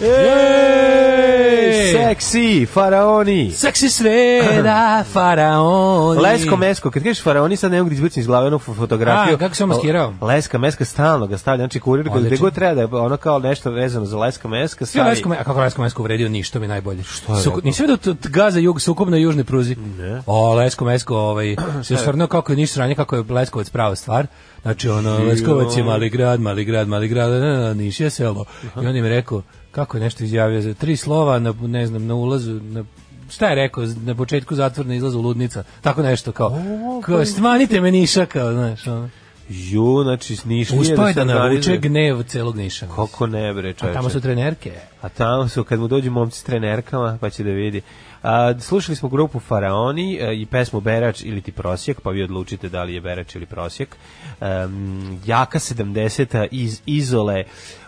Ej! Seksi, faraoni. Seksi sreda, faraoni. Lesko mesko, kad kažeš faraoni, sad ne mogu da iz glave onu fotografiju. A, kako se maskirao? Leska meska stalno ga stavlja, znači kurir gde god treba da ono kao nešto vezano za leska meska stavi. Ja, lesko a kako lesko mesko uvredio, ništa mi najbolje. Što je? Suk, nisi vidio gaza jug, sukob na južnoj pruzi? Ne. O, lesko mesko, ovaj, se stvarno kako je ništa sranje, kako je Leskovac prava stvar. Znači, ono, Leskovac je mali grad, mali grad, mali grad, niš je selo. I on im rekao, kako je nešto izjavio za tri slova na ne znam na ulazu na šta je rekao na početku zatvorna izlazu ludnica tako nešto kao o, kao pa stvanite me niša kao znaš ono Ju, znači s Nišlije... Uspao je da, da navuče gnev celog Niša. Koliko ne, bre, čoveče. A tamo su trenerke. A tamo su, kad mu dođu momci s trenerkama, pa će da vidi. A, slušali smo grupu Faraoni a, e, i pesmu Berač ili ti prosjek, pa vi odlučite da li je Berač ili prosjek. Um, jaka 70-a iz Izole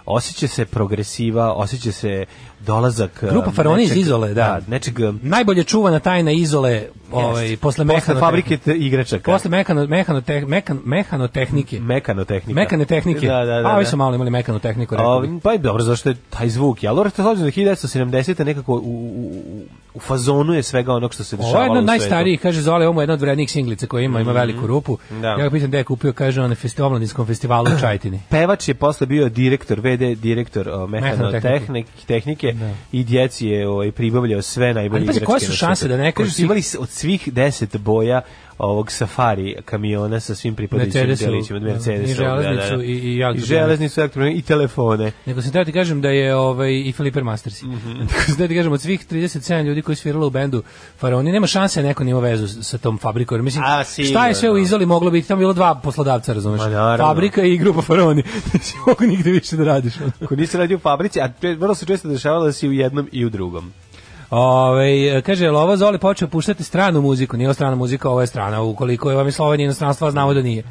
osjeća se progresiva, osjeća se dolazak Grupa um, Faroni iz Izole, da. da nečeg, um, najbolje čuvana tajna Izole, ovaj posle mehano fabrike igračaka. Posle mehano mehano te, mehano tehnike. Mehano tehnike. Mekane tehnike. Da, da, da, A ovi da. su malo imali mehano tehniku, rekao. Pa i dobro, zašto je taj zvuk? Ja, Lora to hoće da 1970 nekako u, u, u fazonu je svega onog što se dešavalo. Ovo je jedan najstariji, kaže Zole, ovo je jedna od vrednijih singlica koja ima, ima mhm. veliku rupu. Da. Ja ga pitam gde je kupio, kaže on na festivalu, festivalu u Čajtini. Pevač je posle bio direktor, VD direktor mehano tehnike, tehnike je da. i djeci je ovaj pribavljao sve najbolje igračke. Ali pa koje su šanse da ne kažeš imali od svih 10 boja ovog safari kamiona sa svim pripadajućim delićima od da. Mercedesa. I železnicu, da, da. da. i, i, i železnicu, i telefone. Nego sam teo ti kažem da je ovaj, i Filiper Mastersi. Mm -hmm. Nego sam teo ti kažem, od svih 37 ljudi koji svirali u bendu Faraoni, nema šanse da neko nima vezu sa tom fabrikom. Mislim, A, si, šta je sve u Izoli moglo biti? Tamo bilo dva poslodavca, razumeš? Fabrika i grupa Faraoni. Znači, mogu nigde više da radiš. Ako nisi radio u fabrici, a vrlo se često dešavalo da si u jednom i u drugom. Ove, kaže, jel ovo Zoli počeo puštati stranu muziku? Nije ovo strana muzika, ovo je strana. Ukoliko je vam je Slovenija inostranstva, znamo da nije.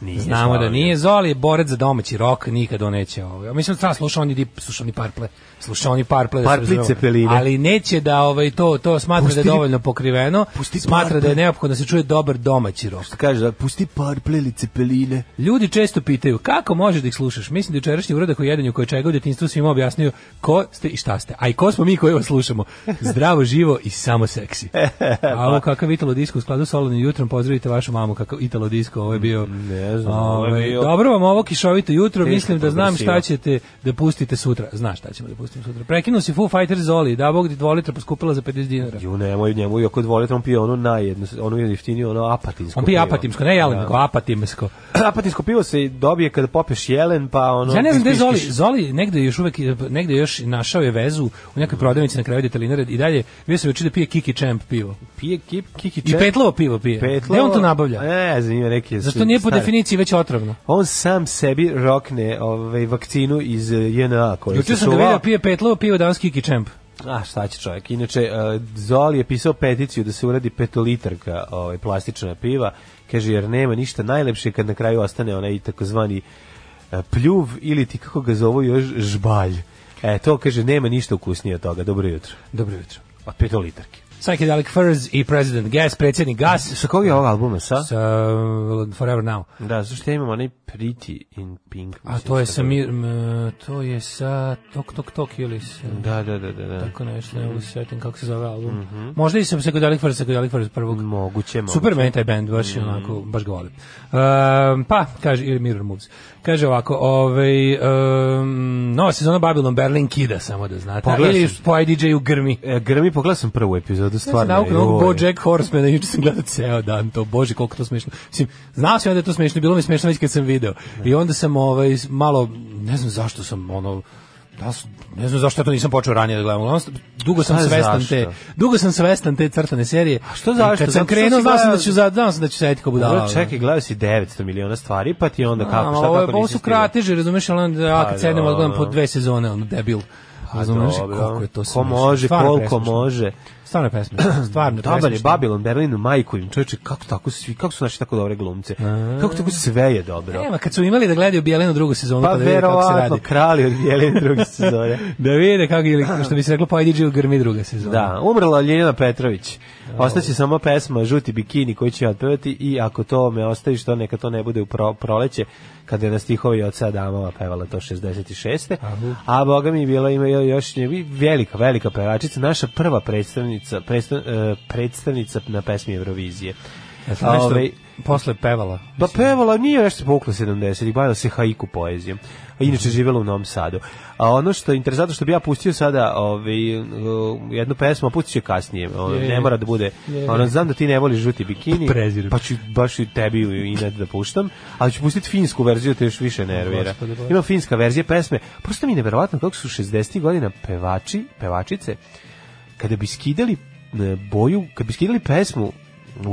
Nije Znamo da nije. Zoli je borec za domaći rok, nikad on neće ovo. Ovaj. Mislim, strana sluša, on je sluša, on je parple slušao oni par pleda, ali neće da ovaj to to smatra pusti, da je dovoljno pokriveno, pusti smatra da je neophodno da se čuje dobar domaći rok. Što kaže da pusti par plelice peline. Ljudi često pitaju kako može da ih slušaš. Mislim da jučerašnji uradak u jedanju koje čega u detinjstvu svima objasnio ko ste i šta ste. A i ko smo mi koji vas slušamo. Zdravo, živo i samo seksi. E, A ovo pa. kakav Italo disco u skladu sa Olanim jutrom pozdravite vašu mamu kako Italo disco ovo je bio. Mm, ne znam, ovo je ovaj, bio. Dobro vam ovo kišovito jutro, mislim da znam šta ćete da pustite sutra. Znaš šta ćemo da pustite pustim sutra. Prekinuo si Foo Fighters Zoli, da bog ti 2 litra poskupila za 50 dinara. Ju nemoj njemu, i oko 2 litra on pije ono najjedno, ono je jeftinije, ono apatinsko. On pije pivo. apatimsko, ne jelen, da. nego apatimsko. apatinsko pivo se dobije kada popiješ jelen, pa ono... Ja ne znam gde Zoli, Zoli negde još uvek, negde još našao je vezu u nekoj prodavnici na kraju detalinara i dalje, bio sam učio da pije Kiki Champ pivo. Pije kip, Kiki Champ? I petlovo pivo pije. Petlovo? Gde on to nabavlja? Ne znam, ima neke... Zašto nije po stari. definiciji već otrovno? On sam sebi rokne ovaj, vakcinu iz eh, JNA koju se čuva. Juče sam ga vidio da pije petlovo pivo danski kičemp. A šta će čovjek? Inače, e, Zoli je pisao peticiju da se uradi petolitarka ovaj, plastična piva. Kaže, jer nema ništa najlepše kad na kraju ostane onaj takozvani e, pljuv ili ti kako ga zovu još žbalj. E, to kaže, nema ništa ukusnije od toga. Dobro jutro. Dobro jutro. Od petolitarki. Psychedelic Furs i President Gas, predsjednik Gas. Sa koji je ovog albuma, sa? Sa uh, Forever Now. Da, zašto ja imam onaj Pretty in Pink. A to je sa, mir, to je sa Tok Tok Tok ili sa... Da, da, da, da. da. Tako nešto, ne mogu se mhm. kako se zove album. Mm -hmm. Možda i sa Psychedelic Furs, Psychedelic Furs prvog. Moguće, moguće. Super meni taj band, baš, mm -hmm. onako, baš ga volim. Uh, pa, kaže, ili Mirror Moves. Kaže ovako, ovaj um, nova sezona Babylon Berlin kida samo da znate. Pogledam. Ili po DJ u Grmi. E, grmi pogledao sam prvu epizodu stvarno. Ja sam naukao BoJack Horsemana juče sam gledao ceo dan to. Bože koliko to smešno. Mislim, znao sam ja da je to smešno, bilo mi smešno već kad sam video. I onda sam ovaj malo ne znam zašto sam ono Da, ne znam zašto to nisam počeo ranije da gledam. Dugo sam svestan te, dugo sam svestan te crtane serije. A što zašto? Kad sam krenuo, da znao sam da ću za dan da ću sedeti kao budala. Čekaj, gledao si 900 miliona stvari, pa ti onda kako, šta tako nisi. Ovo su krateži, razumeš, al onda ja kad pa sednem odgledam po dve sezone, on debil. Pa razumeš kako je to? Ko može, koliko može stvarno pesma. Stvarno. Dobar je Babylon, Berlin, majku im. Čoveče, kako tako svi, kako su naši tako dobre glumce? Kako tako sve je dobro. Nema, kad su imali da gledaju Bjelenu drugu sezonu, pa, pa da vide kako se radi. Pa krali od Bjelene druge sezone. da vide kako ili što bi se reklo, pojedi Džil Grmi druga sezona. Da, umrla Ljeljana Petrović. Ostaće samo pesma Žuti bikini koji će otpevati i ako to me ostavi što neka to ne bude u pro, proleće, kada je na stihovi od sada Sadamova pevala to 66. Aha. A boga mi je bila ima još velika, velika pevačica, naša prva predstavnica predstavnica, predstav, e, predstavnica na pesmi Eurovizije. Jesi nešto ove, posle pevala? Pa pevala, nije nešto se povukla 70 i bavila se haiku poezijom. A inače mhm. živela u Novom Sadu. A ono što je interesantno što bi ja pustio sada ovaj, jednu pesmu, a pustit ću kasnije. Ono, ne mora da bude. Je, ono, znam da ti ne voliš žuti bikini, pa prezirem. pa ću baš i tebi i inat da puštam, ali ću pustiti finsku verziju, te još više nervira. Ima finska verzija pesme. Prosto mi je nevjerovatno kako su 60. godina pevači, pevačice, kada bi skidali e, boju, kad bi skidali pesmu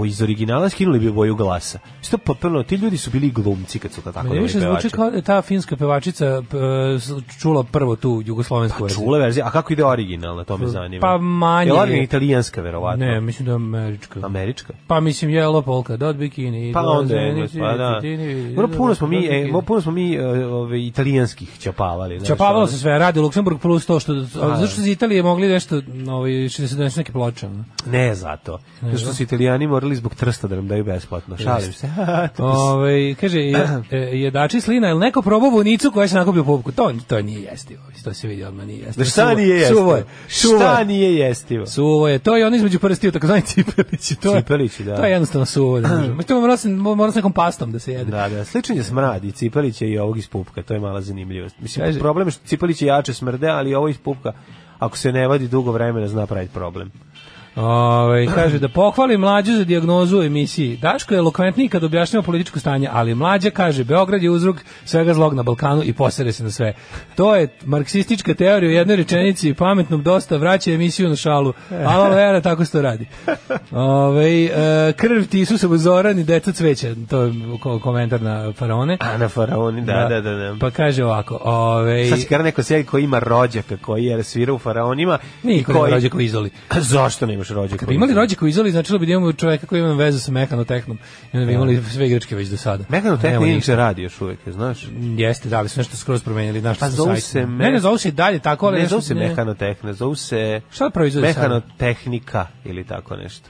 iz originala skinuli bi boju glasa. Što papirno, ti ljudi su bili glumci kad su tako dobili pevače. zvuči kao da ta finska pevačica e, čula prvo tu jugoslovensku pa verziju. čula verzija, a kako ide originalna, to me pa zanima. Pa manje. Je li italijanska, verovatno? Ne, mislim da je američka. Američka? Pa mislim, je polka, da od bikini. Pa onda je, pa da. puno smo mi, e, puno smo mi ove, italijanskih čapavali. Čapavalo se sve, radi Luksemburg plus to što, pa da. zašto iz Italije mogli nešto, ovaj, što se donese neke ploče? Ne zato, zato što su italijani morali zbog trsta da nam daju besplatno. Šalim se. Ove, ovaj, kaže, je, e, jedači slina, je li neko probao vunicu koja se nakupi u pupku? To, to nije jestivo. To se vidi odmah nije jestivo. Da šta nije jestivo? Suvo je. Šta nije jestivo? Suvo je. To je on između prstiju, takozvani cipelići. To je, cipelići, da. To je jednostavno suvo. Da to mora, mora s nekom pastom da se jede. Da, da. Sličan je smrad i cipelić i ovog iz pupka. To je mala zanimljivost. Mislim, kaže, problem je što cipelić jače smrde, ali ovo iz pupka ako se ne vadi dugo vremena zna praviti problem. Ove, ovaj, kaže da pohvali mlađu za dijagnozu u emisiji. Daško je elokventniji kad objašnjava političko stanje, ali mlađa kaže Beograd je uzrok svega zlog na Balkanu i posere se na sve. To je marksistička teorija u jednoj rečenici i pametnom dosta vraća emisiju na šalu. Alo vera, tako se to radi. Ove, ovaj, e, krv ti su zoran i deca cveće. To je komentar na faraone. A na faraoni, da, da, da. da. da. Pa kaže ovako. Ove, ovaj, Sad si neko sjedi koji ima rođaka koji je svira u faraonima. Niko i koji... rođaka u izoli. Zašto nemaš imaš rođaka. Kad bi imali rođaka u izoli, značilo bi da imamo čoveka koji ima vezu sa mehanotehnom. I onda bi imali da. sve igračke već do sada. Mehanotehna inače radi još uvek, znaš? Jeste, da, ali su nešto skroz promenili. Znaš, pa zovu se... Me... Ne, ne zovu se dalje tako, ali... Ne zovu se mehanotehna, zovu se... Šta da proizvodi Mehanotehnika ili tako nešto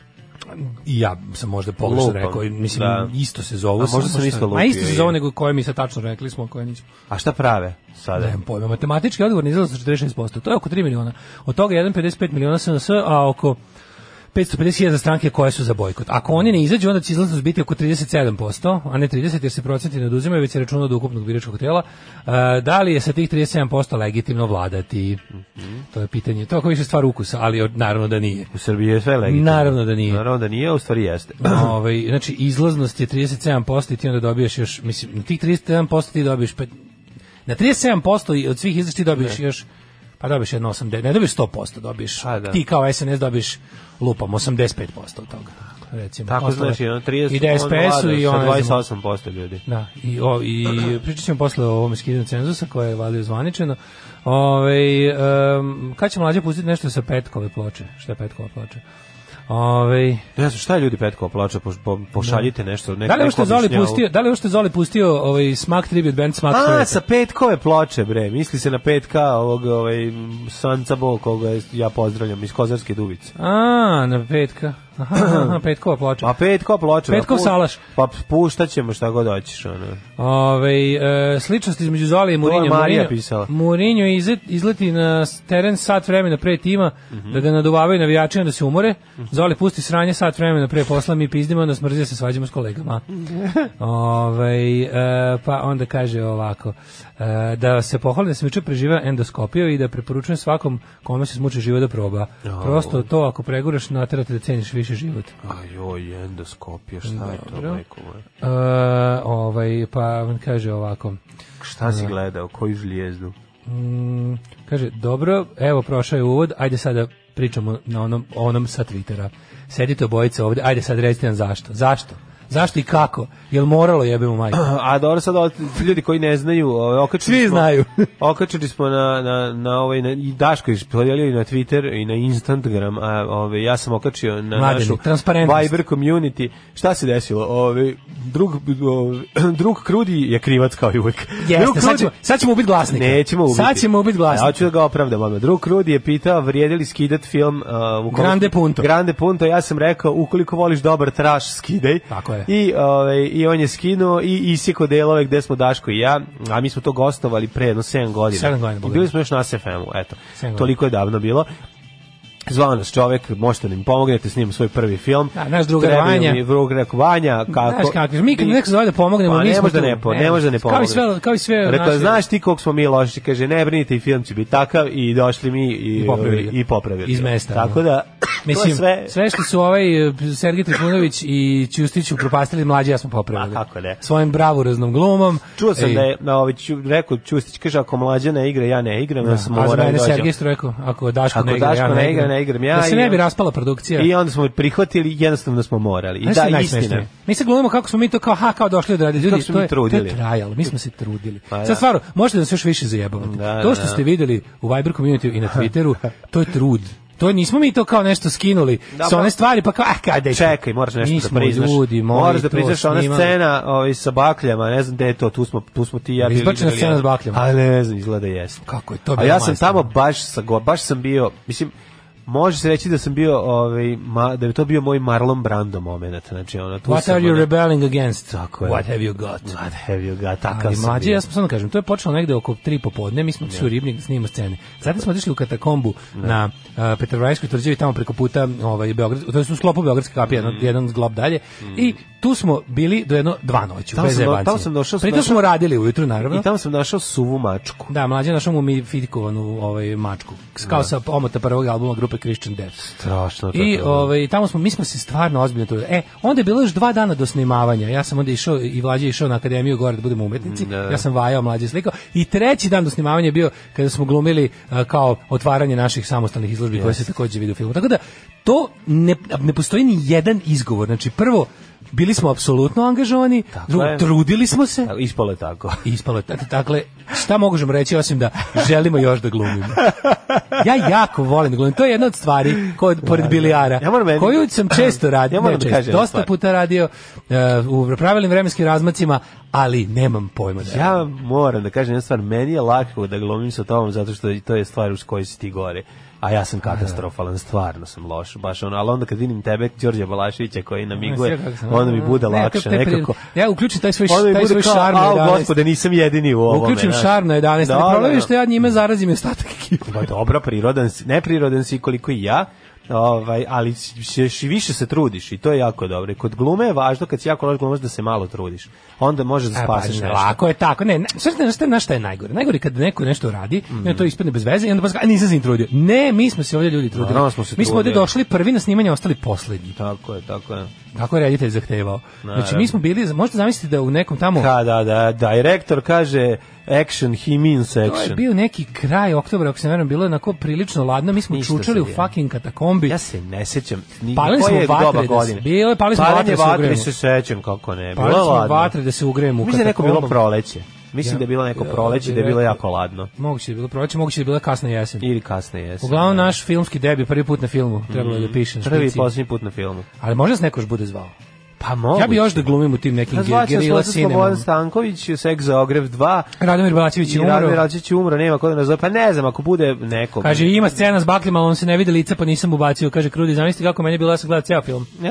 ja sam možda pogrešno rekao, mislim da. isto se zovu. A možda sam isto lupio. A isto se zovu nego koje mi se tačno rekli smo, koje nismo. A šta prave sada? Ne pojma, matematički odgovor nije sa 46%, to je oko 3 miliona. Od toga 1,55 miliona se na sve, a oko 550.000 stranke koje su za bojkot. Ako oni ne izađu, onda će izlaznost biti oko 37%, a ne 30 jer se procenti ne oduzimaju, već se računa od ukupnog biračkog tela. Uh, da li je sa tih 37% legitimno vladati? Mm To je pitanje. To je više stvar ukusa, ali naravno da nije. U Srbiji je sve legitimno. Naravno da nije. Naravno da nije, u stvari jeste. Ove, ovaj, znači, izlaznost je 37% i ti onda dobiješ još, mislim, tih 37% ti dobiješ... Pe, na 37% od svih izašti dobiješ ne. još pa dobiješ jedno 80, ne dobiješ 100%, dobiješ, A, pa da. ti kao SNS dobiješ lupam 85% od toga recimo. Tako ostale. znači, ono 30, I DSPS-u i ono... 28% ljudi. Da, i, o, i pričat ćemo posle o ovom skidanju cenzusa koje je valio zvaničeno. Ove, um, kad će mlađe pustiti nešto sa petkove ploče? Šta je petkova ploče? Ove, ne znam šta je ljudi Petko plača, po, po, pošaljite da. nešto. Nek, da li ste Zoli pustio, da li ste Zoli pustio ovaj Smak Tribute Band Smack A, Tribute. sa Petkove ploče, bre. Misli se na Petka, ovog ovaj Sanca Bo, koga ja pozdravljam iz Kozarske Dubice. A, na Petka. Aha, aha petkova ploča. Pa petkova ploča. Da, Petkov pa, salaš. Pa puštaćemo šta god hoćeš. Ono. Ove, e, sličnost između Zoli i Mourinho. To je Marija Mourinho, pisala. Mourinho izlet, izleti na teren sat vremena pre tima, mm -hmm. da ga naduvavaju navijači, onda se umore. Mm -hmm. Zoli pusti sranje sat vremena pre posla, mi pizdimo, onda smrzio da se svađamo s kolegama. Ove, e, pa onda kaže ovako, e, da se pohvalim da sam juče preživao endoskopiju i da preporučujem svakom kome se smuči živo da proba. Prosto to, ako preguraš, naterate da ceniš više piše život. A endoskopija, šta Dobro. je to, majko Uh, ovaj, pa on kaže ovako. Šta si gledao, koju žlijezdu? Mm, kaže, dobro, evo prošao je uvod, ajde sada pričamo na onom, onom sa Twittera. Sedite obojice ovdje, ajde sad recite nam zašto. Zašto? Zašto i kako? Jel moralo jebemo majku? A, a dobro sad ljudi koji ne znaju, ove, ovaj, okačili Svi smo, znaju. okačili smo na, na, na ovaj, na, i Daško je i na Twitter i na Instagram, a ove, ovaj, ja sam okačio na Mladeni, našu Viber community. Šta se desilo? Ove, ovaj, drug, ove, drug Krudi je krivac kao i uvijek. Jeste, drug sad, ćemo, sad ćemo ubiti glasnika. Nećemo ubiti. Sad ćemo ubiti glasnika. Ja hoću da ga opravdam. Ono. Drug Krudi je pitao, vrijedili skidat film... Uh, u Grande Punto. Grande Punto, ja sam rekao, ukoliko voliš dobar trash, skidej. Tako je. I, ovaj, I on je skinuo i isjeko delove gde smo Daško i ja, a mi smo to gostovali pre jedno 7 godina. 7 godina. I bili smo još na SFM-u, eto. Toliko je davno bilo zvao nas čovek, možete nam da pomognete, snimamo svoj prvi film. Da, naš drugar Vanja. Mi drug rekao, Vanja, kako... Znaš kako, mi kad neko zove da pomognemo, pa, mi smo da ne, po, ne, ne može da ne pomogne. Kao i sve, kao i sve Rekao, naši... znaš ti koliko smo mi loši, kaže, ne brinite, i film će biti takav, i došli mi i, i popravili. I popravili. Iz mesta. Tako da, da Mislim, sve... sve što su ovaj eh, Sergij Trifunović i Ćustić upropastili mlađi, ja smo popravili. Ma pa, kako ne? Svojim bravuroznom glumom. Čuo sam Ej. da je na ovaj ću, rekao Ćustić kaže ako mlađa ne igra, ja ne igram, ja, da, ja sam mora. A za da mene Sergij rekao ako Daško ako ne igra, Daško ja ne igram. Ne igram ja da se ne bi raspala produkcija. I onda smo prihvatili, jednostavno smo morali. I ne da, istina. Mi se glumimo kako smo mi to kao ha kao došli da radi ljudi, kako to je, trudili. to je trajalo, mi smo se trudili. Pa, Sad da. stvarno, možete da se još više zajebavate. Da, to što ste videli u Viber community i na Twitteru, to je trud to nismo mi to kao nešto skinuli da, sa pa- one stvari pa kao ah kada čekaj moraš nešto da nismo da priznaš ljudi, moraš da priznaš ona scena ovaj sa bakljama ne znam gde je to tu smo tu smo ti ja bili izbačena scena s bakljama ali ne, znam izgleda jeste kako je to a ja sam tamo baš sa baš sam bio mislim Može se reći da sam bio ovaj ma, da je to bio moj Marlon Brando momenat, znači ono tu What are you ono, rebelling against? Tako je. What have you got? What have you got? Ali, sam. Mlađi, ja sam samo da kažem, to je počelo negde oko 3 popodne, mi smo yeah. Da. u Ribnik da snimamo scene. Zatim smo otišli u katakombu yeah. na uh, Petrovaradskoj tvrđavi tamo preko puta ovaj Beograd, to su u sklopu Beogradske kapije, mm. jedan, jedan zglob dalje mm. i tu smo bili do jedno dva noći tamo bez sam, jebancije. Tamo sam došao. Pritom smo radili ujutru naravno. I tamo sam našao suvu mačku. Da, mlađi našao mu mi fitkovanu ovaj mačku. Kao yeah. sa omota prvog albuma grupe Christian Death. Strašno. I da. ovaj, tamo smo, mi smo se stvarno ozbiljno to... E, onda je bilo još dva dana do snimavanja. Ja sam onda išao i je išao na akademiju gore da budemo umetnici. Ne. Mm, da. Ja sam vajao mlađi slikao. I treći dan do snimavanja je bio kada smo glumili uh, kao otvaranje naših samostalnih izložbi yes. koje se takođe vide u filmu. Tako da, to ne, ne postoji ni jedan izgovor. Znači, prvo, bili smo apsolutno angažovani, dru, trudili smo se. Ispalo je tako. Ispalo je tako. Dakle, šta možemo reći osim da želimo još da glumimo. Ja jako volim da glumim. To je jedna od stvari kod, pored da, bilijara, da. ja koju sam često radio, ja moram da ne, često, dosta puta radio uh, u pravilnim vremenskim razmacima, ali nemam pojma. Da ja moram da kažem jedna stvar, meni je lako da glumim sa tobom zato što to je stvar u kojoj si ti gore a ja sam katastrofalan, stvarno sam loš, baš ono, ali onda kad vidim tebe, Đorđe Balaševića koji namiguje, onda mi bude lakše, nekako. Ja uključim taj svoj, taj svoj šarm na 11. gospode, nisam jedini u ovome. Uključim šarm na 11. Da, problem je da, što ja da. njime zarazim ostatak ekipa. Pa dobro, prirodan si, neprirodan si koliko i ja, Ovaj, ali ćeš i više se trudiš i to je jako dobro. I Kod glume je važno kad si jako loš glumaš da se malo trudiš. Onda može da pa spasiš pa, ne, nešto. Lako je tako. Ne, sve na šta je najgore. Najgore kad neko nešto radi, mm. -hmm. to ispadne bez veze i onda pa a nisam se trudio. Ne, mi smo se ovdje ljudi trudili. No, smo se mi smo ovdje došli prvi na snimanje, ostali poslednji. Tako je, tako je. Tako je reditelj zahtevao. Znači mi smo bili, možete zamisliti da u nekom tamo... da, da, da, direktor kaže action, he means action. To je bio neki kraj oktobra, ako se ne bilo je onako prilično ladno, mi smo Ništa čučali u fucking katakombi. Ja se ne sećam, ni palili koje smo vatre, doba da godine. Da bilo je, palili smo Palanje vatre, da vatre se, se sećam, kako ne, bilo palili ladno. vatre da se ugrejemo u katakombi. Mislim da je neko bilo proleće. Mislim ja, da je bilo neko proleće, ja, da je bilo jako ladno. Moguće da je bilo proleće, moguće da je bila kasna jesen. Ili kasna jesen. Uglavnom da. naš filmski debi prvi put na filmu, trebalo je mm, da mhm. pišem. Prvi i posljednji put na filmu. Ali možda se još bude zvao. Pa moguće. Ja bih još da glumim u tim nekim pa gerila sinema. Slobodan Stanković, Sek za ogrev 2. Radomir Balačević je umro. Radomir Balačević je umro, nema ko da nazove. Pa ne znam, ako bude neko. Kaže, ima scena s baklima, on se ne vidi lica, pa nisam ubacio. Kaže, Krudi, zamisli kako meni je bilo, ja sam gledao ceo film.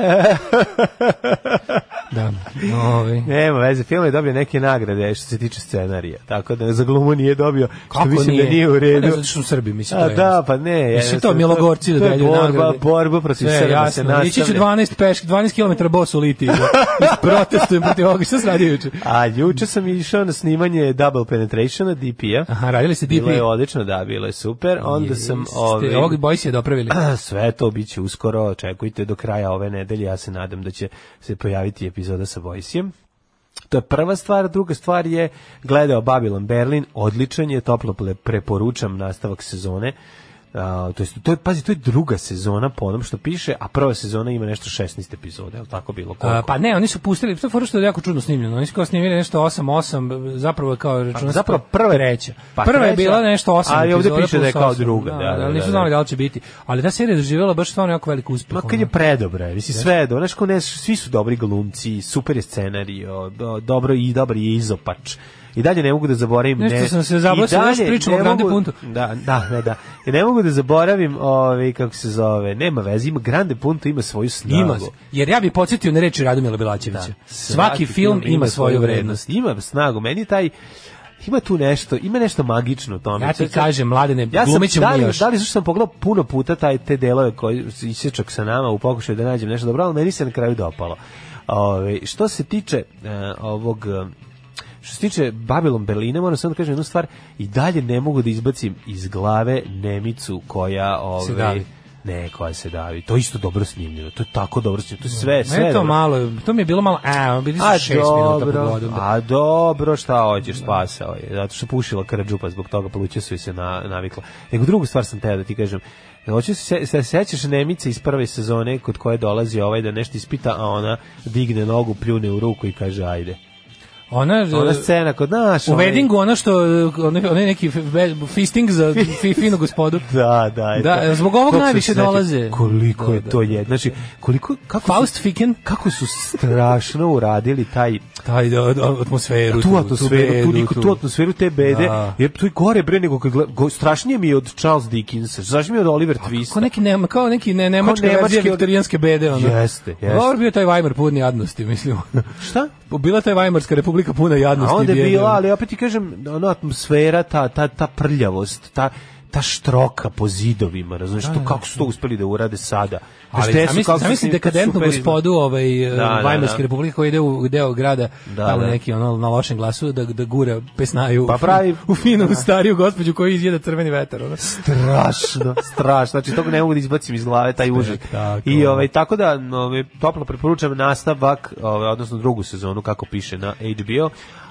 da, ovi. Ovaj. Nema veze, film je dobio neke nagrade e, što se tiče scenarija. Tako da za glumu nije dobio, kako mislim nije? da nije u redu. Pa ne zato što su Srbi, mislim. A, da, pa ne. Ja, mislim, to Milogorci da delju nagrade. Borba, borba protiv Srba se nastavlja. Ići ću 12, peš, 12 km bosu liči biti da protestujem protiv ovoga. Šta sam radio juče? A juče sam išao na snimanje Double Penetrationa, DP-a. Aha, radili ste DP. Bilo je odlično, da, bilo je super. Onda Jeste, sam... Ove, ovaj, ovog boj se dopravili. Sve to bit će uskoro, očekujte do kraja ove nedelje. Ja se nadam da će se pojaviti epizoda sa Vojsijem. To je prva stvar, druga stvar je gledao Babylon Berlin, odličan je, toplo preporučam nastavak sezone Uh, to, je, to je, pazi, to je druga sezona po onom što piše, a prva sezona ima nešto 16 epizoda, je li tako bilo? Koliko? Uh, pa ne, oni su pustili, to je foro što je jako čudno snimljeno, oni su kao snimili nešto 8-8, zapravo kao računa... Pa, zapravo prva treća. Pa, prva je bila nešto 8 ali epizoda. ovdje piše da je kao 8, druga, da, da, da, da, da Nisu znali da. da li će biti, ali ta serija je doživjela baš stvarno jako velik uspeh. Ma kad je predobra, je, misli, da. sve je, znaš, ko ne, svi su dobri glumci, super je scenarij, dobro i dobar je izopač I dalje ne mogu da zaboravim. Nešto ne, sam se zablasio, nešto pričamo o Grande Punto. Da, da, da, da. I ne mogu da zaboravim, ovaj, kako se zove, nema veze, ima Grande Punto, ima svoju snagu. Ima, jer ja bih podsetio na reči Radomila Bilačevića. Da, svaki, film, film ima svoju vrednost. Ima snagu, meni taj, ima tu nešto, ima nešto magično u tome. Ja ti kažem, mladene, ja sam, da li, još. Da li sam pogledao puno puta taj, te delove koji isječak sa nama u pokušaju da nađem nešto dobro, ali meni se na kraju dopalo. Ove, ovaj, što se tiče uh, ovog uh, Što se tiče Babilon Berlina, moram samo da kažem jednu stvar, i dalje ne mogu da izbacim iz glave Nemicu koja... Ove, ovaj, ne, koja se davi. To je isto dobro snimljeno. To je tako dobro snimljeno. To je da. sve, sve. Ne, to malo, to mi je bilo malo, a, bili su a, 6 dobro, minuta po godom. A dobro, šta hoćeš, spasao je. Zato što pušila krđu, zbog toga pluće su i se na, navikla. Nego drugu stvar sam teo da ti kažem. Hoće se, se sećaš Nemice iz prve sezone kod koje dolazi ovaj da nešto ispita, a ona digne nogu, pljune u ruku i kaže ajde. Ona, e, ona scena kod nas. U weddingu ona što e, onaj neki fisting za fi, finu gospodu. da, da. Da, e, zbog ovog najviše dolaze. Koliko je da, da, to da. je. Znači, koliko kako Faust su, Ficken kako su strašno uradili taj taj da, da, atmosferu, tu, tu atmosferu, tu, bedu, tu, niku, tu, atmosferu te bede. Da. Jer to je gore bre nego kad go, strašnije mi je od Charles Dickens, strašnije mi je od Oliver Twist. Kao neki nema, kao neki ne, nemačka verzija viktorijanske bede ona. Jeste, jeste. Dobro bio taj Weimar pudni adnosti, mislim. Šta? bila ta Vajmarska republika puna jadnosti. A onda je bila, ali opet ti kažem, ona atmosfera, ta, ta, ta prljavost, ta, ta štroka po zidovima, razumiješ, da, to da, kako su to da. uspeli da urade sada. Da ali, su, a mislim, dekadentnu gospodu ovaj, da, Vajmarske eh, da, republike koji ide u deo grada, da, tamo neki ono, na lošem glasu, da, da gura pesnaju pa pravi, u finu da. stariju gospođu koji izjeda crveni vetar. Ono. Strašno, strašno, znači toga ne mogu da izbacim iz glave taj užak. I ovaj, tako da ovaj, toplo preporučam nastavak, ovaj, odnosno drugu sezonu kako piše na HBO,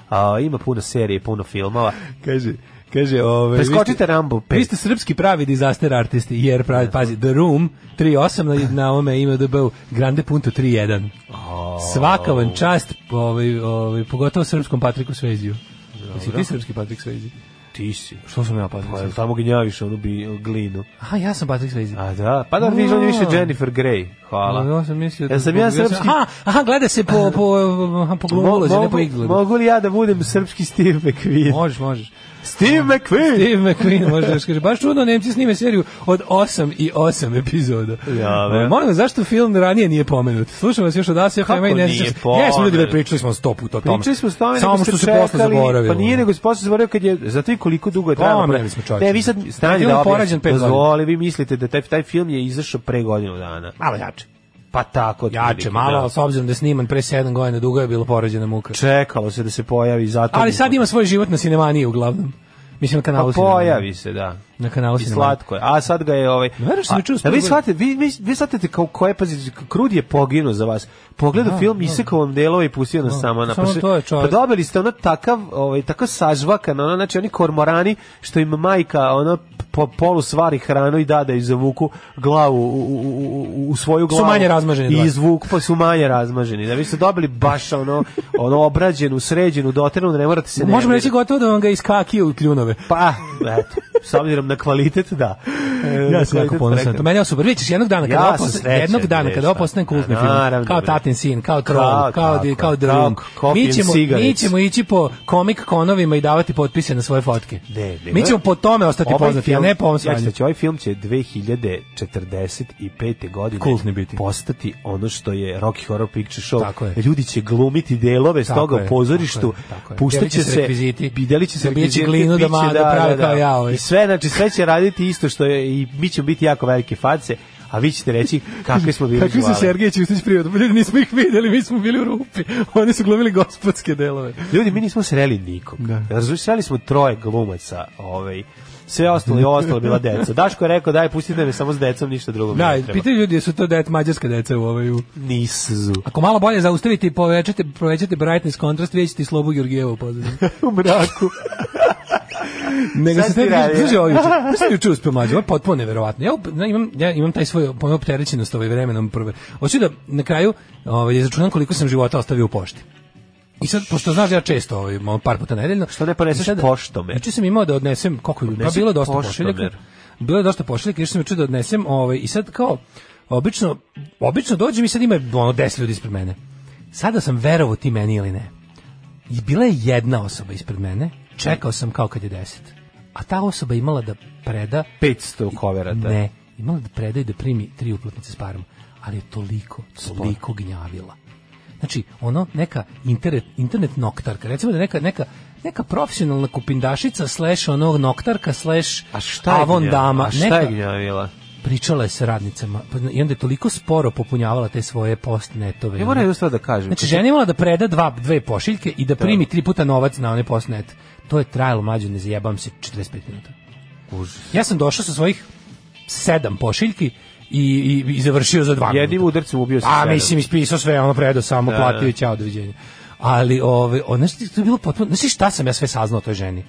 a, ima puno serije, puno filmova. Kaže, Kaže, ovaj Preskočite Rambo. Vi ste srpski pravi dizaster artisti, jer pravi pazi The Room 38 na na ovome ima DB Grande Punto 31. Svaka vam čast, ovaj ovaj pogotovo srpskom Patriku Sveziju. Jesi ti srpski Patrik Svezi? Ti si. Što sam ja Patrik pa, Svezi? Pa tamo gnjaviš onu bi glinu. Aha, ja sam Patrik Svezi. A da, pa da viš on više Jennifer Grey. Hvala. ja sam mislio da... Ja sam ja srpski... Aha, aha, gleda se po, po, po, po glumolozi, ne po iglu. Mogu li ja da budem srpski Steve McQueen? Možeš, možeš. Steve McQueen. Steve McQueen, može još da kaže. Baš čudno, Nemci snime seriju od 8 i 8 epizoda. Ja, Molim vas, zašto film ranije nije pomenut? Slušam vas još od Asija Kako i ne sećam. Jesmo ljudi da pričali smo 100 puta o tome. Pričali smo o tome, samo što se posle zaboravilo. Pa nije nego se posle zaboravio kad je za i koliko dugo je pa, trajalo. Pomenuli smo čovjek. Ne, vi sad stanje da, da, da, da, da, da, taj, da, da, da, da, da, da, da, da, da, Pa tako. Jače, da. malo, da. s obzirom da sniman pre 7 godina, dugo je bilo porođena muka. Čekalo se da se pojavi, zato... Ali sad ima svoj život na sinemaniji uglavnom. Mislim na kanalu. Pa pojavi se, da. Na kanalu se. Slatko je. A sad ga je ovaj. Veraš da se čuo. Da vi shvatite, vi vi, vi shvatite kao koje pazi Krud je poginuo za vas. Pogledao da, film da. isekao vam delove i pustio nas samo na. Samo to je čovjek. Pa dobili ste ono takav, ovaj tako sažvaka, ono znači oni kormorani što im majka ono po, polu svari hranu i dada da, da izavuku glavu u, u, u, u svoju glavu. Su manje razmaženi. I izvuku, pa su manje razmaženi. Da vi ste dobili baš ono, ono obrađenu, sređenu, doternu, da ne morate se... ne... Možemo reći gotovo da vam ga iskakio u kljunove. Pa, eto, s obzirom na kvalitet, da. E, ja sam jako ponosan. To meni osoba, vidite, jednog dana kada ja opos, jednog dana kada opostanem kultni da, film, naravno, kao tatin sin, kao troll, kao di, kao drum. Mi ćemo mi ćemo ići po komik konovima i davati potpise na svoje fotke. De, de, mi ćemo po tome ostati ovaj poznati film, ne po ovom sranju. Ja ću ovaj film će 2045. godine Kultni biti. postati ono što je Rocky Horror Picture Show. Tako je. Ljudi će glumiti delove s toga je, u pozorištu, puštaće se, bideliće se rekviziti, glinu da, da, da, da, kao ja ovaj. I sve, znači sve će raditi isto što je i mi ćemo biti jako velike face a vi ćete reći kakvi smo bili Kakvi su Sergej Ćustić privod, ljudi nismo ih videli, mi smo bili u rupi, oni su glumili gospodske delove. Ljudi, mi nismo sreli nikog. Da. Razvršali smo troje glumaca ovaj, sve ostalo i ostalo bila deca. Daško je rekao daj pustite me samo s decom, ništa drugo. Da, pitaju ljudi su to det mađarska deca u ovaju? Nisu. Ako malo bolje zaustavite i povećate, povećate brightness kontrast, vidite slobu Georgijeva u pozadini. u mraku. Nego se tebi, znaš ovo juče, znaš ovo juče uspio mađu, ovo je potpuno neverovatno. Ja, imam, ja imam taj svoj, moja opterećenost ovaj vremenom. Hoću da na kraju ovaj, izračunam koliko sam života ostavio u pošti. I sad, pošto znaš da ja često ovaj, par puta nedeljno... Što ne poneseš sad, poštomer? Znači sam imao da odnesem, kako je, pa bilo dosta pošiljaka. Bilo je dosta pošiljaka, jer sam učeo da odnesem, ovaj, i sad kao, obično, obično dođem i sad ima ono, 10 ljudi ispred mene. Sada da sam verovao ti meni ili ne. I bila je jedna osoba ispred mene, čekao sam kao kad je 10. A ta osoba imala da preda... 500 koverata. Ne, imala da preda i da primi tri uplatnice s parom. Ali je toliko, toliko gnjavila Znači, ono, neka internet, internet noktarka, recimo da neka, neka neka profesionalna kupindašica slash onog noktarka slash a šta je avon dama. A šta je neka, pričala je sa radnicama pa i onda je toliko sporo popunjavala te svoje postnetove. Ja moram jedno da kažem. Znači, žena je imala da preda dva, dve pošiljke i da, da. primi tri puta novac na one postnet. To je trajalo mlađe, ne zajebam se, 45 minuta. Užas. Ja sam došao sa svojih sedam pošiljki i, i, i završio za dva Jednim udarcem ubio se. A, mislim, ispisao sve, ono predo samo, da, platio i da. ćao, doviđenja. Ali, ove, ono, to je bilo potpuno, znaš šta sam ja sve saznao o toj ženi?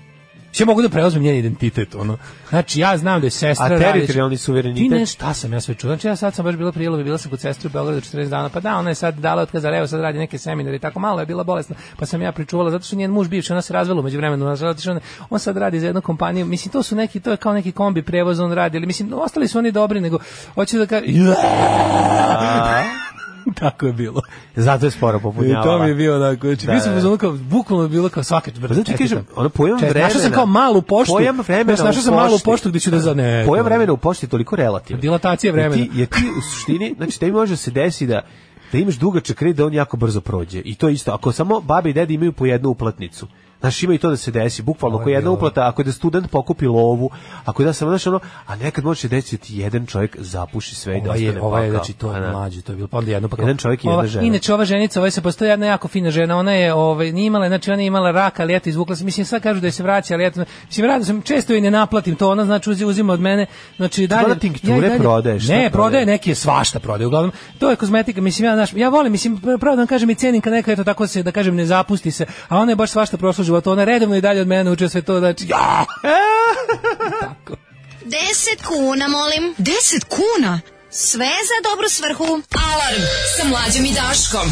Sve mogu da preuzmem njen identitet, ono. Znači ja znam da je sestra A teritorijalni suverenitet. Ti ne šta sam ja sve čuo. Znači ja sad sam baš bila prijelovi, bila sam kod sestre u Beogradu 14 dana. Pa da, ona je sad dala otkaz, evo sad radi neke seminare i tako malo je bila bolesna. Pa sam ja pričuvala zato što njen muž bivši, ona se razvela međuvremenu, nažalost, on, on sad radi za jednu kompaniju. Mislim to su neki, to je kao neki kombi prevoz on radi, ali mislim ostali su oni dobri, nego hoće da kaže Tako je bilo. Zato je sporo popunjavala. I to mi je da. bio onako, znači, da, mi smo da, da, da. kao, bukvalno je bilo kao svake četvrta. Pa znači, kažem, ono pojam Čet, vremena. Našao sam kao malu poštu. Pojam vremena znači, našao sam malu poštu gde ću da za ne. Pojam vremena u pošti je toliko relativno. Dilatacija vremena. Ti, je ti u suštini, znači, tebi može se desi da da imaš dugačak red da on jako brzo prođe. I to isto, ako samo babi i dedi imaju po jednu uplatnicu, Znaš, ima i to da se desi, bukvalno, ako je jedna uplata, ako je da student pokupi lovu, ako je da sam, znaš, ono, a nekad može desiti da jedan čovjek zapuši sve i da ostane Ovo je, znači, to je da. mlađe, to je bilo, pa onda jedno pakao. Jedan čovjek i jedna žena. Inače, ova ženica, ova se postoji jedna jako fina žena, ona je, ovaj, nije imala, znači, ona je imala raka, ali eto, izvukla se, mislim, sad kažu da je se vraća, ali eto, mislim, rado sam, često i ne naplatim to, ona, znači, uzima, od mene, znači, znači dalje... Tvoda tinkture ja, dalje, prodaješ? Ne, prodaje neke, svašta prodaje, uglavnom, to je kozmetika, mislim, ja, znaš, ja volim, mislim, pravo da vam kažem i cenim kad neka, eto, tako se, da kažem, ne zapusti se, a ona je baš svašta prosluža životu, ona redovno i dalje od mene uče sve to, znači, ja! Tako. 10 kuna, molim. 10 kuna? Sve za dobru svrhu. Alarm sa mlađom i Daškom.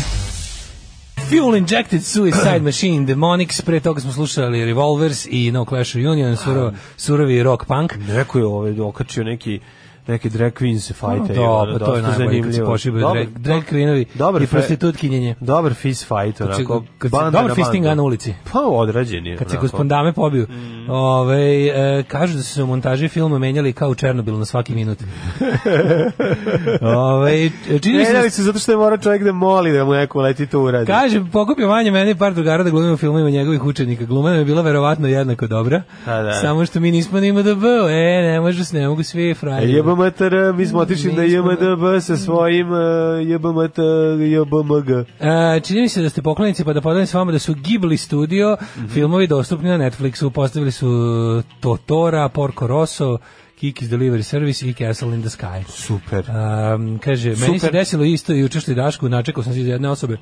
Fuel Injected Suicide Machine, Demonics, pre toga smo slušali Revolvers i No Clash Union, suro, surovi rock punk. Neko je ovaj, okačio neki neki drag queens se fajte. No, da, to je najbolje kad se pošibaju drag, queenovi i prostitutkinjenje. Dobar fist fight, onako. se, se, dobar fisting na ulici. Pa odrađen je. Kad se gospondame pobiju. Mm. Ove, e, kažu da su se u montaži filma menjali kao u Černobilu na svaki minut. Ove, čini se... Da- menjali su zato što je morao čovjek da moli da mu neko leti to uradi. Kaže, pokupio manje meni par drugara da glumimo filmima njegovih učenika. Glumena je bila verovatno jednako dobra. A, pa da. Samo što mi nismo nima da bo. E, ne može se, ne mogu svi frajerima. JBMTR, mi smo otišli na JMDB sa svojim e, JBMT, JBMG. E, čini mi se da ste poklonici, pa da podajem s vama da su Ghibli studio, mm -hmm. filmovi dostupni na Netflixu, postavili su Totora, Porco Rosso, Kiki's Delivery Service i Castle in the Sky. Super. Um, kaže, Super. meni se desilo isto i učešli Dašku, načekao sam se iz jedne osobe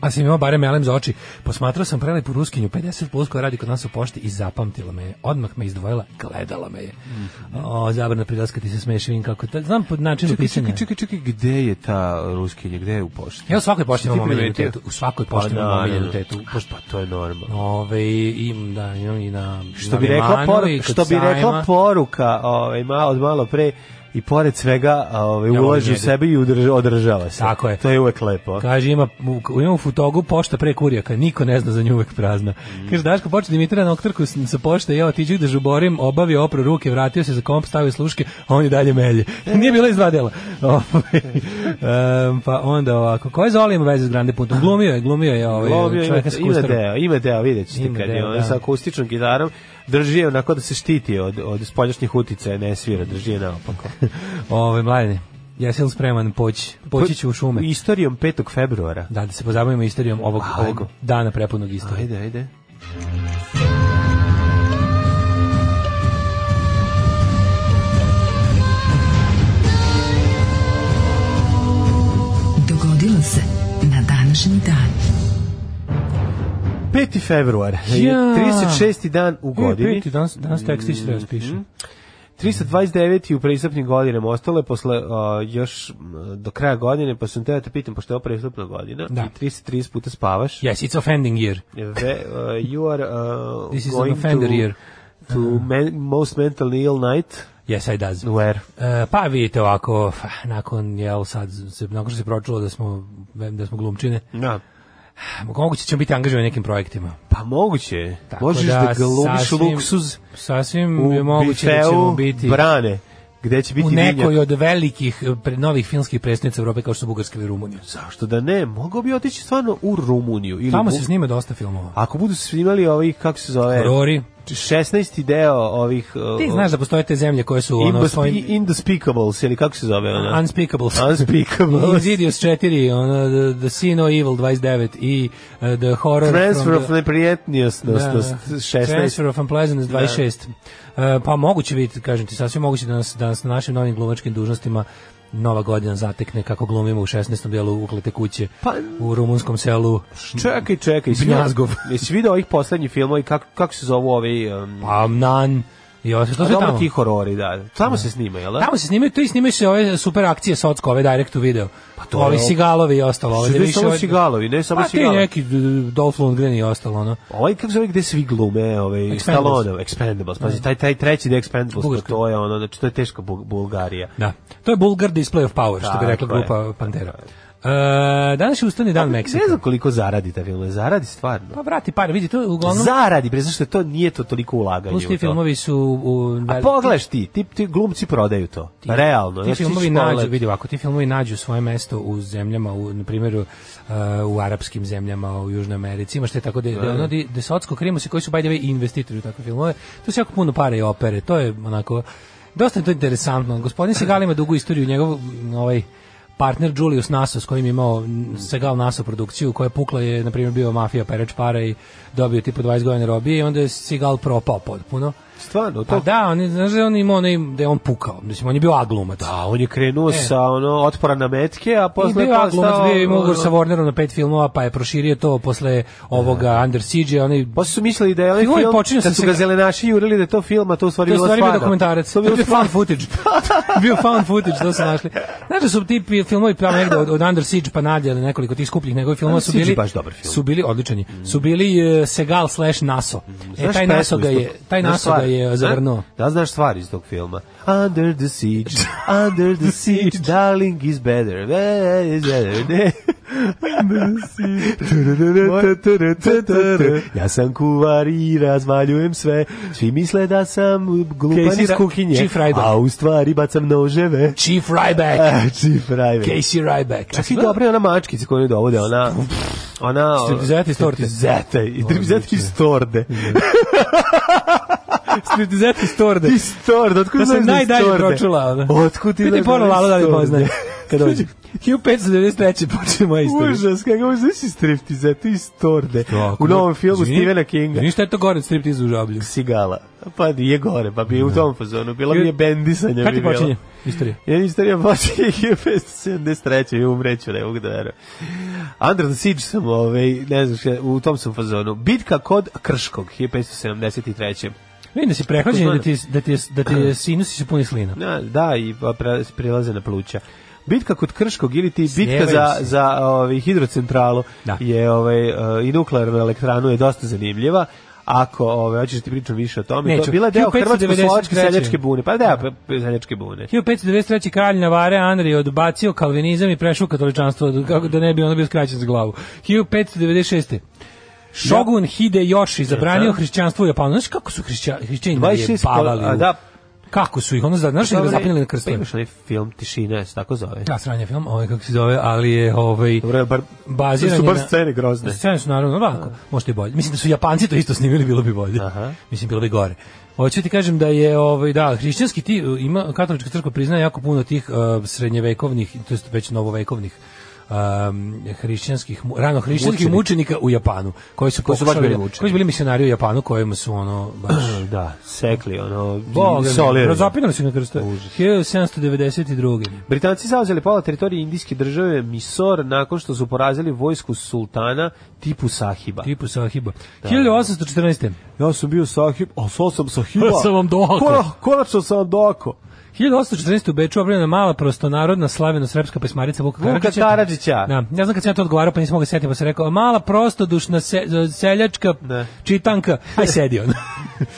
a sam imao barem elem za oči. Posmatrao sam prelepu ruskinju, 50 plus koja radi kod nas u pošti i zapamtila me je. Odmah me izdvojila, gledala me je. Mm -hmm. O, zabrana prilaska ti se smeješ vin kako. te... znam pod način čekaj, pisanja. Čekaj, čekaj, čekaj, gde je ta ruskinja, gde je u pošti? Ja u svakoj pošti imam omiljenu U svakoj pa pošti imam omiljenu tetu. Pa to je normalno. Ove, im, da, imam i na Što bi rekla, poruka, što bi rekla poruka ove, malo, od malo pre, i pored svega ovaj ulaže u sebe i udržava, održava se. Tako je. To je uvek lepo. Kaže ima ima fotogu pošta pre kurijaka, niko ne zna za nju uvek prazna. Mm. Kaže Daško počne Dimitra da na trku sa pošte, ja otiđu da žuborim, obavio opru ruke, vratio se za komp, stavio sluške, a on je dalje melje. Nije bilo izvadela. dva um, pa onda ovako, ko je Zoli ima veze s Grande Puntom? Glumio je, glumio je ovaj čovjek sa kustarom. Ima deo, ima deo, vidjet ćete kad je on da. sa akustičnom gitarom drži je onako da se štiti od, od spoljašnjih uticaja, ne svira, drži je naopako. Ove, mladine, Jesi li spreman poći, poći ću u šume? Istorijom 5. februara. Da, da se pozabavimo istorijom ovog, ajde. ovog dana prepunog istorije. Ajde, ajde. Dogodilo se na današnji dan. 5. februar, ja. 36. dan u e, godini. E, 5. danas, danas tekstić mm -hmm. raspiše. 329. u pristupnim godinama ostale posle uh, još do kraja godine, pa sam te da te pitam, pošto je ovo pristupna godina, da. i 330 puta spavaš. Yes, it's offending year. Ve, uh, you are uh, This is going an to, year. to uh. men, most mentally ill night. Yes, I does. Where? Uh, pa vidite ovako, nakon, jel, sad, se, nakon što se pročulo da smo, da smo glumčine, da. No moguće da ćemo biti angažovani nekim projektima. Pa moguće. Tako Možeš da, da glumiš sasvim, luksuz sasvim je moguće da ćemo biti brane gde će biti u nekoj vinjak. od velikih eh, novih filmskih predstavnica Evrope kao što su Bugarska ili Rumunija. Zašto da ne? Mogao bi otići stvarno u Rumuniju ili Tamo se snima dosta filmova. Ako budu se snimali ovih kako se zove? Horori. 16. deo ovih Ti znaš da postoje te zemlje koje su ono svojim Indespeakables ili kako se zove ona Unspeakables Unspeakables Insidious 4 ono The Sin of Evil 29 i uh, The Horror Transfer from the... of Neprijetniost da, 16 Transfer of Unpleasantness 26 da. Uh, pa moguće vidite kažem ti sasvim moguće da nas, da nas na našim novim glumačkim dužnostima nova godina zatekne kako glumimo u 16. delu uklete kuće pa, u rumunskom selu čekaj čekaj Bnjazgov jesi video ovih poslednjih filmova i kako, kako se zovu ovi um, pa Nan Jo, što su tamo? ti horori, da. Tamo da. se snima, jel da? Tamo se snimaju, tu i snimaju se ove super akcije sa ove direct video. Pa to ovi je... Sigalovi i ostalo. Što više samo Sigalovi, ne samo pa, Sigalovi. Pa neki Dolph Lundgren i ostalo, ono. Ovaj, kako zove, gde svi glume, ovaj, Stallone, Expendables, pazi, mm. taj, taj treći da Expendables, Bulgarska. to je ono, znači, to je teška Bulgarija. Da, to je Bulgar Display of Power, što bi rekla grupa Pantera. E, danas je ustani dan pa, Meksika. Ne znam koliko zaradi ta film, zaradi stvarno. Pa vrati par, vidi, to uglavnom... Zaradi, pre što to nije to toliko ulaganje Plus ti filmovi su... U, A pogledaš ti, ti, ti glumci prodaju to, ti, realno. Ti znači, filmovi nađu, vidi ovako, ti filmovi nađu svoje mesto u zemljama, u, na primjeru uh, u arapskim zemljama, u Južnoj Americi, imaš te tako da, da, ono, da socko krimusi koji su by the way investitori u takve filmove, to su jako puno pare i opere, to je onako... Dosta je to interesantno. Gospodin Segal ima dugu istoriju, njegov ovaj partner Julius Naso s kojim je imao Segal Naso produkciju koja je pukla je na primjer bio mafija Pereč Para i dobio tipo 20 godina robije i onda je Segal propao potpuno Stvarno, pa to... Pa da, on je, znaš da on imao onaj, da je on pukao, mislim, on je bio aglumac. Da, on je krenuo e. sa ono, otpora na metke, a posle... I bio aglumac, bio je imao sa Warnerom na pet filmova, pa je proširio to posle ovoga da. Under Siege, onaj... Posle pa su mislili da je onaj film, film počinio kad su ga zelenaši jurili da je to film, a to u stvari bilo stvarno. To stvari bio dokumentarac, to bio found footage. bio found footage, to su našli. Znaš da su ti filmovi pravo negde od, od Under Siege pa nadje, ali nekoliko tih skupljih njegovih filmova su bili... baš dobar film. Su bili odlični. Mm. Su bili e, Segal slash Naso. E, taj Naso ga je, taj Naso ga je je zavrnuo. Da znaš stvari iz tog filma? Under the siege, under the siege, darling is better, better is better. ja sam kuvar i razvaljujem sve Svi misle da sam glupan iz kuhinje A u stvari bacam noževe Chief Ryback Chief Ryback Casey Ryback Čak i dobra ona mačkica koju dovode Ona ona Stripzeta iz torte Stripzeta iz torde Spritizet iz Torde. Iz Torde, otkud da znaš da iz Torde? Da Otkud ti da znaš da Lalo da li poznaje. Kad dođe. 1593. počne moja istorija. Užas, kako možeš znaš iz striptizetu iz Torde. U novom filmu Zvini, Stevena Kinga. Znaš je to gore od u žablju? Sigala. Pa je gore, pa bi no. u da. tom fazonu. Bilo mi je bendisanje. Kad ti počinje istorija? Ja istorija počinje 1573. I umreću, ne mogu da verujem. Under the da Siege sam, ovaj, ne znam, u tom sam fazonu. Bitka kod Krškog, 1573. Vidim da si prehlađen da, da ti, da ti, da ti sinusi se puni slina. Da, da, i pa prilaze na pluća bitka kod Krškog ili ti bitka za, za ovaj, hidrocentralu da. je ovaj, eh, i nuklearnu elektranu je dosta zanimljiva ako ovaj hoćeš da ti pričam više o tome Neću. to bila deo hrvatsko-slovačke seljačke bune pa da, da pa, seljačke bune 1593 kralj Navare Anri odbacio kalvinizam i prešao katoličanstvo kako da ne bi ono bio skraćen za glavu 1596 Shogun Hideyoshi zabranio da. hrišćanstvo u Japanu. Znaš kako su hrišća, hrišćani najebavali? Da, kako su ih ono za znaš da zapinjali na pa krstu. Imaš li film Tišina, se tako zove. Da, sranje film, ovaj kako se zove, ali je ovaj Dobre, bar baziran su bar scene grozne. Scene su naravno ovako, da, da. možete i bolje. Mislim da su Japanci to isto snimili, bilo bi bolje. Aha. Mislim bilo bi gore. Hoću ti kažem da je ovaj da hrišćanski ti ima katolička crkva priznaje jako puno tih uh, srednjevekovnih, to jest već novovekovnih um, hrišćanskih rano hrišćanskih mučenika u Japanu koji su koji su baš bili mučeni. Koji su bili misionari u Japanu kojima su ono baš da sekli ono solirali. Razapinali su na krstu. 1792. Britanci zauzeli pola teritorije indijske države Misor nakon što su porazili vojsku sultana Tipu Sahiba. Tipu Sahiba. Da. 1814. Ja sam bio Sahib, a sad sam Sahiba. Sam vam doko. Konačno sam vam doko. 1814. u Beču obranjena mala prostonarodna slaveno-srpska pesmarica Vuka Karadžića. Vuka Karadžića. Da, ne znam kad sam ja to odgovarao, pa nisam mogao da setiti, pa se rekao, mala prostodušna se, e, seljačka ne. Da. čitanka, aj sedi on.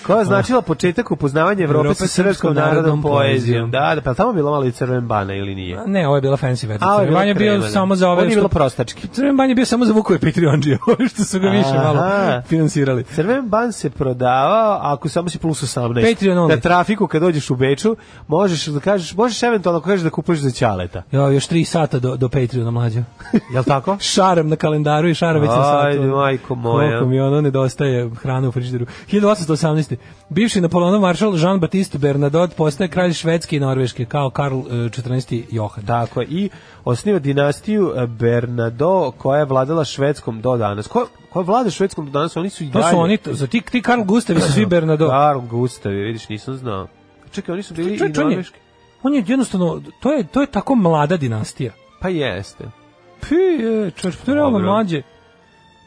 Koja je značila početak upoznavanja Evrope, sa srpskom narodnom poezijom. Da, da, pa tamo bilo malo i crven bana ili nije? ne, ovo je bila fancy verzija. Crven ban je bio samo za ove... Ovo je bilo prostački. Crven ban je bio samo za Vukove Patreonđije, što su ga više malo finansirali. Crven ban se prodavao, ako samo si plus 18. Patreon only. Na trafiku kad dođeš u Beču, možeš da kažeš, možeš eventualno kažeš da kupuješ za ćaleta. Jo, još 3 sata do do Patreona mlađe. Jel tako? šarem na kalendaru i šara već na satu. Ajde, majko moja. Koliko mi ono nedostaje hrane u frižideru. 1818. Bivši Napoleon Marshal Jean-Baptiste Bernadotte postaje kralj Švedske i Norveške kao Karl 14. E, Johan. Tako i osniva dinastiju e, Bernadotte koja je vladala Švedskom do danas. Ko ko vlada Švedskom do danas, oni su i dalje. To su oni, za ti, ti Karl Gustavi su svi Bernadotte. Karl Gustavi, vidiš, nisam znao čekaj, oni su bili čekaj, i norveški. On, on je jednostavno, to je, to je tako mlada dinastija. Pa jeste. Pi, je, čoč, to je realno mlađe.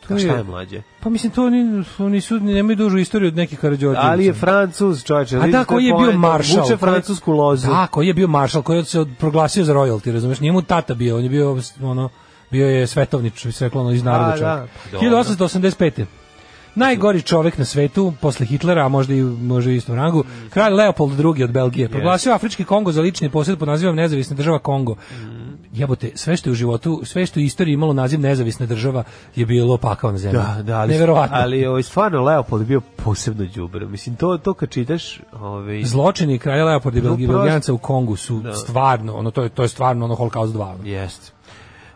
To A šta je mlađe? Pa mislim, to oni, oni su, nemaju dužu istoriju od nekih Karadžorđevića. Ali je Francuz, čovječe. A da, koji je bio maršal. Vuče francusku lozu. Da, koji je bio maršal, koji je se proglasio za royalty, razumeš? Nije mu tata bio, on je bio, ono, bio je svetovnič, sve iz naroda pa čovjek. Da, 1885. Pa najgori čovjek na svetu posle Hitlera, a možda i možda i istom rangu, kralj Leopold II od Belgije proglasio Afrički Kongo za lični posjed pod nazivom nezavisna država Kongo. Mhm. Jebote, sve što je u životu, sve što je istoriji imalo naziv nezavisna država je bilo pakao na zemlji. Da, da, ali, Neverovatno. ali ovaj, stvarno Leopold je bio posebno đubre. Mislim, to, to kad čitaš... Ovaj... Zločini kralja Leopolda i Belgijanca u Kongu su da. stvarno, ono, to je, to je stvarno ono Holocaust 2. Jeste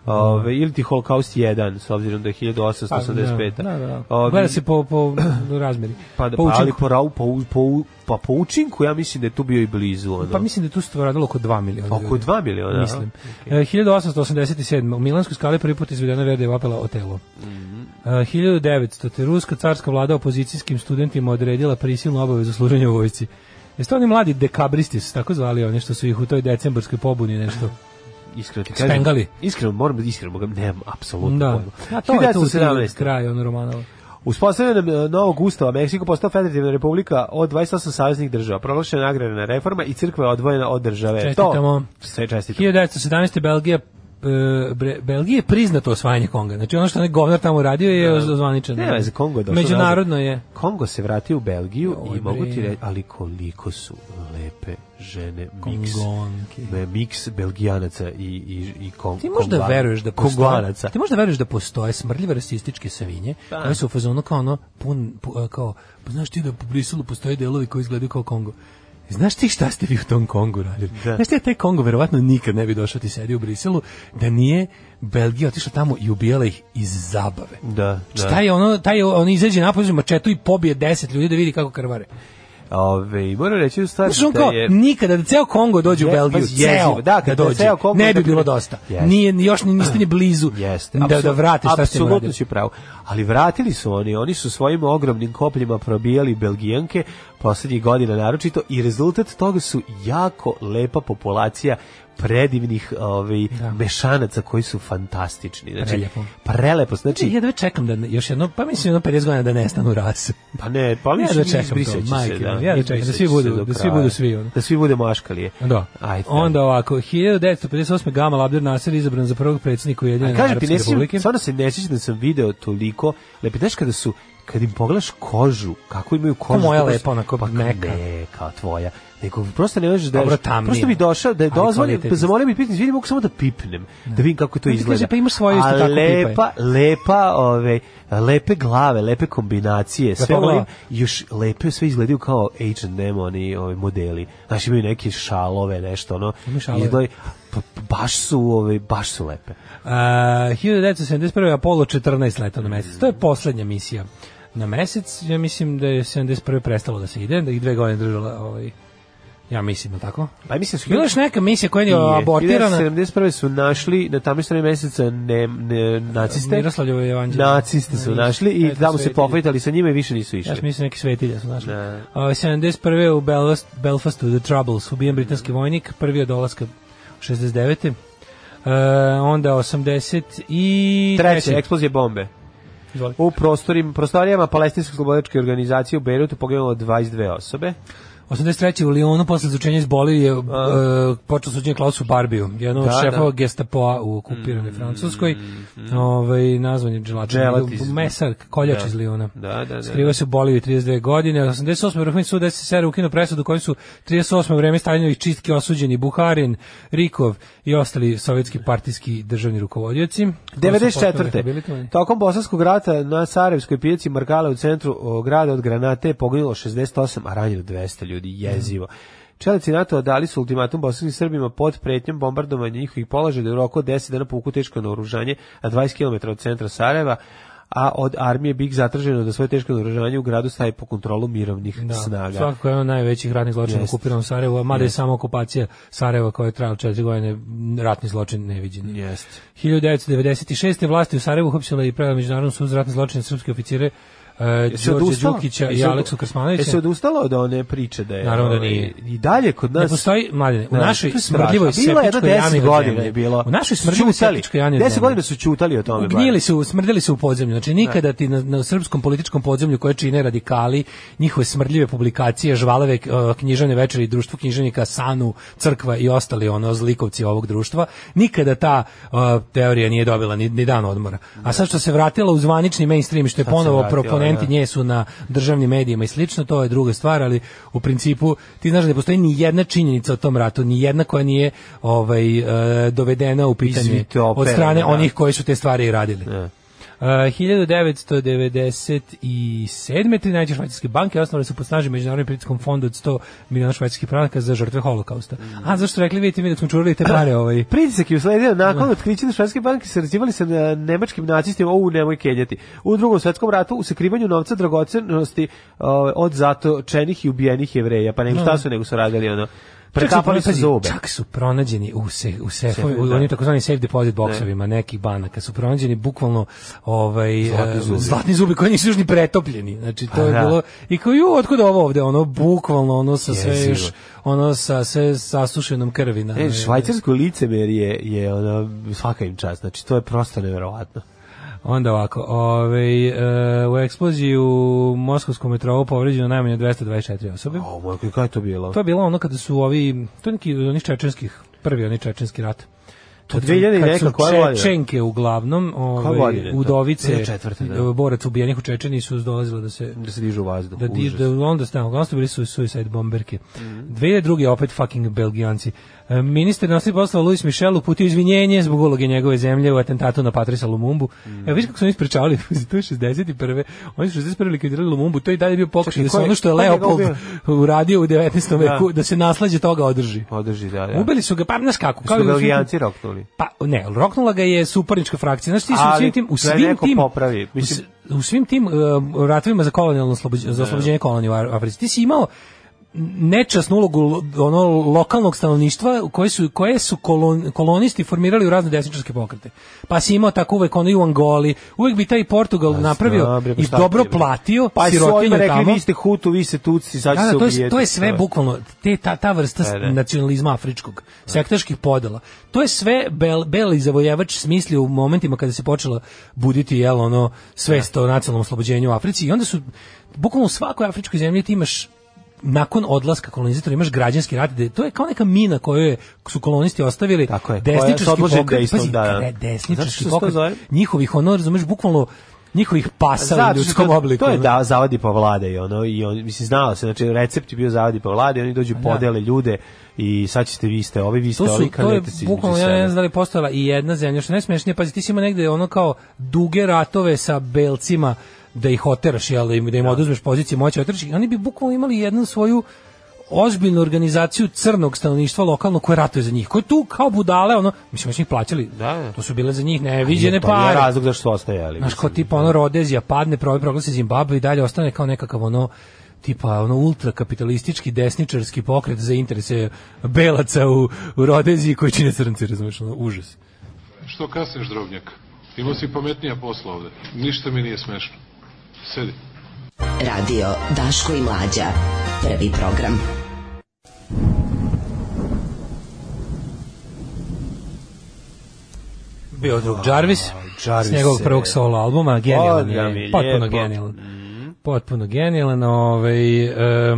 Ove, ili ti Holocaust 1, s obzirom da je 1885. Pa, da, da, da. Ove, Gleda se po, po razmeri. Pa, da, po pa, ali po, po, po, pa po učinku ja mislim da je tu bio i blizu. Ono. Pa mislim da tu tu radilo oko 2 miliona. Oko 2 miliona? Mislim. Okay. 1887. E, u Milanskoj skali prvi put izvedena Verde Vapela Otelo. Mm -hmm. 1900. Te ruska carska vlada opozicijskim studentima odredila prisilnu obavezu služenja u vojci. Jeste oni mladi dekabristi su tako zvali oni što su ih u toj decembarskoj pobuni nešto iskreno ti kažem. Spengali. Iskreno, moram da iskreno, nemam apsolutno da. pojma. Ja, to je to u kraju on Romanova. Uspostavljanjem e, novog ustava Meksiko postao federativna republika od 28 saveznih država. Proglašena agrarna reforma i crkva je odvojena od države. Čestitamo. To sve čestitamo. 1917. Belgija E, bre, Belgije je priznato osvajanje Konga. Znači ono što onaj govnar tamo radio je da. ozvaničeno. Ne, ne, za Kongo je došlo. Međunarodno je. Kongo se vratio u Belgiju Joj, i mogu ti reći, ali koliko su lepe žene mix, be, miks belgijanaca i, i, i kom, ti možda kongan, veruješ da postoje, ti možda veruješ da postoje smrdljive rasističke svinje da. koje su u fazonu kao ono pun, pun, kao, pa znaš ti da u Briselu postoje delovi koji izgledaju kao Kongo Znaš ti šta ste vi u tom Kongu radili? Da. Znaš ti da taj Kongo verovatno nikad ne bi došao da ti sedi u Briselu da nije Belgija otišla tamo i ubijala ih iz zabave. Da, da. Šta je ono, taj on izađe napolje mačetu i pobije 10 ljudi da vidi kako krvare. Ove, moram reći u stvari da je... nikada da ceo Kongo dođe je, u Belgiju, pa ceo, da, kad da dođe, ceo Kongo ne bi da bilo dosta. Jest. Nije, još ni, niste ni blizu Jeste. da, da vrate šta ste Apsolutno si pravo. Ali vratili su oni, oni su svojim ogromnim kopljima probijali Belgijanke poslednjih godina naročito i rezultat toga su jako lepa populacija predivnih ovaj da. mešanaca koji su fantastični. Znači prelepo. Prelepo, znači ja jedva čekam da još jedno pa mislim jedno 50 godina da nestanu rase. Pa ne, pa mislim ja da čekam to, majke, da, ja da čekam da svi budu, da svi budu svi ono. Da svi bude maškalije. Da. Ajde. Onda ovako 1958 Gama Abdel Nasser izabran za prvog predsednika Ujedinjene Arapske Republike. Kaže ti ne, sad se ne sećam da sam video toliko, lepi kada su kad im pogledaš kožu, kako imaju kožu. Ko moja lepa, onako pa meka. Ne, kao tvoja. Nego prosto ne možeš da Dobro, Prosto bi došao da je dozvoljen, zamolio bi pitanje, vidi mogu samo da pipnem, ne. da vidim kako to ne, izgleda. Kaže pa imaš svoje isto tako lepa, pipa. lepa, ove ovaj, lepe glave, lepe kombinacije, sve oni još lepe sve izgledaju kao H&M oni ovi ovaj, modeli. Znači imaju neke šalove, nešto ono. Izgledaju pa, baš su ove ovaj, baš su lepe. Uh, 1971 Apollo 14 leta na mesec. To je poslednja misija na mesec, ja mislim da je 71. prestalo da se ide, da ih dve godine držala ovaj, ja mislim, tako? Pa mislim da su... Bila još neka misija koja je abortirana. 71. su našli na tamo strane meseca ne, ne, naciste. Miroslavljevo evanđelje. Naciste su našli i tamo se pokvetali sa njima i više nisu išli. Ja mislim neke svetilje su našli. Ne. Uh, 71. u Belfast, Belfastu The Troubles ubijen britanski vojnik, prvi od dolaska 69. Uh, e, onda 80 i... Treće, eksplozije bombe u prostorim, prostorijama palestinske slobodačke organizacije u Beirutu poginulo 22 osobe. 83. u Lyonu posle izlučenja iz Boli je uh, počeo suđenje Klausu Barbiju, jednog od da, šefova da. gestapoa u okupiranoj mm, Francuskoj. Mm, ovaj, nazvan je Dželatin. Mesar, koljač da. iz Lyona. Da, da, da, Skrivao da. se u Boliju 32 godine. 88. vrhovni sud SSR ukino presudu koju su 38. vreme Stalinovih čistki osuđeni Buharin, Rikov i ostali sovjetski partijski državni rukovodioci. 94. Tokom Bosanskog rata na Sarajevskoj pijaci Markale u centru grada od granate poginulo 68, a ranjeno 200 ljudi prirodi, jezivo. Čelici NATO dali su ultimatum bosanskim Srbima pod pretnjom bombardovanja njihovih položaja da u roku 10 dana povuku teško naoružanje na 20 km od centra Sarajeva, a od armije BiH zatraženo da svoje teško naoružanje u gradu staje po kontrolu mirovnih da, snaga. Svakako je jedan od najvećih ratnih zločina okupiranom Sarajevu, a mada je sama okupacija Sarajeva koja je trajala četiri godine, ratni zločin neviđen. Jest. 1996. vlasti u Sarajevu uhapsila i prevela međunarodnu sud za ratne zločine srpske oficire E, Đorđe Đukića i Aleksu Krsmanovića. Jesi odustala od one priče da je? Naravno da ovaj, nije. I dalje kod nas... Ne postoji, mladine, u našoj smrdljivoj septičkoj jami godina je bilo. U našoj smrdljivoj septičkoj jami godina. 10 godina su čutali o tome. Gnjili su, smrdili su u podzemlju. Znači nikada da. ti na, na srpskom političkom podzemlju koje čine radikali, njihove smrdljive publikacije, žvalave knjižane večeri, društvo knjižanika, Sanu, crkva i ostali ono zlikovci ovog društva, nikada ta e, teorija nije dobila ni, ni dan odmora. A sad što se vratila u zvanični mainstream, što je ponovo proponen dokumenti da. nje su na državnim medijima i slično, to je druga stvar, ali u principu ti znaš da ne postoji ni jedna činjenica o tom ratu, ni jedna koja nije ovaj eh, dovedena u pitanje od strane da. onih koji su te stvari i radili. Da. Uh, 1997. 13 švajcarske banke osnovale su pod snažnim međunarodnim pritiskom fonda od 100 miliona švajcarskih franaka za žrtve holokausta. Mm. A zašto rekli, vidite mi da smo čurali te pare ovaj. Pritisak je usledio nakon no. Da. otkrića da švajcarske banke se sarađivali sa eh, nemačkim nacistima, ovu nemoj keljati. U drugom svetskom ratu u sakrivanju novca dragocenosti uh, ovaj, od zatočenih i ubijenih jevreja, pa nego šta da. su nego su radili ono Prekapali su zube. Čak su pronađeni u se, u sefu, u da. onim takozvanim safe deposit boksovima ne. nekih banaka su pronađeni bukvalno ovaj zlatni eh, zubi, zlatni zubi koji nisu pretopljeni. Znači to A, pa je da. bilo i kao ju otkud ovo ovde ono bukvalno ono sa sve Jezivo. još ono sa sve sasušenom krvi na. E, švajcarsko licemerje je, je ono svaka im čast. Znači to je prosto neverovatno. Onda ovako, ovaj, e, u eksploziji u Moskovskom metrou povređeno najmanje 224 osobe. A, moj, kako je to bilo? To je bilo ono kada su ovi, to je neki onih čečenskih, prvi oni čečenski rat to 2000 kad su Čečenke uglavnom, ovaj, udovice, da. E, borac ubijenih u Čečeni su dolazile da se... Da se dižu u vazduh. Da dižu, da onda stanu, uglavnom su bili su suicide bomberke. Mm -hmm. 2002. opet fucking Belgijanci. E, ministar nosi poslova Luis Michel uputio izvinjenje zbog uloge njegove zemlje u atentatu na Patrisa Lumumbu. Mm. Evo viš kako su oni sprečavali, to je 61. Oni su 61. likvidirali Lumumbu, to je i dalje bio pokušaj da se ono što je Leopold uradio u 19. Da. veku, da se naslađe toga održi. Održi, da, da. Ubili su ga, pa znaš kako. Kao su Belgijanci roktuli popravi. Pa ne, roknula ga je suparnička frakcija. Znači, su svim tim, u da svim tim, popravi. Mislim, u, u svim tim uh, ratovima za kolonijalno oslobođenje, za oslobođenje da. kolonije u Africi. Ti si imao nečasnu ulogu ono lokalnog stanovništva koje su koje su kolon, kolonisti formirali u razne desničarske pokrete. Pa si imao tako uvek ono i u Angoli, uvek bi taj Portugal As, pa napravio dobre, i dobro bre. platio pa sirotinju rekli, tamo. Vi ste Hutu, vi ste Tutsi, sad da, da, to, je, to je sve bukvalno te ta ta vrsta da, da, da. nacionalizma afričkog, da. sektaških podela. To je sve bel, beli zavojevač smislio u momentima kada se počelo buditi jel ono svest o nacionalnom oslobođenju u Africi i onda su bukvalno u svakoj afričkoj zemlji ti imaš nakon odlaska kolonizatora imaš građanski rat, da to je kao neka mina koju su kolonisti ostavili Tako je, desničarski pokret, pazi, da, da. desničarski pokret, njihovih ono, razumeš, bukvalno njihovih pasa Zato, u ljudskom to, obliku. To je da zavadi pa vlade i ono i on mislim znao se znači recept je bio zavadi pa vlade oni dođu da. podele ljude i sad ćete vi ste ovi vi ste to ovi kanete se. Bukvalno ja ne znam da li postojala i jedna zemlja što najsmešnije pazi ti si ima negde ono kao duge ratove sa belcima da ih oteraš, jel, da im, da im da. oduzmeš poziciju moći oteraš, oni bi bukvalno imali jednu svoju ozbiljnu organizaciju crnog stanovništva lokalno koje ratuje za njih. Koje tu kao budale, ono, mislim da su ih plaćali. Da. da. To su bile za njih neviđene pare. To je razlog zašto su ostajali. Znaš, kao tipa ono da. Rodezija padne, proglasi Zimbabve i dalje ostane kao nekakav ono tipa ono ultrakapitalistički desničarski pokret za interese belaca u, u Rodeziji koji čine crnci, razumiješ, ono, užas. Što kasniš, drobnjak? Imao si pametnija posla ovde. Ništa mi nije smešno. Sedi. Radio Daško i Mlađa. Prvi program. Bio drug Jarvis, oh, Jarvis s njegovog prvog solo albuma, genijalan pa, je, potpuno genijalan. Potpuno genijalan, ovaj... E,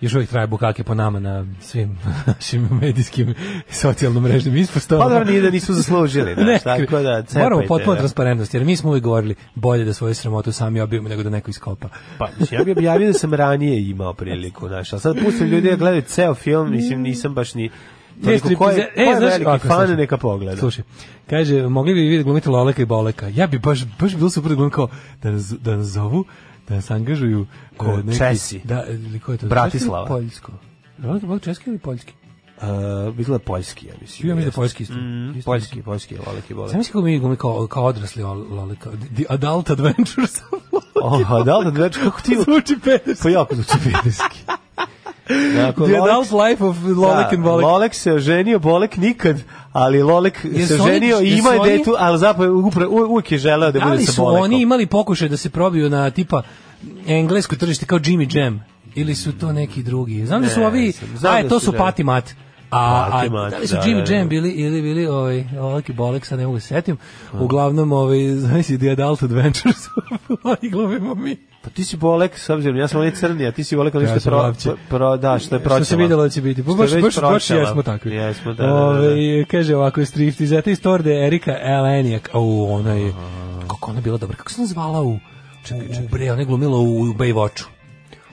još uvijek traje bukake po nama na svim našim medijskim socijalno mrežnim ispostavama. Pa da nije da nisu zaslužili. Da, ne, tako da, cepajte, moramo da. potpuno transparentnost, jer mi smo uvijek govorili bolje da svoju sramotu sami objavimo nego da neko iskopa. Pa, mislim, ja bih objavio da sam ranije imao priliku, znaš, a sad pustim ljudi da gledaju ceo film, mislim, nisam baš ni... Toliko, ko je, e, ko je e, znaš, veliki ovako, fan, neka pogleda. Slušaj, kaže, mogli bi vidjeti glumiti Loleka i Boleka. Ja bi baš, baš bilo super da glumio kao da nas, da nas zovu, da nas angažuju kod e, neki, Česi. Da, ili e, ko je to? Bratislava. Poljsko. Roland Bog Česki ili Poljski? Uh, e, izgleda poljski, ja mislim. Ja mislim da poljski isto. Mm, isto poljski, poljski, Lolek i Bolek. Sam kako mi glumi kao, kao odrasli Lolek, the adult Adventures sa Lolek. Oh, adult Adventures, kako ti... Zvuči pedeski. Pa jako zvuči pedeski. Dakle, The Adult Life of Lolek da, and Bolek. Lolek se oženio, Bolek nikad, ali Lolek jesu se oženio i ima je detu, ali zapravo u, uvijek je želeo da, da bude sa Bolekom. Ali su oni imali pokušaj da se probiju na tipa englesko tržište kao Jimmy Jam? Ili su to neki drugi? Znam da su ovi, je, da to su da. Pati Mat. a, a da li su da, Jimmy da, Jam bili ili bili ovaj Olaki Bolek, sad ne mogu setim. Uglavnom ovaj znači The Adult Adventures. glumimo mi. Pa ti si bolek, s obzirom, ja sam onaj crni, a ti si bolek, ali ja što, pro, pro, da, što je pročela. Što se vidjelo da će biti. Pa baš, baš, baš jesmo takvi. Jesmo, da, Ove, da, da. Ovaj, kaže ovako, strifti, za te Torde, Erika Elenijak. au, ona je, kako ona bila dobra, kako se nazvala u, čekaj, čekaj. u bre, ona je glumila u, u Baywatchu.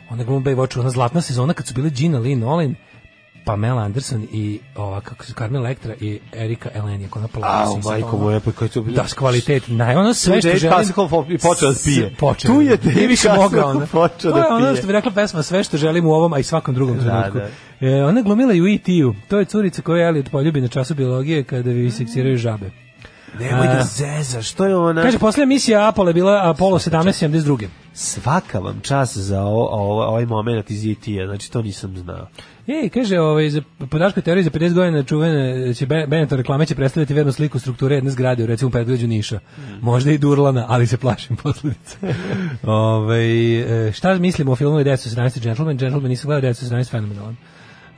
Ona je glumila u Baywatchu, ona zlatna sezona kad su bile Gina Lynn Olin, Pamela Anderson i ova kako se Carmen Electra i Erika Eleni ako ona plava se majko moja pa kako to bilo da kvalitet naj ono sve što želim Pascal i počeo da pije počeo tu da je da više se mogao ona počeo da pije ono što bi rekla pesma sve što želim u ovom a i svakom drugom da, trenutku da. e, ona glumila ju i e u to je curica koja je Elliot poljubi na času biologije kada vi sekciraju žabe Nemoj da zeza, što je ona? Kaže, posle emisija Apollo je bila Apollo 17, 72. Svaka vam čas za o, o, ovaj moment iz IT-a, e znači to nisam znao. Ej, kaže, ovaj, za podaško teorije za 50 godina čuvene će Benetton reklame će predstavljati vernu sliku strukture jedne zgrade u recimo predgrađu Niša. Mm. Možda i Durlana, ali se plašim posledice. Ove, ovaj, šta mislimo o filmu 1917 Gentleman? Gentleman nisam gledao 1917 fenomenalan.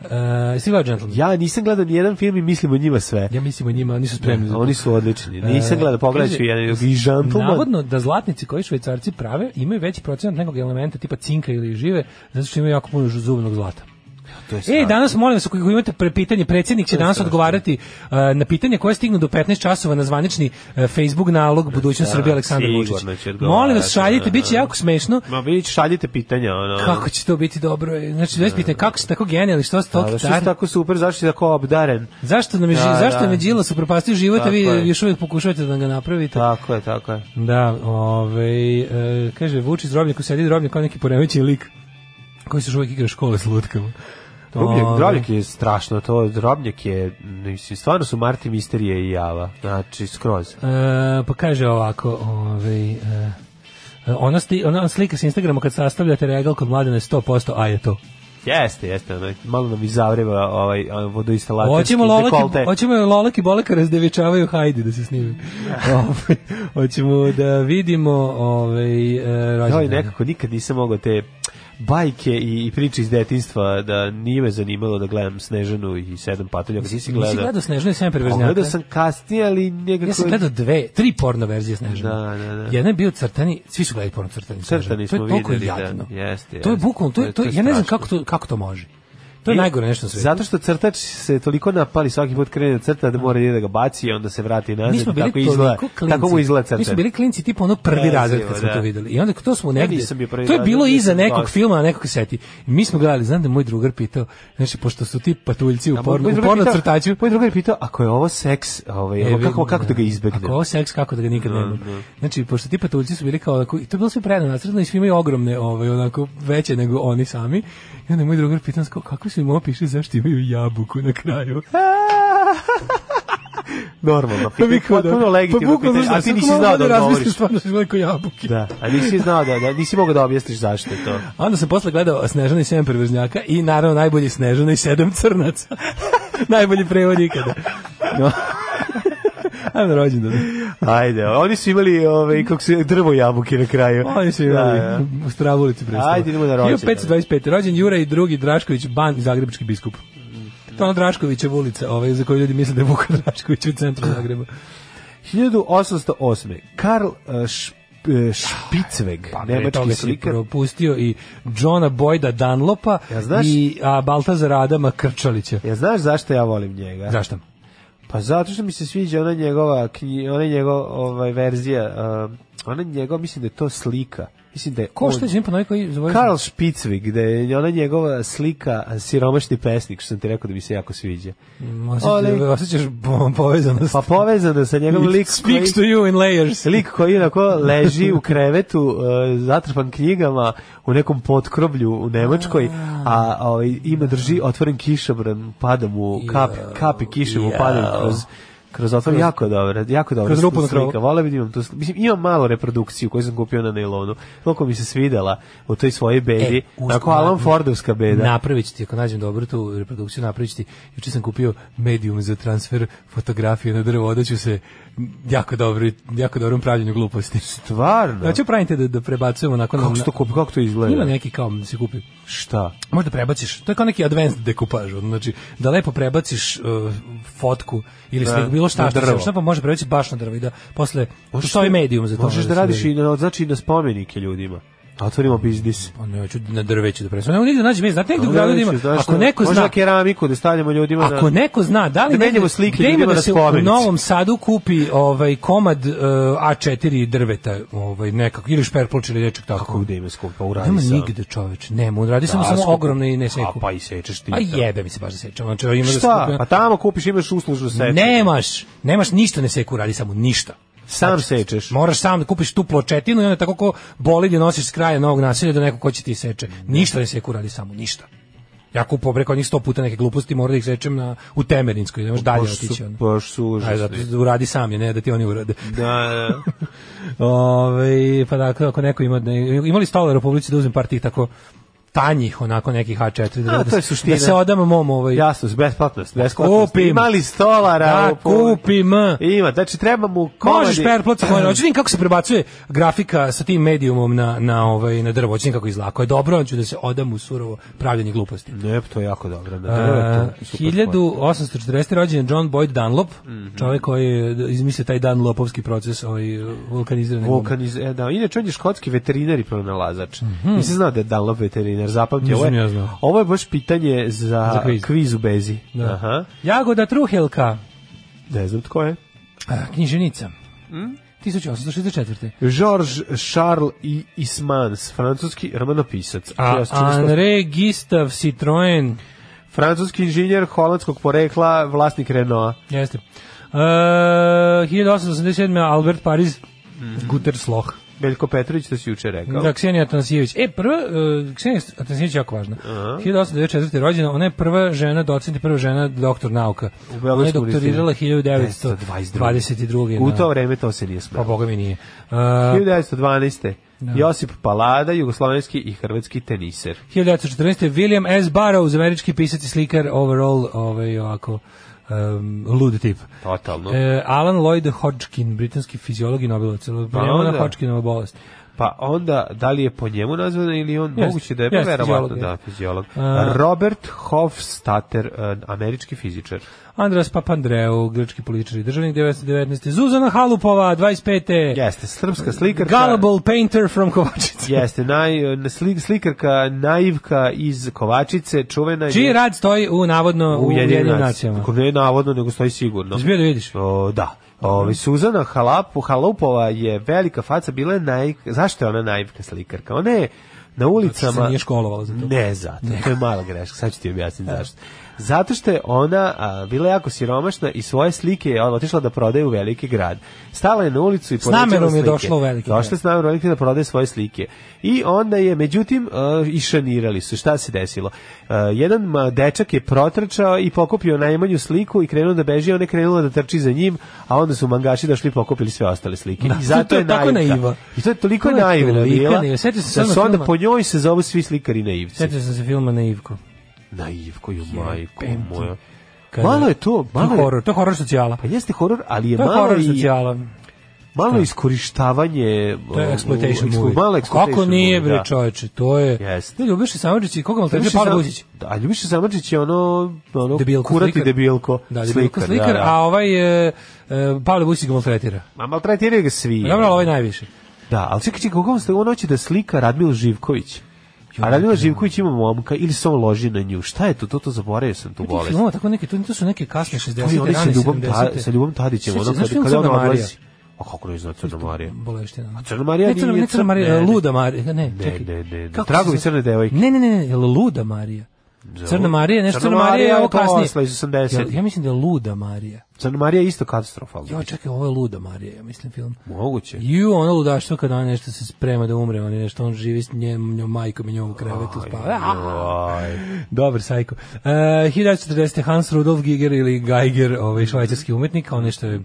Uh, e, si Ja nisam gledao nijedan film i mislim o njima sve. Ja mislim o njima, nisu spremni. Ne, oni su da, odlični. E, nisam gledao, pogledat ću jedan i gentleman. Navodno da zlatnici koji švajcarci prave imaju veći procenat nekog elementa tipa cinka ili žive, zato što imaju jako puno zubnog zlata. E, danas molim vas, ako imate pre pitanje, predsjednik će danas odgovarati uh, na pitanje koje stignu do 15 časova na zvanični uh, Facebook nalog budućnost da, Srbije Aleksandar Vučić. Molim vas, šaljite, da, bit će da. jako smešno. Ma vi šaljite pitanja. Ono. Kako će to biti dobro? E, znači, da pitanje, kako ste tako genijalni, što ste tako Što tako super, zašto ste tako obdaren? Zašto nam je, da, zašto nam je se upropastio život, a vi još uvijek pokušavate da ga napravite? Tako je, tako je. Da, ovaj, e, kaže, Vučić drobnjaku sedi drobnjak kao neki poremeći lik koji se još uvijek igra škole s lutkama. Rubljak, drobljak ovaj. je strašno, to drobljak je, mislim, stvarno su Marti Misterije i Java, znači skroz. E, pa kaže ovako, ovaj, e, ona, sti, ona slika s Instagrama kad sastavljate regal kod mladene 100%, a je to. Jeste, jeste, ono, malo nam izavreva ovaj, ovaj vodoinstalatorski hoćemo lolaki, Hoćemo lolaki boleka razdevičavaju hajdi da se snime. ovaj, hoćemo da vidimo ovaj, e, rođendan. nekako nikad nisam mogao te bajke i, i priče iz detinjstva da nije me zanimalo da gledam Snežanu i sedam patulja. Nisi, nisi gledao, gledao Snežanu i sedam perverznjaka? Gledao sam kasnije, ali nekako... Ja sam gledao dve, tri porno verzije Snežana. Da, da, da. Jedna je bio crtani, svi su gledali porno crtani. Crtani smo videli, To je toliko da. jadno. Da, jeste, jeste. To je bukvalno, to, je, to, je, to je ja ne znam kako to, kako to može. To je najgore nešto sve. Zato što crtač se toliko napali svaki put krene da crta da mora ide da ga baci i onda se vrati nazad. Mi smo bili tako izgleda, klinci. Tako mu izgleda crtač. Mi smo bili klinci tipa ono prvi razred kad smo da. to videli. I onda to smo negde. Ja to je bilo iza nekog vas. filma, nekog seti. Mi smo gledali, znam da moj drugar pitao, znači pošto su ti patuljci u porno, u porno crtaču. Moj drugar pitao, ako je ovo seks, ovaj, e, kako, kako da ga izbegne? Ako je ovo seks, kako da ga nikad ne mm, nema. Mm. Znači, pošto ti patuljci su bili kao onako, i to je bilo sve predano nacrtano i svi imaju ogromne, ovaj, onako, veće nego oni sami. I onda moj drugar pitan, kako su im opiše, zašto imaju jabuku na kraju? normalno. Pa mi kao potpuno da- pa legitimno pa pitanje, a ti nisi znao da, da odgovoriš. stvarno što veliko jabuke. Da, a nisi znao da, da nisi mogao da objasniš zašto je to. A onda sam posle gledao Snežana i sedam perverznjaka i naravno najbolji Snežana i sedam crnaca. najbolji prevod ikada. No dan rođendan. Ajde, oni su imali ovaj kako se drvo jabuke na kraju. Oni su imali da, da. u stravulici predstavu. Ajde, idemo na rođendan. 525. rođen Jura i drugi Drašković Ban, zagrebački biskup. To je Draškovićev ulica, ovaj, za koju ljudi misle da je Vuka Drašković u centru Zagreba. 1808. Karl e, Šp e, Špicveg, pa, nemački slikar. propustio i Johna Boyda Dunlopa ja znaš, i a, Baltazara Adama Krčalića. Ja znaš zašto ja volim njega? Zašto? Pa zato što mi se sviđa ona njegova, ona njegova ovaj, verzija, uh, ona njegova, mislim da je to slika Mislim da je Ko što je ponovio koji zvoj? Karl Spitzvig, gde da je ona njegova slika siromašni pesnik, što sam ti rekao da mi se jako sviđa. Mm, osjećaš, osjećaš povezanost. Pa povezano sa njegovim lik. Speaks to you in layers. Lik koji onako leži u krevetu, e, zatrpan knjigama u nekom potkrovlju u Nemačkoj, ah. a, ovaj ima drži otvoren kišobran, pada mu kap, kapi kiše mu padaju kroz Kroz otvor jako dobro, jako dobro. Kroz rupu na krovu. Vole bi da imam tu, mislim imam malo reprodukciju koju sam kupio na nailonu. Koliko mi se svidela u toj svojoj bedi, e, tako Alan Fordovska beda. Napraviću ti ako nađem dobru tu reprodukciju napraviću ti. Juče sam kupio medium za transfer fotografije na drvo, da odaću se jako dobro, jako dobro pravljenju gluposti. Stvarno. Znači pravite da da prebacujemo nakon kako to kupi, kako to izgleda? Ima neki kao da se kupi. Šta? Možda prebaciš. To je kao neki advanced dekupaž, znači da lepo prebaciš uh, fotku ili da. sliku bilo šta što se pa može preći baš na drvo i da posle postoji da- medijum za to. Možeš da, da radiš i na, da- znači i na spomenike ljudima. Otvorimo biznis. Pa ne, hoću na drveće da prenesem. Nemo nigde nađe mesta. Znate gde u gradu ima? Ako neko zna... Možda keramiku da stavljamo ljudima na... Ako neko zna, da li da negde, slike da ima da, da se u Novom Sadu kupi ovaj komad uh, e, A4 drveta, ovaj nekako, ili šperploč ili nečeg tako. Kako gde ima skupa? Uradi Nema sam. nigde čoveč. Nema, uradi da, samo samo ogromno i ne seku. A pa i sečeš ti. A jebe mi se baš da sečem. Znači, ima Da skupi... Pa tamo kupiš, imaš uslužnu seče. Nemaš, nemaš ništa ne seku, radi samo ništa. Sam znači, sečeš. Moraš sam da kupiš tu pločetinu i onda tako ko boli da nosiš s kraja novog nasilja do da nekog ko će ti seče. Ništa ne seku radi samo, ništa. Ja kupo preko njih 100 puta neke gluposti, moram da ih sečem na u Temerinskoj, da ne možeš dalje otići ona. Baš su užasni. Aj zato da uradi sam je, ne da ti oni urade. Da, da. da. Ove, pa da, ako neko ima, imali stalo u Republici da uzmem par tih tako tanjih onako nekih H4 da, A, to je da, da se da odam mom ovaj jasno besplatnost besplatnost kupim. imali stolara da, u kupim ima znači treba mu komadi možeš perplac hoćeš da kako se prebacuje grafika sa tim medijumom na na ovaj na drvo hoćeš kako izlako je dobro hoću da se odam u surovo pravljenje gluposti ne to je jako dobro da, A, to, 1840 rođen John Boyd Dunlop mm -hmm. čovjek koji je izmislio taj Dunlopovski proces ovaj vulkanizirani vulkaniz e, da inače on je škotski veterinar i pronalazač mm -hmm. nisi znao da je Dunlop veterinar jer zapamti ovo je, ja ovo je baš pitanje za, za kviz. kviz u Bezi. Da. Aha. Jagoda Truhelka. Ne znam tko je. A, knjiženica. Mm? 1864. Georges Charles I. Ismans, francuski romanopisac. A, André Gustave Citroën. Francuski inženjer holandskog porekla, vlasnik Renaulta. Jeste. E, uh, 1887. Albert Paris, mm -hmm. Guter Sloh. Beljko Petrović to da si juče rekao. Da, Ksenija Atanasijević. E, prva, uh, Ksenija Atanasijević je jako važna. Uh -huh. 1894. rođena, ona je prva žena docent i prva žena doktor nauka. U ona je doktorirala 1922. U da. to vreme to se nije spravo. Pa, boga mi nije. Uh, 1912. Da. Josip Palada, jugoslovenski i hrvatski teniser. 1914. William S. Burroughs, američki pisac i slikar, overall, ovaj, ovako, um, lud tip. Totalno. E, Alan Lloyd Hodgkin, britanski fiziolog i Nobelovac, pa, pa onda, Hodgkinova bolest. Pa onda, da li je po njemu nazvana ili on, jest, moguće da je, pa verovatno, da, fiziolog. Uh, Robert Hofstadter, e, američki fizičar. Andras Papandreou, grčki političar i državnik 1919. Zuzana Halupova, 25. Jeste, srpska slikarka. Gullible painter from Kovačice. Jeste, naj, slik, slikarka naivka iz Kovačice, čuvena... Čiji je... rad stoji u navodno u, u jedinim nacijama? Ne navodno, nego stoji sigurno. Zbio da vidiš? O, da. Ovi, Suzana Halapu, Halupova je velika faca, bila je naj... Zašto je ona naivka slikarka? Ona je na ulicama... Zato se nije školovala za to. Ne zato, ne. to je mala greška, sad ću ti objasniti zašto. Zato što je ona a, bila jako siromašna i svoje slike je otišla da prodaje u veliki grad. Stala je na ulicu i poređala slike. S namerom je došla u veliki grad. Došla s namerom u veliki da prodaje svoje slike. I onda je, međutim, uh, išanirali su. Šta se desilo? Uh, jedan dečak je protrčao i pokupio najmanju sliku i krenuo da beži, ona je krenula da trči za njim, a onda su mangaši došli i pokupili sve ostale slike. Da, I zato to je, je tako naiva. I to je toliko naivna bila. Da su onda po njoj se zovu svi slikari naivci. Sjetio sam se filma Naivko naivko ju majko moja. Malo je to, malo to je horor, to je horor socijala. Pa jeste horor, ali je, to je malo i... socijala. Malo da. iskorištavanje, to je exploitation movie. Malo exploitation Kako nije bre da. čoveče, to je. Jeste. Ljubiš se Samardžić i koga malo teže Pavle Buzić. Da, Ljubiš se je ono ono debilko, kurati slikar. debilko. Da, debilko da, slikar, slikar da, da. a ovaj e, e Pavle Buzić ga maltretira. Ma maltretiraju ga svi. Dobro, ovaj najviše. Da, ali čekaj, čekaj, kako ste ono hoće da slika Radmil Živković? A Radmila Živković ima momka ili se on loži na nju. Šta je to? To, to zaboravio sam tu bolest. Filmova, tako neke, to, to su neke kasne 60. rane 70. Sa Ljubom Tadićem, ono kada, kada ona odlazi. A kako ne zna Crna Marija? Boleština. A Crna Marija nije... Ne Crna Marija, Luda Marija. Ne, čekaj. Ne, ne, Tragovi crne devojke. Ne, ne, ne, Luda Marija. Crna Marija, nešto Crna Marija je ovo kasnije. iz 80. Ja, ja, mislim da je Luda Marija. Crna Marija je isto katastrofalno. Jo, čekaj, ovo je Luda Marija, ja mislim film. Moguće. Ju, ono ludaštvo kada ona nešto se sprema da umre, on nešto, on živi s njom, njom majkom i njom u krevetu spava. Dobar, sajko. E, uh, 1940. Hans Rudolf Giger ili Geiger, ovaj švajcarski umetnik, on nešto je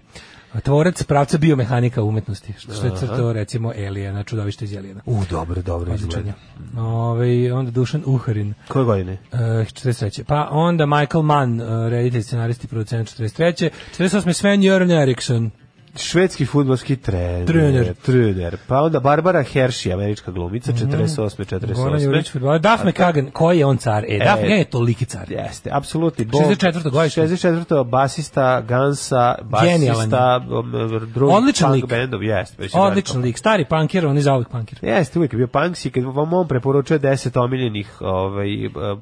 tvorac pravca biomehanika umetnosti, što, što je crtao recimo Elijana, čudovište iz Elijana. U, dobro, dobro izgleda. Ove, ovaj, onda Dušan Uharin. Koje godine? Uh, eh, 43. Pa onda Michael Mann, uh, reditelj, scenarist i producent 43. 48. Sven Jörn Eriksson švedski futbolski trener. Trener. trener. Pa onda Barbara Hershey, američka glumica, 48. 48. Goran Dafne Kagan, koji je on car? E, e Dafne je toliki car. Jeste, apsolutni. 64. godište. 64. basista, Gansa, basista, um, um, drugi Odličan punk lik. bendov. Jeste, da Odličan lik, stari punkir, on je zauvijek punkir. Jeste, uvijek je bio punks i kad vam on preporučuje 10 omiljenih ovaj,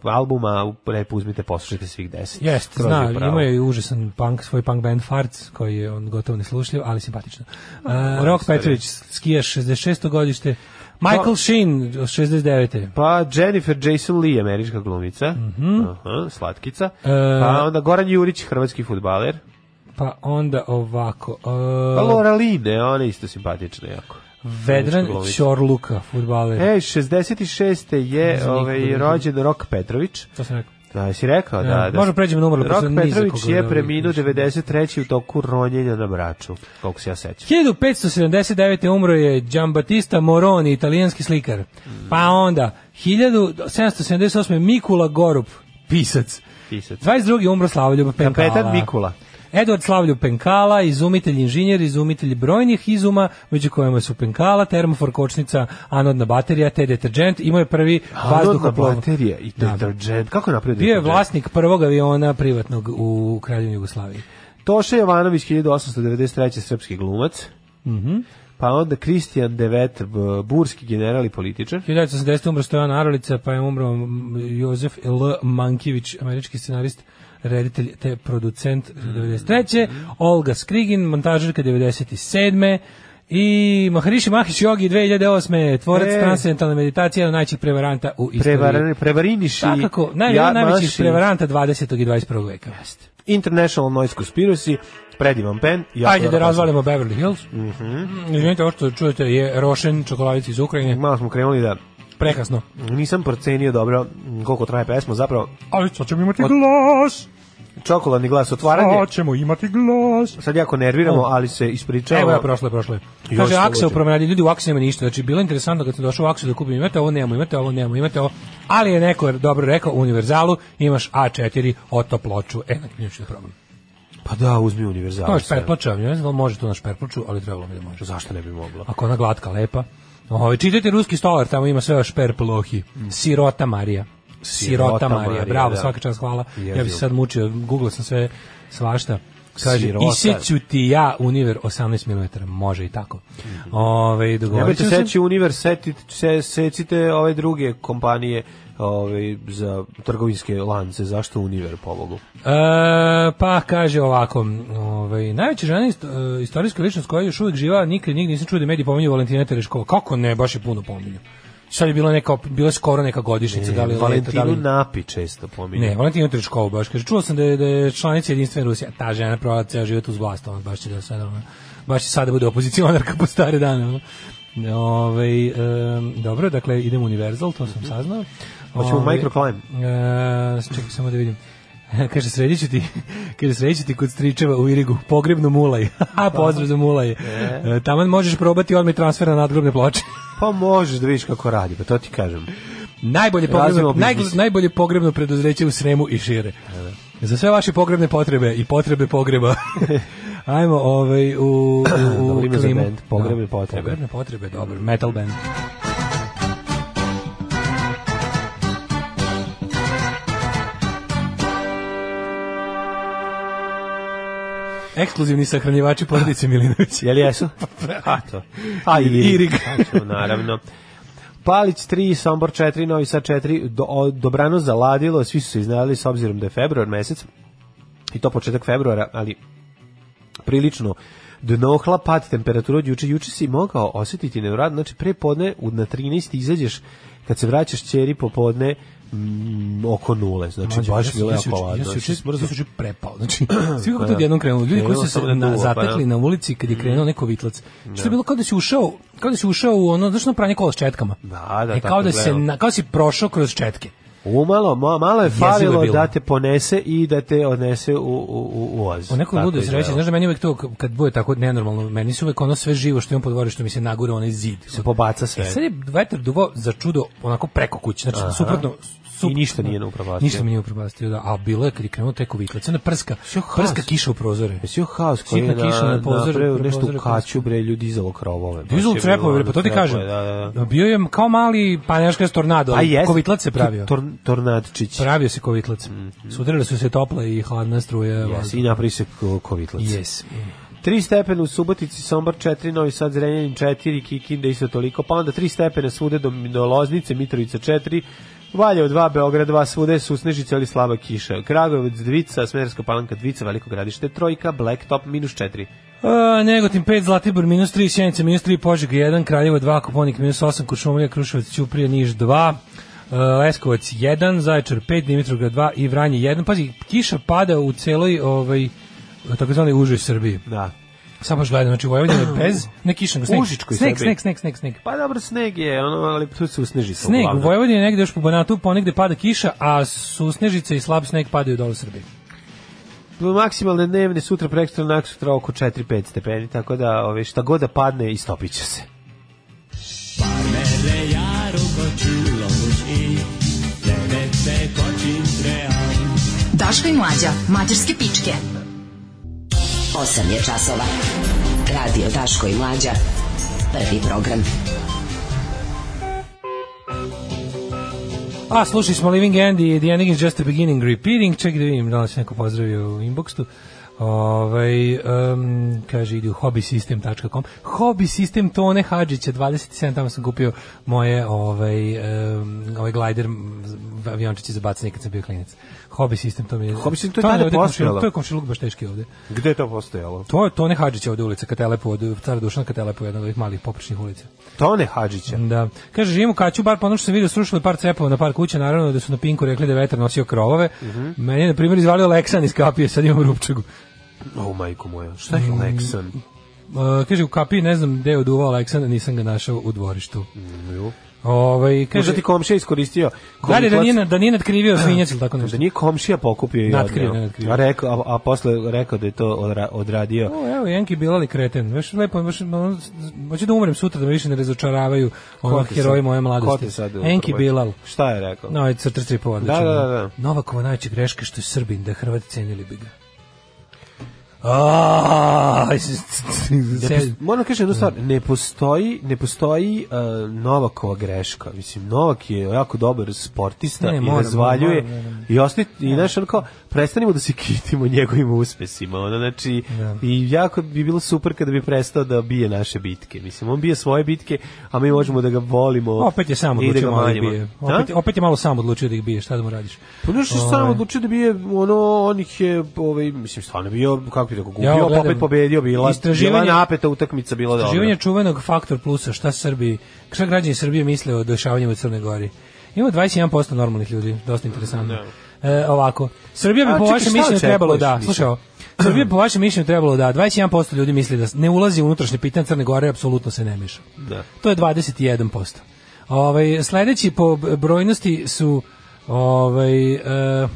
albuma, lepo uzmite, poslušajte svih 10. Jeste, zna, imao je užasan punk, svoj punk band Farts, koji je on gotovo ne slušljiv Petrović, ali simpatično. Uh, Rok Petrović, skijaš 66. godište, Michael pa, Sheen, 69. Pa Jennifer Jason Lee, američka glumica. Mm -hmm. Aha, slatkica. E, pa onda Goran Jurić, hrvatski futbaler. Pa onda ovako. E, pa Laura Line, ona isto simpatična jako. Vedran Ćorluka, futbaler. E, 66. je ovaj, rođen Rok Petrović. To sam rekao. Da, si rekao, da. da, da Možemo pređemo na umrlo. Rok Petrović je preminuo 93. u toku ronjenja na braču, koliko se ja sećam. 1579. umro je Giambattista Moroni, italijanski slikar. Mm. Pa onda, 1778. Mikula Gorup, pisac. pisac. 22. umro Slavoljub Penkala. Kapetan Mikula. Edward Slavlju Penkala, izumitelj inženjer, izumitelj brojnih izuma, među kojima su Penkala, termofor kočnica, anodna baterija, te deterđent. Imao je prvi vazduhoplov. baterija i da. deterđent. Kako je Bio je vlasnik prvog aviona privatnog u Kraljevini Jugoslaviji. Toše Jovanović, 1893. srpski glumac. Mhm. Mm pa onda Kristijan Devet, burski general i političar. 1980. umro Stojan Arolica, pa je umro Jozef L. Mankivić, američki scenarist reditelj te producent 93. Mm -hmm. Olga Skrigin, montažerka 97. I Maharishi Mahiš Yogi 2008. Tvorac e. transcendentalne meditacije, jedan od prevaranta u istoriji. Prevar, prevariniš i... Takako, naj, ja, najvećih prevaranta 20. i 21. veka. Jeste. International Noise Conspiracy, predivan pen. Ja Ajde da razvalimo Beverly Hills. Mm -hmm. Izvinite, ovo što čujete je rošen čokoladic iz Ukrajine. Malo smo krenuli da prekasno. Nisam procenio dobro koliko traje pesma, zapravo... Ali sad ćemo imati od... glas! Čokoladni glas otvaranje. Sad ćemo imati glas. Sad jako nerviramo, ali se ispričavamo. Evo ja prošle, prošle. Kaže, Aksa u promenadi, ljudi u Aksa nema ništa. Znači, bilo je interesantno kad sam došao u Aksa da kupim, imate ovo, nemamo, imate ovo, nemamo, imate ovo. Ali je neko dobro rekao, u Univerzalu imaš A4, oto ploču. E, neću da probam. Pa da, uzmi univerzal. To je šperploča, ne znam da može to na šperploču, ali trebalo bi da može. Zašto ne bi moglo? Ako ona glatka, lepa. Ovaj čitajte ruski stolar, tamo ima sve o šperplohi. Mm. Sirota Marija. Sirota, Sirota Marija. bravo, da. svaka čast hvala. Jezio. Ja bih sad mučio, googlao sam sve svašta. Kaže, iseću ti ja univer 18 mm, može i tako. Mhm. Ove, ovaj, Nemojte seći univer, setite, se, secite ove druge kompanije ovaj, za trgovinske lance, zašto Univer pobogu? E, pa kaže ovako, ovaj, najveća žena ist, e, istorijska ličnost koja je još uvijek živa, nikad nigdje nisam čuo da mediji pominju Valentina Tereškova. Kako ne, baš je puno pominju. Sad je bila neka bila skoro neka godišnica. ne, da li Valentinu da li... Napi često pominju. Ne, Valentinu Tereškova baš. Kaže čuo sam da je, da je članica jedinstvene Rusije. Ta žena provela ceo život uz vlast, ona baš će da sad ona baš će sada da bude opozicionarka po stare dane. Ove, ovaj, um, dobro, dakle idemo Universal, to sam saznao. Hoćemo ovaj, microclimb. Uh, e, čekaj samo da vidim. kaže srediću ti, kaže srediću ti kod stričeva u Irigu, pogrebno mulaj. A da. pozdrav za mulaj. E. e taman možeš probati odme transfer na nadgrobne ploče. pa možeš da vidiš kako radi, pa to ti kažem. Najbolje pogrebno, naj, najbolje pogrebno preduzeće u Sremu i šire. E, da. Za sve vaše pogrebne potrebe i potrebe pogreba. Ajmo ovaj u u, u, u, u band, pogrebne da. potrebe. Pogrebne potrebe, dobro. Metal band. Ekskluzivni sahranjivači porodice Milinović. Jel jesu? Pa, a to. A pa, i Irig. naravno. Palić 3, Sombor 4, Novi Sad 4, do, dobrano zaladilo, svi su se iznali s obzirom da je februar mesec, i to početak februara, ali prilično dno hlapat temperatura od juče, juče si mogao osetiti nevjerojatno, znači pre podne na 13 izađeš, kad se vraćaš ćeri popodne, Mm, oko nule, znači Mađe, baš bilo jako ladno. Ja se znači, brzo se prepao. Znači svi kako pa to da. jednom krenulo, ljudi koji su se na, pa zatekli da. na ulici kad je mm. krenuo neko vitlac. Da. Što je bilo kao da si ušao, kao da si ušao u ono, znači na pranje kola s četkama. Da, da, e, kao da se kao si prošao kroz četke. Umalo, malo je falilo je da te ponese i da te odnese u, u, u oz. U nekoj ludoj sreći, znaš da meni uvek to, kad bude tako nenormalno, meni se uvek ono sve živo što imam po dvorištu, mi se nagure onaj zid. Se pobaca sve. E, sad je vetar duvo za čudo onako preko kuće, znači Aha. suprotno Super. I ništa nije upropastio. Ništa mi nije upropastio, da. A bilo je kad je krenuo taj kovitlac. Ona prska, prska kiša u prozore. Jesi joj haos koji je kiša da na, na pozor, na nešto u kaću, bre, ljudi izalo krovove. Izalo trepove, pa to ti kažem. Da, da, da. Bio je kao mali, pa nešto je tornado, A jes, kovitlac se pravio. Tor, tornadčić. Pravio se kovitlac. Mm -hmm. Sudarili su se tople i hladna struje. Jes, i napravi se kovitlac. Jes. 3 stepena u Subotici, Sombor 4, Novi Sad, Zrenjanin 4, Kikinda isto toliko, pa onda 3 stepena svude do, do Loznice, Mitrovica 4, Valjevo 2, Beograd 2, svude su snežice ili slaba kiša. Kragovic Dvica, Smederska palanka Dvica, Veliko gradište trojka, Blacktop minus 4. Uh, Negotin 5, Zlatibor minus 3, Sjenica minus 3, Požeg 1, Kraljevo 2, Koponik minus 8, Kuršumlija, Kruševac, Ćuprija, Niš 2, e, Leskovac 1, Zaječar 5, Dimitrovgrad 2 i Vranje 1. Pazi, kiša pada u celoj ovaj, takozvanoj užoj Srbiji. Da. Samo baš gledam, znači Vojvodina bez, ne kišnog, sneg. Užičko sneg, sneg, sneg, sneg, sneg. Pa dobro, sneg je, ono, ali tu se usneži. Sneg, u Vojvodini je negde još po Banatu, ponegde pada kiša, a susnežice i slab sneg padaju dole u Srbiji pa maksimalne dnevne sutra prekstra na sutra oko 4-5 stepeni, tako da ove, šta god da padne istopit će se. Daška i mlađa, mađarske pičke. 8 je časova. Radio Daško i Mlađa. Prvi program. A, slušali smo Living End i The Ending is just the beginning repeating. Ček da vidim da li se neko pozdravio u inboxu. Ovaj um, kaže idu hobbysystem.com. Hobby sistem Tone Hadžića 27 tamo sam kupio moje ovaj um, ovaj glider aviončić za bacanje kad sam bio klinac hobi sistem to mi je. Hobi sistem to je tada postojalo. To je komšiluk baš teški ovde. Gde je to postojalo? To je Tone Hadžića ovde ulica Katelepo, od Cara Dušana Katelepo, jedna od ovih malih popričnih ulica. Tone Hadžića. Da. Kaže živimo Kaću bar ponoš se video srušili par cepova na par kuća, naravno da su na Pinku rekli da vetar nosio krovove. Mm -hmm. Meni je na primjer izvalio Leksan iz kapije, sad imam rupčagu. O, oh, majko moja, šta je mm. Leksan? Uh, kaže u kapiji ne znam gde je oduvao Aleksan, nisam ga našao u dvorištu. Mm, Ovaj kaže Možda ti komšija iskoristio. Da li da nije da nije natkrivio svinjac ili tako nešto. Da nije komšija pokupio i natkrio, natkrio. A rekao a, a posle rekao da je to odradio. O, evo Jenki Bilali kreten. Veš lepo, veš hoće da umrem sutra da me više ne razočaravaju ono heroji moje mladosti. Sad, Enki Bilal. Šta je rekao? No, je crta stripova. Da, da, da, da. Nova kova najče greške što je Srbin da Hrvati cenili bi ga. Moram da kažem jednu stvar, ne postoji, ne postoji uh, Novakova greška. Mislim, Novak je jako dobar sportista ne, i moram, razvaljuje moram, moram, i, osti, i znaš, on kao, prestanimo da se kitimo njegovim uspesima. Ono, znači, ja. Da. i jako bi bilo super kada bi prestao da bije naše bitke. Mislim, on bije svoje bitke, a mi možemo da ga volimo. Opet je samo da odlučio da malo bije. Da? Opet, opet, je malo sam odlučio da ih bije, šta da mu radiš? Pa nešto je sam ovaj. odlučio da bije, ono, onih je, ovaj, mislim, stvarno bio, kako bi tako gubio, ja, pa opet pobedio, bila, bila napeta utakmica, bila da. Istraživanje čuvenog faktor plusa, šta Srbi, šta građani Srbije misle o dešavanjima u Crnoj Gori. Ima 21% normalnih ljudi, dosta interesantno. Ne. E, ovako. Srbija bi A, po vašem mišljenju trebalo da, slušaj Srbija po vašem mišljenju trebalo da 21% ljudi misli da ne ulazi u unutrašnje pitanje Crne Gore, apsolutno se ne miša. Da. To je 21%. Ovaj sledeći po brojnosti su ovaj e,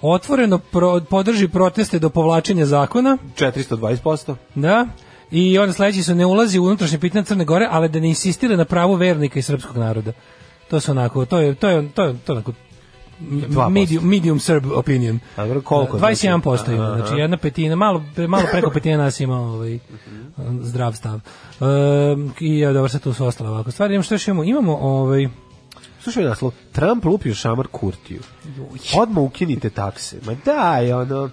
otvoreno pro, podrži proteste do povlačenja zakona 420%. Da. I onda sledeći su ne ulazi u unutrašnje pitanje Crne Gore, ali da ne insistira na pravu vernika i srpskog naroda. To su onako, to je to je to je, to je onako Medium, medium Serb opinion. A koliko? 21% e, znači? ima, znači jedna petina, malo, malo preko petine nas ima ovaj, zdrav stav. Um, I ja, dobro, sad tu su ostale ovako stvari. Imamo što još imamo? Imamo ovaj, Slušaj naslov, Trump lupio šamar Kurtiju. Odmah ukinite takse. Ma daj, ono...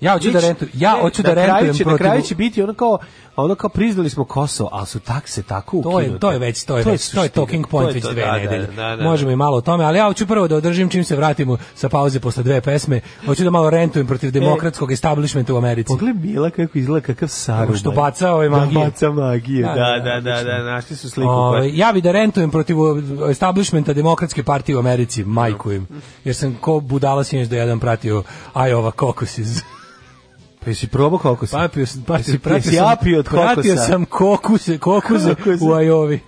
Ja hoću da rentujem, ja hoću da rentujem kraju protiv... Na kraju će biti ono kao, ono kao priznali smo Kosovo, ali su tak se tako ukinute. To je, to je već, to je, to već, to je talking point to već to, da, dve da, nedelje. Da, da, da, Možemo i malo o tome, ali ja hoću prvo da održim čim se vratimo sa pauze posle dve pesme. Hoću da malo rentujem protiv e, demokratskog establishmenta u Americi. Pogled Mila kako izgleda kakav saru. Što baca ove da magije. Da, baca magije, da, da, da, da, našli su sliku. Ove, ovaj, ja bi da rentujem protiv establishmenta demokratske partije u Americi, majkujem. Jer sam ko budala sinješ da jedan pratio Iowa Caucuses. Pa jesi probao Pa Papio sam, patio, jesi, pa, pratio, jesi apio od kokosa? Pratio sam kokuse, kokuse, kokuse. u Ajovi.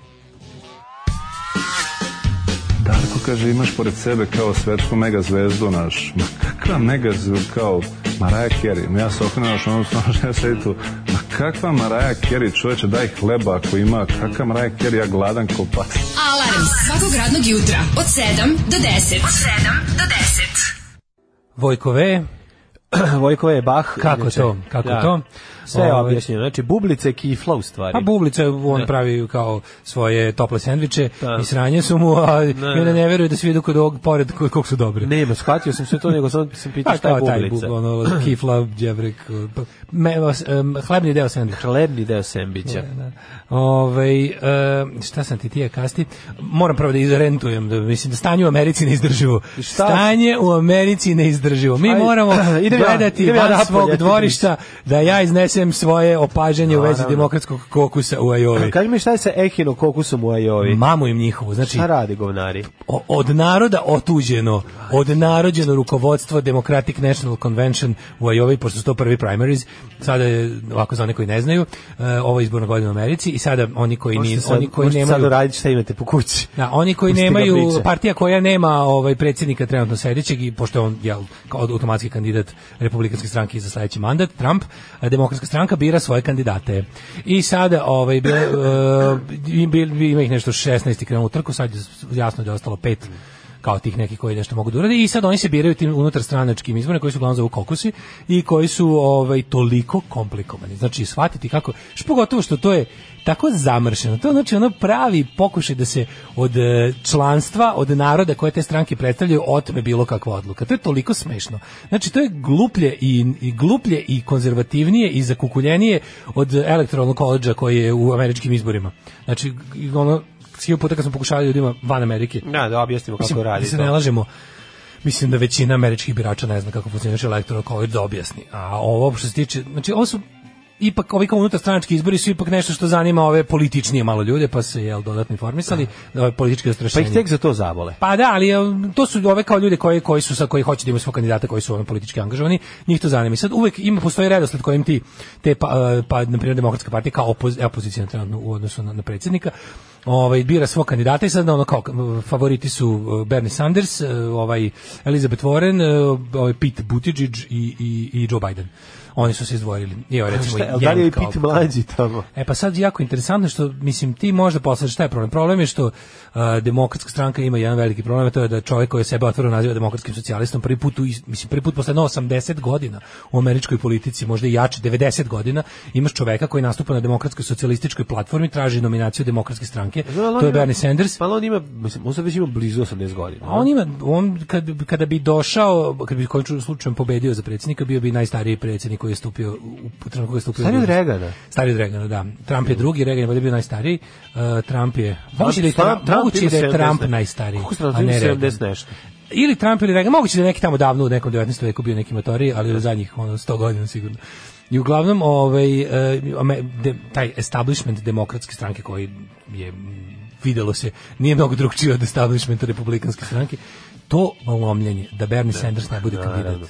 Darko kaže, imaš pored sebe kao svetsku megazvezdu naš. Ma kakva megazvezdu kao Maraja Kerry? Ja se okrenuo još ono što ja sedi tu. Ma kakva Maraja Kerry? Čoveče, daj hleba ako ima. Kakva Maraja Kerry? Ja gladan kao pas. Alarm svakog radnog jutra od 7 do 10. Od 7 do 10. Vojkove, Vojkova je Bach. Kako to? Kako da. to? Sve je ovaj. objašnjeno. Znači, bublice kifla u stvari. A pa bublice on da. pravi kao svoje tople sendviče da. i sranje su mu, a ne, i ne veruje da svi idu kod ovog pored kog, su dobri. Ne, ba, shvatio sam sve to, nego sam, sam pitao šta je bublica. Taj, ono, kifla, djebrek, pa, me, um, hlebni deo sendviča. Hlebni deo sendviča. Da, da. Ove, um, e, šta sam ti tija kasti? Moram prvo da izrentujem, da, mislim da stanje u Americi neizdrživo. Stanje u Americi neizdrživo. Mi moramo... Ide idem da, gledati ja, idem van svog dvorišta da ja iznesem svoje opažanje no, u vezi demokratskog kokusa u Ajovi. Kaži mi šta je sa ehino kokusom u Ajovi? Mamu im njihovu. Znači, šta radi govnari? Od naroda otuđeno, od narođeno rukovodstvo Democratic National Convention u Ajovi, pošto su to prvi primaries, sada je, ovako za one koji ne znaju, e, ovo je izborna godina u Americi i sada oni koji, ni, sad, oni koji nemaju... Sad raditi šta imate po kući. Da, oni koji Pusti nemaju, partija koja nema ovaj predsjednika trenutno sedećeg i pošto on je automatski kandidat republikanske stranke za sledeći mandat, Trump, demokratska stranka bira svoje kandidate. I sada ovaj, bile, uh, bil, e, bil, ima ih nešto 16 i krenu u trku, sad jasno da je ostalo pet kao tih nekih koji nešto mogu da urade i sad oni se biraju tim unutar stranačkim izborima koji su uglavnom zovu kokusi i koji su ovaj toliko komplikovani. Znači shvatiti kako, što pogotovo što to je tako zamršeno. To znači ono pravi pokušaj da se od e, članstva, od naroda koje te stranke predstavljaju, otme bilo kakva odluka. To je toliko smešno. Znači to je gluplje i, i gluplje i konzervativnije i zakukuljenije od elektoralnog koleđa koji je u američkim izborima. Znači ono Svi puta kad smo pokušali ljudima van Amerike. Da, da objasnimo mislim, kako radi. Da se ne lažemo. Mislim da većina američkih birača ne zna kako funkcioniše electoral college da objasni. A ovo što se tiče, znači ovo su ipak ovi kao unutar stranački izbori su ipak nešto što zanima ove političnije malo ljude, pa se jel dodatno informisali da ove političke zastrašenje. Pa ih tek za to zabole. Pa da, ali to su ove kao ljude koji koji su sa koji hoće da imaju svog kandidata koji su ono politički angažovani, njih to zanima. I sad uvek ima postoji redosled kojim ti te pa, eh, pa na primjer demokratska partija kao opoz, e, opozicija trenutno u odnosu na, na predsjednika ovaj bira svog kandidata i sad ono kao favoriti su eh, Bernie Sanders, eh, ovaj Elizabeth Warren, ovaj Pete Buttigieg i i i Joe Biden oni su se izdvojili. I recimo, šta, da li je pit mlađi tamo? E pa sad jako interesantno što, mislim, ti možda posle šta je problem? Problem je što uh, demokratska stranka ima jedan veliki problem, to je da čovjek koji je sebe otvoreno naziva demokratskim socijalistom prvi put, u, mislim, prvi put posle 80 godina u američkoj politici, možda i jače 90 godina, imaš čoveka koji nastupa na demokratskoj socijalističkoj platformi, traži nominaciju demokratske stranke, Zna, to je Bernie Sanders. Pa on ima, mislim, on sad već ima blizu 80 godina. A on ima, on kad, kada bi došao, kada bi u slučaju pobedio za predsjednika, bio bi najstariji predsjednik koji je stupio u trenutku koji je stupio. Stari od Regana. Stari od da. Trump je drugi, Reagan je bio najstariji. Uh, Trump je moguće da je Trump, Trump, da je Trump najstariji. Kako se a ne 70 nešto ili Trump ili Reagan, moguće da je neki tamo davno u nekom 19. veku bio neki motori, ali u zadnjih ono, 100 godina sigurno. I uglavnom, ovaj, eh, de, taj establishment demokratske stranke koji je videlo se, nije mnogo drugčije od establishmenta republikanske stranke, to lomljenje da Bernie da, Sanders ne bude da, kandidat. Da,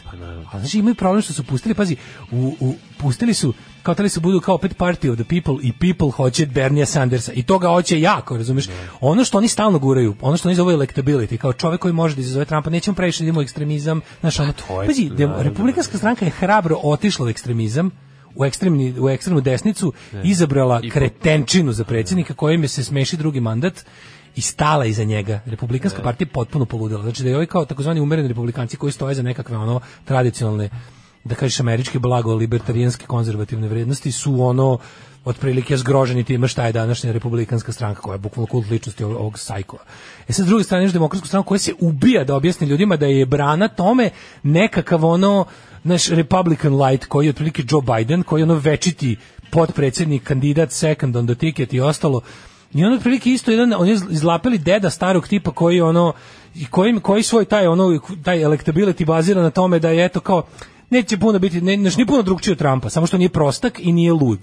pa, A znači imaju problem što su pustili, pazi, u, u, pustili su kao tali su budu kao pet party of the people i people hoće Bernie Sandersa i toga hoće jako, razumeš? Da. Ono što oni stalno guraju, ono što oni zove electability, kao čovek koji može da izazove Trumpa, nećemo previše da idemo ekstremizam, znaš, pa ono, to je, pazi, republikanska da. stranka je hrabro otišla u ekstremizam, u, ekstremni, u ekstremnu desnicu, izabrala kretenčinu za predsjednika kojim se smeši drugi mandat i stala iza njega. Republikanska da. partija potpuno poludela. Znači da je ovaj kao takozvani umereni republikanci koji stoje za nekakve ono tradicionalne da kažeš američke blago libertarijanske konzervativne vrednosti su ono otprilike zgroženi time šta je današnja republikanska stranka koja je bukvalno kult ličnosti ovog sajkova. E sad s druge strane imaš demokratsku stranku koja se ubija da objasni ljudima da je brana tome nekakav ono naš Republican light koji je otprilike Joe Biden koji je ono večiti potpredsednik, kandidat, second on the ticket i ostalo I on otprilike isto jedan, on je izlapeli deda starog tipa koji ono, i koji, koji svoj taj, ono, taj electability bazira na tome da je eto kao, neće puno biti, ne, ni puno drugčije od Trumpa, samo što nije prostak i nije lud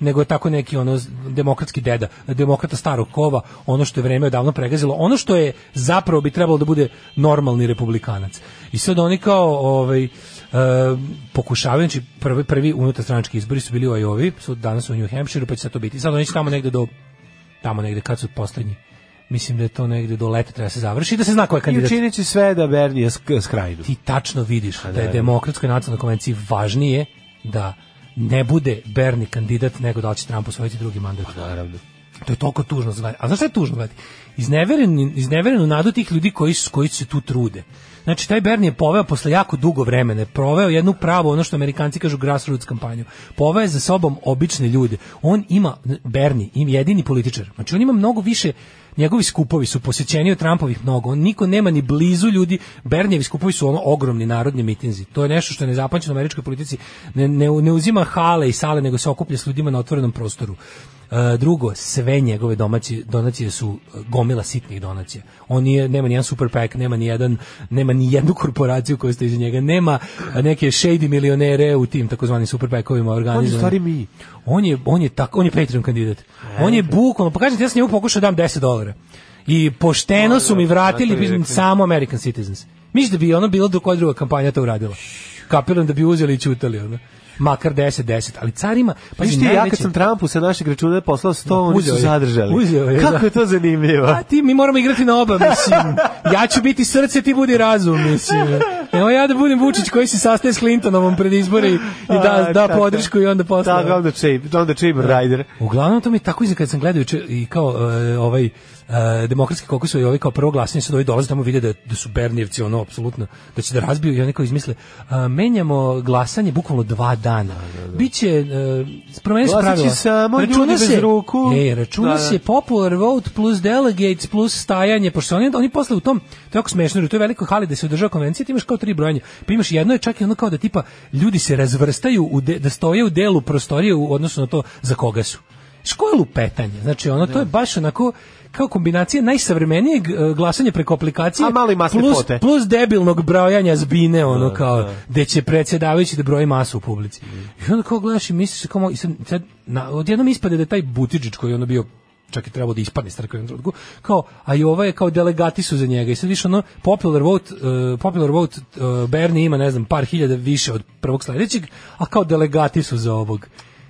nego je tako neki ono demokratski deda, demokrata starog kova, ono što je vreme odavno pregazilo, ono što je zapravo bi trebalo da bude normalni republikanac. I sad oni kao ovaj, e, pokušavaju, znači prvi, prvi unutarstranački izbori su bili u Ajovi, su danas u New Hampshire, pa će sad to biti. Sad oni će tamo negde do tamo negde kad su poslednji Mislim da je to negde do leta treba da se završi da se zna ko je kandidat. I učinit će sve da Bernija skrajdu. Ti tačno vidiš da, da, da je demokratskoj nacionalnoj konvenciji važnije da ne bude Berni kandidat nego da će Trump osvojiti drugi mandat. Pa naravno. To je toliko tužno gledati. A znaš šta je tužno gledati? Izneverenu, izneverenu nadu tih ljudi koji, su, koji se tu trude. Znači, taj Bernie je poveo posle jako dugo vremena, proveo jednu pravu, ono što amerikanci kažu, grassroots kampanju. Poveo je za sobom obične ljude. On ima, Bernie, im jedini političar. Znači, on ima mnogo više njegovi skupovi su posjećeni od Trumpovih mnogo. On niko nema ni blizu ljudi. Bernijevi skupovi su ono ogromni narodni mitinzi. To je nešto što je nezapamćeno u američkoj politici. Ne, ne, ne uzima hale i sale, nego se okuplja s ljudima na otvorenom prostoru. E, drugo, sve njegove domaće donacije su e, gomila sitnih donacija. On je, nema ni jedan super pack, nema ni jedan, nema ni jednu korporaciju koja ste iz njega, nema e, neke shady milionere u tim takozvanim super packovima organizovanim. On je On je, on je, tako, on je Patreon kandidat. E, on je bukvalno, pa kažem ja sam njemu pokušao da dam 10 dolara. I pošteno su mi vratili samo American Citizens. Mislim da bi ono bilo do koja druga kampanja to uradila. Kapiram da bi uzeli i čutali. Ono makar 10 10, ali carima ima pa ti ja kad sam Trumpu sa našeg računa poslao 100, oni su zadržali. Uzeo je, Kako da. je to zanimljivo. A ti mi moramo igrati na oba, mislim. ja ću biti srce, ti budi razum, mislim. E, evo ja da budem Vučić koji se sastaje s Clintonovom pred izbori i da, da podršku i onda posle. Tako, da, onda čib, onda čib rider. Uglavnom to mi tako izgleda kad sam gledao i kao uh, ovaj Uh, demokratski kokus i ovi kao prvo glasanje su dovi dolaze tamo vide da, da su Bernijevci ono apsolutno da će da razbiju i oni kao izmisle uh, menjamo glasanje bukvalno dva dana da, da, da. biće uh, promeni se pravila samo računa ljudi se, bez ruku e, računa da, da. se popular vote plus delegates plus stajanje pošto oni, oni posle u tom to je jako smešno jer to je veliko hali da se održava konvencija ti imaš kao tri brojanja. Pa imaš jedno je čak i ono kao da tipa ljudi se razvrstaju u de, da stoje u delu prostorije u odnosu na to za koga su. Školu petanje. Znači ono to je da. baš onako kao kombinacija najsavremenijeg e, glasanja preko aplikacije A plus, pote. plus debilnog brojanja zbine ono da, kao da će predsjedavajući da broji masu u publici. Mm. I onda kao gledaš i misliš kao i sad, sad na, odjednom ispade da je taj Butičić koji je ono bio čak i trebao da ispadne s crkve trenutku, kao, a i ova je kao delegati su za njega i sad više ono, popular vote, uh, popular vote uh, Bernie ima, ne znam, par hiljada više od prvog sledećeg, a kao delegati su za ovog.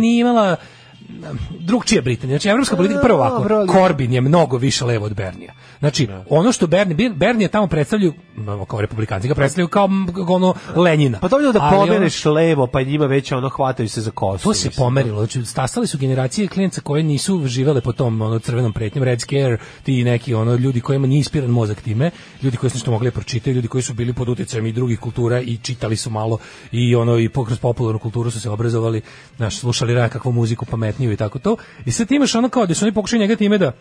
nije imala drugčija Britanija. Znači evropska politika e, prvo ovako, Dobro, Corbyn je mnogo više levo od Bernija. Znači ne. Da. ono što Bernie, Bernija tamo predstavljaju kao republikanci, ga predstavljaju kao ono Lenina. Pa to je da pomereš ono, levo, pa njima već ono hvataju se za kosu. To se mislim. pomerilo. Znači stasale su generacije klijenca koje nisu živele po tom ono crvenom pretnjem Red Scare, ti neki ono ljudi kojima nije ispiran mozak time, ljudi koji su nešto mogli da pročitati, ljudi koji su bili pod utjecajem i drugih kultura i čitali su malo i ono i kroz popularnu kulturu su se obrazovali, naš slušali kakvu muziku pametnu šetnju i tako to. I sad imaš ono kao da su oni pokušaju njega time da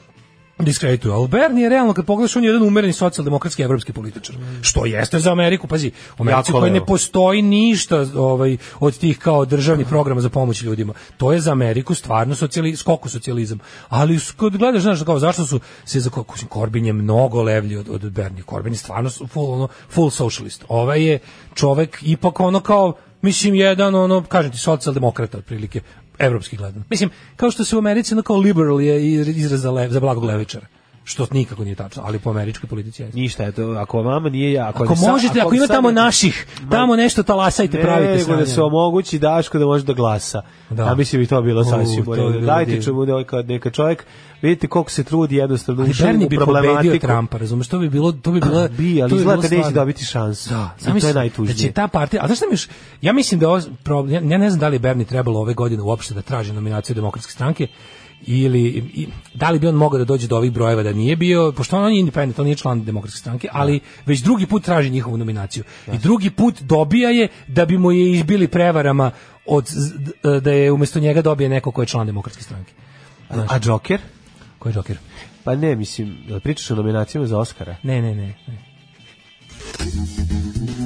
diskredituju. Ali Bernie je realno, kad pogledaš, on je jedan umereni socijaldemokratski evropski političar. Što jeste za Ameriku, pazi, u Americi koja ne postoji ništa ovaj, od tih kao državnih programa za pomoć ljudima. To je za Ameriku stvarno socijali, skoko socijalizam. Ali kad gledaš, znaš, kao, zašto su se za Korbin je mnogo levlji od, od Bernie. Korbin je stvarno full, ono, full socialist. Ovaj je čovek ipak ono kao mislim jedan ono kažem ti socijaldemokrata otprilike evropski gledano. Mislim, kao što se u Americi ono kao liberal je izraz za, lev, za blagog levičara što nikako nije tačno, ali po američkoj politici jeste. Ništa, eto, ako vama nije ja, ako, ako ne, možete, ako, ako ima tamo naših, tamo nešto talasajte, ne, pravite se. da se omogući Daško da može da glasa. Da. Ja mislim bi to bilo sasvim bolje. Dajte čemu neka ovaj neka čovjek vidite koliko se trudi jednostavno u šemu problematiku. bi Trumpa, razumeš, to bi bilo, to bi bilo... Ah, bi, ali izgleda da neće dobiti šansu. Da, I to je znači, najtužnije. Da će ta partija, a znaš šta mi ja mislim da, ja ne znam da li Berni trebalo ove godine uopšte da traži nominaciju demokratske stranke, ili i, da li bi on mogao da dođe do ovih brojeva da nije bio, pošto on je independent, on nije član demokratske stranke, da. ali već drugi put traži njihovu nominaciju. I da. drugi put dobija je da bi mu je izbili prevarama od, e, da je umesto njega dobije neko ko je član demokratske stranke. Znaš, a Joker? Ko je Joker? Pa ne, mislim, pričaš o nominacijama za oskara Ne, ne, ne. ne.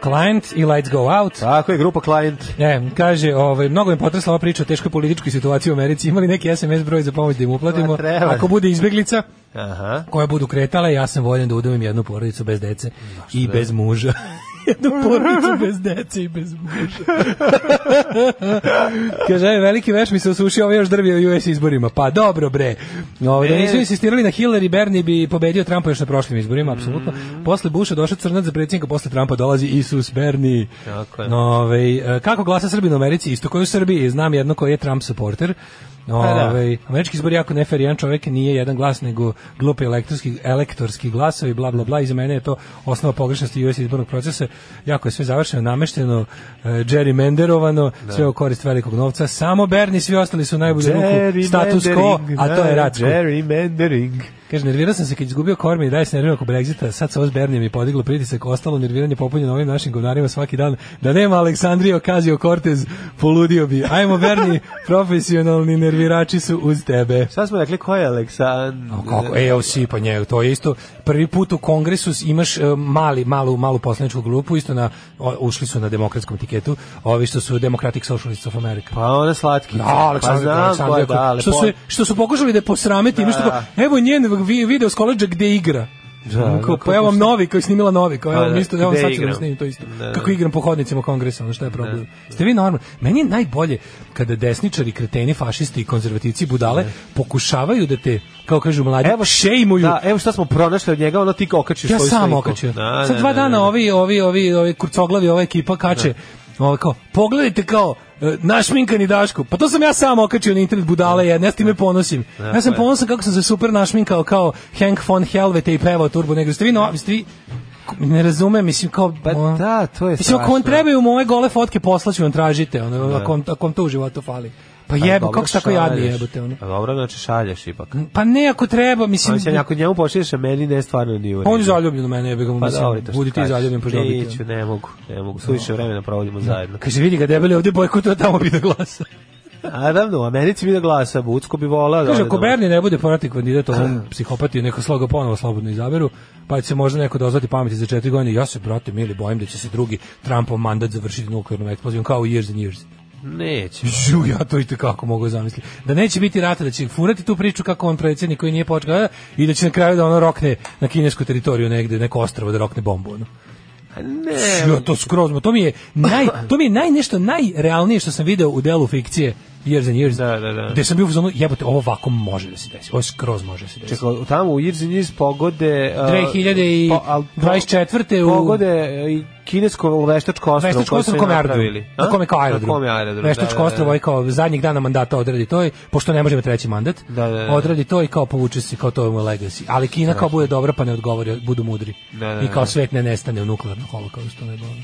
Client i Lights Go Out. Tako je, grupa Client. Ne, kaže, ovaj, mnogo je potresla ova priča o teškoj političkoj situaciji u Americi. Imali neki SMS broj za pomoć da im uplatimo? A, Ako bude izbjeglica, Aha. koje budu kretala, ja sam voljen da udavim jednu porodicu bez dece Zašto i da? bez muža jednu porodicu bez dece i bez muža. Kaže, veliki veš mi se osušio, ovo još drvio u US izborima. Pa dobro bre. No, da e. nisu insistirali na Hillary, Bernie bi pobedio Trumpa još na prošlim izborima, apsolutno. Mm. Posle Busha došao crnac za predsjednika, posle Trumpa dolazi Isus Bernie. Tako je. Nove, e, kako glasa Srbi u Americi? Isto koji u Srbiji. Znam jedno koji je Trump supporter. Pa da. Ove, američki izbor jako nefer, jedan čovjek nije jedan glas, nego glupi elektorski, elektorski glasovi, bla, bla, bla, i za mene je to osnova pogrešnosti US izbornog procesa jako je sve završeno, namešteno, džerimenderovano, e, da. sve u korist velikog novca. Samo Berni, svi ostali su najbolje ruku status quo, a to je rat. Gerrymandering. Kaže, nervirao sam se kad izgubio kormi i daje se nervirao oko Brexita, sad sa Bernijem je podiglo pritisak, ostalo nerviranje popunjeno ovim našim govnarima svaki dan. Da nema Aleksandrija Ocasio Cortez, poludio bi. Ajmo Berni, profesionalni nervirači su uz tebe. Sad smo rekli, ko je Aleksandr? No, kako, AOC, e, pa nje, to je isto. Prvi put u kongresu imaš e, mali, malu, malu poslaničku grupu, isto na, ušli su na demokratskom tiketu, ovi što su Democratic Socialists of America. Pa ona slatki. No, da, Aleksandr, pa znam, je, da, što, su, što su pokušali da posrameti, da. Što, evo njen nekog video s koleđa gde igra. Da, da kao, pa evo novi, kao je snimila novi, kao evo, pa da, isto, evo sad ću da to isto. Da, da. Kako igram po hodnicima kongresa, ono šta je problem. Da. Ste vi normalni? Meni je najbolje kada desničari, kreteni, fašisti i konzervativci budale da. pokušavaju da te, kao kažu mladi, evo, šejmuju. Da, evo šta smo pronašli od njega, ono ti okačiš ja svoju sliku. Ja sam okačio. Da, Sad dva dana ovi, ovi, ovi, ovi kurcoglavi, ova ekipa kače, ovo kao, pogledajte kao, našminkani Daško. Pa to sam ja sam okačio na internet budale jedna, ja s time ponosim. Ja sam ponosan kako sam se super našminkao kao Hank von Helvete i pevao Turbo Negro. Ste vi, no, ste vi ne razumem, mislim kao pa da, to je. Mislim, ako vam trebaju moje gole fotke, poslaću vam tražite, ono, da. ako, vam, ako vam to u životu fali. Pa jebo, kako tako jadni jebote ono. Pa dobro, znači šalješ ipak. Pa ne ako treba, mislim. Pa mislim ako njemu pošalješ, meni ne stvarno nije. Pa on je zaljubljen u mene, jebega mu pa mislim. Pa budi ti zaljubljen pa žaliti. Neću, ne mogu, ne mogu. Suviše vremena provodimo zajedno. Da, kaže vidi ga debeli ovde to tamo bi da glasa. A da, da u Americi bi da glasa, Bucko bi volao. Da kaže, ako Berni ne bude ponatik kandidat ovom psihopati, neko sloga ponovo slobodno izaberu, pa će se možda neko dozvati pameti za četiri godine. Ja se, brate, mili, bojim da će se drugi Trumpov mandat završiti nuklearnom eksplozijom, kao years and years. Neće. Žu, ja to i kako mogu da zamisliti. Da neće biti rata, da će furati tu priču kako on predsjednik koji nije počeo i da će na kraju da ono rokne na kinesku teritoriju negde, neko ostrvo da rokne bombu. Ono. Ne. Žu, ja to skroz, to mi je naj, to mi je naj nešto najrealnije što sam video u delu fikcije years and years. Da, da, da. Gde sam bio u zonu, jebote, ovo ovako može da se desi. Ovo skroz može da se desi. Čekaj, tamo u years and years pogode... Uh, 2024. Po, pogode i kinesko veštačko ostrvo. Veštačko ostrvo kome aerodrom. Na kome kao aerodrom. Na kome aerodrom. Veštačko da, da, da. ostrvo i ovaj kao zadnjeg dana mandata odradi to, i, pošto ne možemo treći mandat, da, da, da. odradi to i kao povuče se kao to je legacy. Ali Kina kao bude dobra pa ne odgovori, budu mudri. Da, da, da. I kao svet ne nestane u nuklearnom holokaustu. Ne bolno.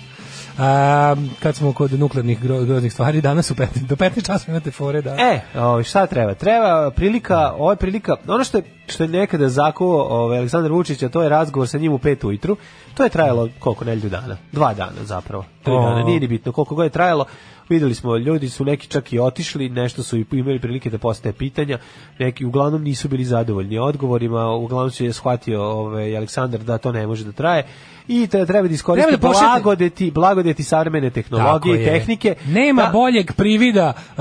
A, kad smo kod nuklearnih groznih stvari, danas u pet, do 15 časa imate fore, da. E, o, ovaj, šta treba? Treba prilika, ovo je prilika, ono što je, što je nekada zakuo ovaj, Aleksandar Vučić, a to je razgovor sa njim u pet ujutru, to je trajalo koliko, nelju dana? Dva dana zapravo, tri dana, nije ni bitno koliko god je trajalo, Videli smo, ljudi su neki čak i otišli, nešto su i imali prilike da postave pitanja, neki uglavnom nisu bili zadovoljni odgovorima, uglavnom su je shvatio ovaj, Aleksandar da to ne može da traje i treba da iskoristiti da blagodeti, blagodeti savremene tehnologije i tehnike. Nema da, boljeg privida uh,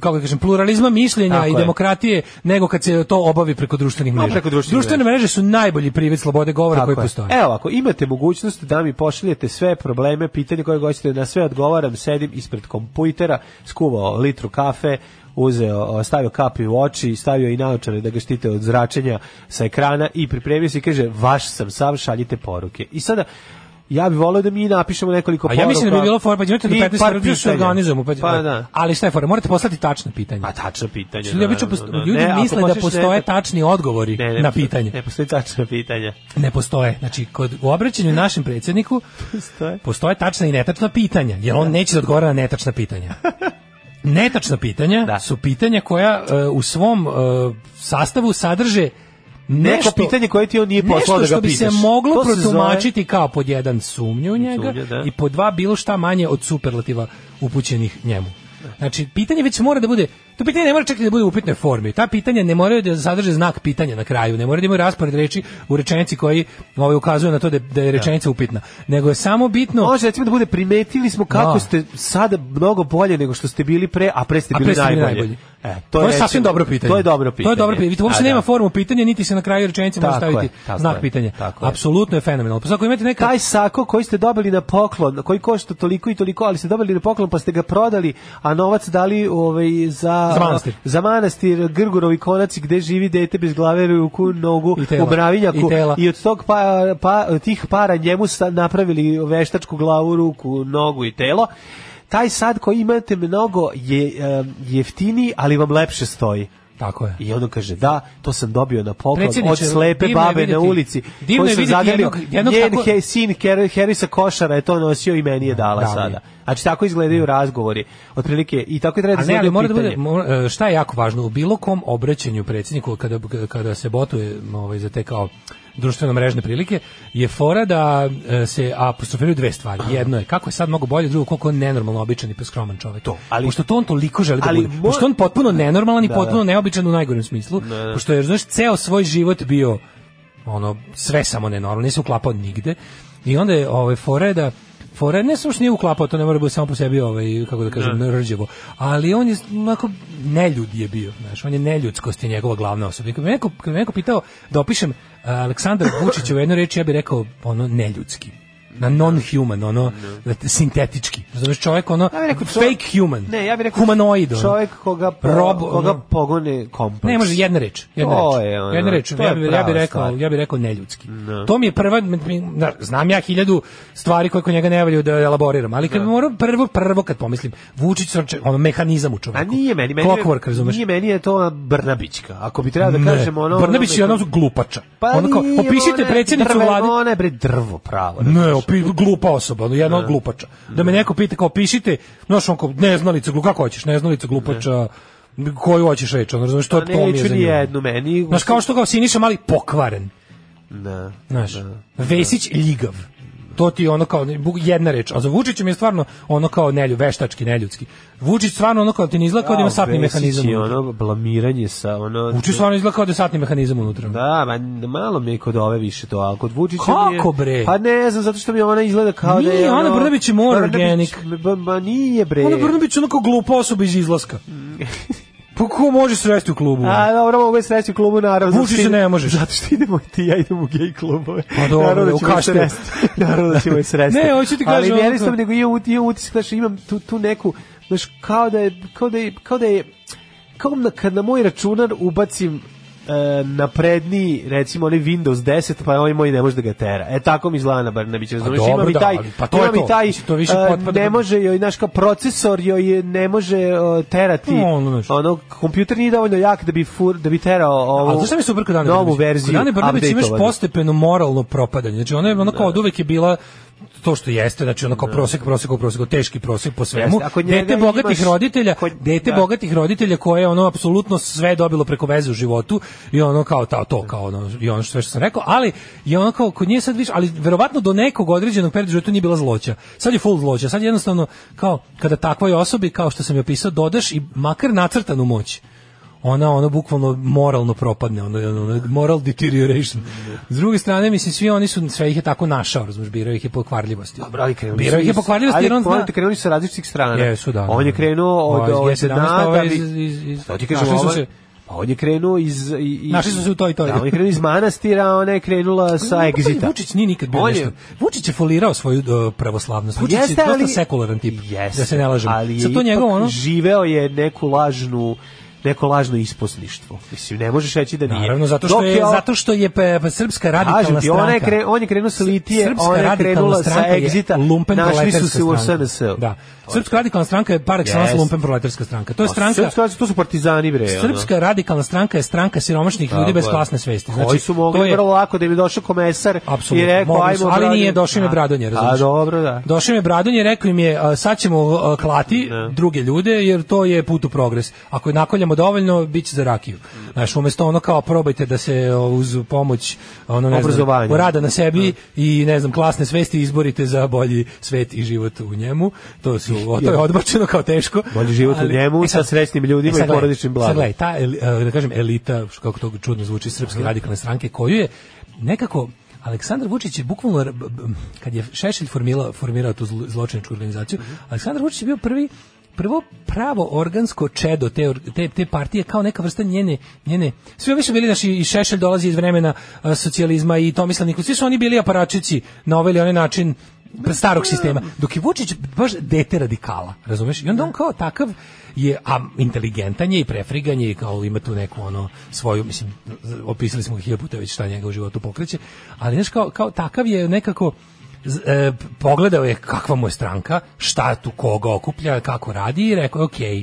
kako da kažem, pluralizma mišljenja Tako i je. demokratije nego kad se to obavi preko društvenih mreža. preko društvenih Društvene mreže su najbolji privid slobode govora Tako koji je. postoji. Evo, ako imate mogućnost da mi pošaljete sve probleme, pitanje koje hoćete na da sve odgovor razgovaram, sedim ispred kompujtera, skuvao litru kafe, uzeo, stavio kapi u oči, stavio i naočare da ga štite od zračenja sa ekrana i pripremio se i kaže, vaš sam sam, šaljite poruke. I sada, ja bih voleo da mi napišemo nekoliko poruka. A ja mislim da bi bilo fora, pa ćemo do 15 ljudi se organizujemo. Pa, pa da. Ali šta je fora? Morate poslati tačno pitanje. Pa tačno pitanje. Što, da, da, da, da. Ljudi ne, misle da postoje ne, tačni odgovori ne, ne, na pitanje. Ne postoje tačno pitanje. Ne postoje. Znači, kod, u obraćanju našem predsjedniku postoje. postoje tačna i netačna pitanja, jer on da. neće da odgovara na netačna pitanja. Netačna pitanja da. su pitanja koja uh, u svom uh, sastavu sadrže Neko nešto, pitanje koje ti on nije poslao da ga pitaš. Nešto što bi se moglo protumačiti zove... kao pod jedan sumnju u njega Sulje, da. i pod dva bilo šta manje od superlativa upućenih njemu. Znači, pitanje već mora da bude To pitanje ne mora čekati da bude u upitnoj formi. Ta pitanja ne moraju da sadrže znak pitanja na kraju, ne mora da imaju raspored reči u rečenici koji ovaj ukazuje na to da, da je da. rečenica upitna, nego je samo bitno. Može recimo da bude primetili smo kako no. Da. ste sada mnogo bolje nego što ste bili pre, a pre ste bili, pre ste bili najbolji. najbolji. E, to, to je, je sasvim dobro pitanje. To je dobro pitanje. To je dobro pitanje. Uopšte da. nema formu pitanja, niti se na kraju rečenice može staviti je, znak pitanja. Apsolutno je fenomenalno. Pa ako imate neka taj sako koji ste dobili na poklon, koji košta toliko i toliko, ali ste dobili na poklon pa ste ga prodali, a novac dali ovaj za za manastir. Za manastir Grgurovi konaci gde živi dete bez glave, ruku, nogu, I u mravinjaku i, i, od tog pa, pa, tih para njemu sa, napravili veštačku glavu, ruku, nogu i telo. Taj sad koji imate mnogo je jeftini ali vam lepše stoji. Tako je. I onda kaže, da, to sam dobio na poklon od slepe babe vidjeti, na ulici. Divno je vidjeti jednog, jednog njen tako... he, sin Harrisa Košara je to nosio i meni je da, dala da, sada. Da. Znači, tako izgledaju da. razgovori. Otprilike, i tako je treba da ne, ali da bude, e, šta je jako važno, u bilo kom obraćanju predsjedniku, kada, kada se botuje ovaj, za te kao društveno mrežne prilike je fora da e, se apostrofiraju dve stvari. Jedno je kako je sad mnogo bolje, drugo koliko je nenormalno običan i skroman čovjek. To, ali pošto to on toliko želi da ali, da bude. Pošto on potpuno nenormalan i da, da. potpuno neobičan u najgorem smislu, da, da, pošto je znaš ceo svoj život bio ono sve samo nenormalno, nije se uklapao nigde. I onda je ove ovaj, fore da fora ne samo što nije uklapao, to ne mora da biti samo po sebi ovaj kako da kažem ne. Da. rđevo, ali on je onako neljud je bio, znaš, on je neljudskost je njegova glavna osoba. Kad me neko, kad me neko pitao da opišem eh, Aleksandar Vučića u jednoj reči, ja bih rekao ono neljudski na non-human, ono, ne. sintetički. Znači čovjek, ono, ja rekao, fake human. Ne, ja bih rekao humanoid. Čovjek koga, po, Rob, koga ono. pogone kompleks. Ne, može, jedna reč. Jedna to reč. Je, ono, jedna reč. Ja, bi, ja bih rekao, ja bih rekao neljudski. Ne. Da. To mi je prva, znam ja hiljadu stvari koje kod njega ne valju da elaboriram, ali kad ne. Da. moram prvo, prvo kad pomislim, Vučić, ono, mehanizam u čovjeku. A nije meni, meni, Clockwork, razumeš? nije meni je to Brnabićka. Ako bi trebalo da kažemo ono... Brnabić je ono glupača. Pa onako, opišite predsjednicu vlade. Ono bre drvo pravo. Ne, pi, glupa osoba, ono jedna od da. glupača. Da me da. neko pita kao pišite, znaš onko neznalica, glupa kako hoćeš, neznalica glupača koju hoćeš reći, ono razumiješ, to, to mi je zanimljivo. jednu meni. Znaš, kao što ga Siniša mali pokvaren. Da. Znaš, da, Vesić da. ljigav to ti ono kao jedna reč. A za Vučića mi je stvarno ono kao nelju, veštački, neljudski. Vučić stvarno ono kao ti ne izgleda da ima satni mehanizam. Je ono blamiranje sa ono Vučić stvarno izgleda kao da satni mehanizam unutra. Da, ma malo mi je kod ove više to, al kod Vučića Kako je, bre? Pa ne znam, zato što mi ona izgleda kao nije, da je Nije, ona Brnabić je mora organic. Ma nije bre. Ona Brnabić je ono kao glupa osoba iz izlaska. Mm. Pa ko može sresti u klubu? A, dobro, mogu sresti u klubu, naravno. Vuči se ne možeš. Zato što idemo ti, ja idem u gej klubove. Pa dobro, naravno da ćemo sresti. naravno da ćemo sresti. ne, hoću ti kažem. Ali jednostavno, nego je, je utisak, znaš, imam tu, tu neku, znaš, kao da je, kao da je, kao da je, kao da kad na moj računar ubacim E, napredniji, recimo onaj Windows 10, pa ovaj moj ne može da ga tera. E tako mi izgleda na Barnabić, biće. Pa znači, ima mi da, taj, pa to ima je mi taj, to više e, potpada. ne da- može joj, naš kao procesor joj ne može terati. No, ono, ono, kompjuter nije dovoljno jak da bi, fur, da bi terao ovu, ali, znaš mi super kod Dane novu Barnabić? verziju. Kod Dane Barnabić imaš postepeno moralno propadanje. Znači, ona je ono kao da. od uvek je bila to što jeste, znači onako kao da. prosek, prosek, prosek, teški prosek po svemu. dete bogatih imaš, roditelja, kod, dete da. bogatih roditelja koje je ono apsolutno sve dobilo preko veze u životu i ono kao ta, to kao ono i ono što sve što sam rekao, ali je ono kao kod nje sad više, ali verovatno do nekog određenog perioda života nije bila zloća. Sad je full zloća, sad jednostavno kao kada takvoj osobi kao što sam je opisao dodaš i makar nacrtanu moć ona ono bukvalno moralno propadne, ono, ono moral deterioration. S druge strane, mislim, svi oni su, sve ih je tako našao, razumiješ, birao ih je po kvarljivosti. Dobro, ali krenuli birao ih je po kvarljivosti, jer on zna... krenuli sa različitih strana. Jesu, da. On da, je da. krenuo pa, od, od, od dana da bi... Iz, pa, ti kažem, pa on je krenuo iz... iz Našli su se u toj toj. Da, on je krenuo iz manastira, ona je krenula pa, sa pa, egzita. Vučić nije nikad bio on nešto. Je... Vučić je folirao svoju uh, pravoslavnost. Vučić jeste, je dosta sekularan tip, jeste, da se ne lažem. Ali je to ipak njegov, ono... živeo je neku lažnu neko lažno isposništvo. Mislim, ne možeš reći da nije. Naravno, zato što, Dok je, zato što je pa, pa srpska radikalna ti, stranka. Ona je kre, on je krenuo sa litije, srpska ona je krenula sa egzita, našli su se u SNS. Da. Srpska radikalna stranka je par excellence yes. lumpen proletarska stranka. To je stranka. Srpska, to su partizani bre. Srpska radikalna stranka je stranka siromašnih ljudi bez klasne svesti. Znači, Koji su mogli vrlo lako da im je došao komesar i rekao ajmo. Ali nije došao im Bradonje, razumiješ? A dobro, da. Došao im Bradonje, rekao im je sad ćemo klati da. druge ljude jer to je put u progres. Ako je nakoljamo nemamo dovoljno, bit će za rakiju. Znaš, umjesto ono kao probajte da se uz pomoć ono, ne znam, rada na sebi da. i ne znam, klasne svesti izborite za bolji svet i život u njemu. To, su, to je odbačeno kao teško. Bolji život ali, u njemu e sad, sa srećnim ljudima e sad, i porodičnim blagom. Sad gledaj, ta, e, da kažem, elita, kako to čudno zvuči, srpske radikalne stranke, koju je nekako Aleksandar Vučić je bukvalno kad je Šešelj formirao, formirao tu zločinačku organizaciju, mhm. Aleksandar Vučić je bio prvi prvo pravo organsko čedo te, te, te partije kao neka vrsta njene njene svi više su bili naši i Šešelj dolazi iz vremena a, socijalizma i Tomislav Nikolić svi su oni bili aparačici na ovaj ili onaj način starog sistema dok je Vučić baš dete radikala razumeš i onda on da. kao takav je a inteligentan je i prefrigan je i kao ima tu neku ono svoju mislim opisali smo hiljadu puta već šta njega u životu pokreće ali znaš kao, kao takav je nekako e, pogledao je kakva mu je stranka, šta tu koga okuplja, kako radi i rekao je okej, okay,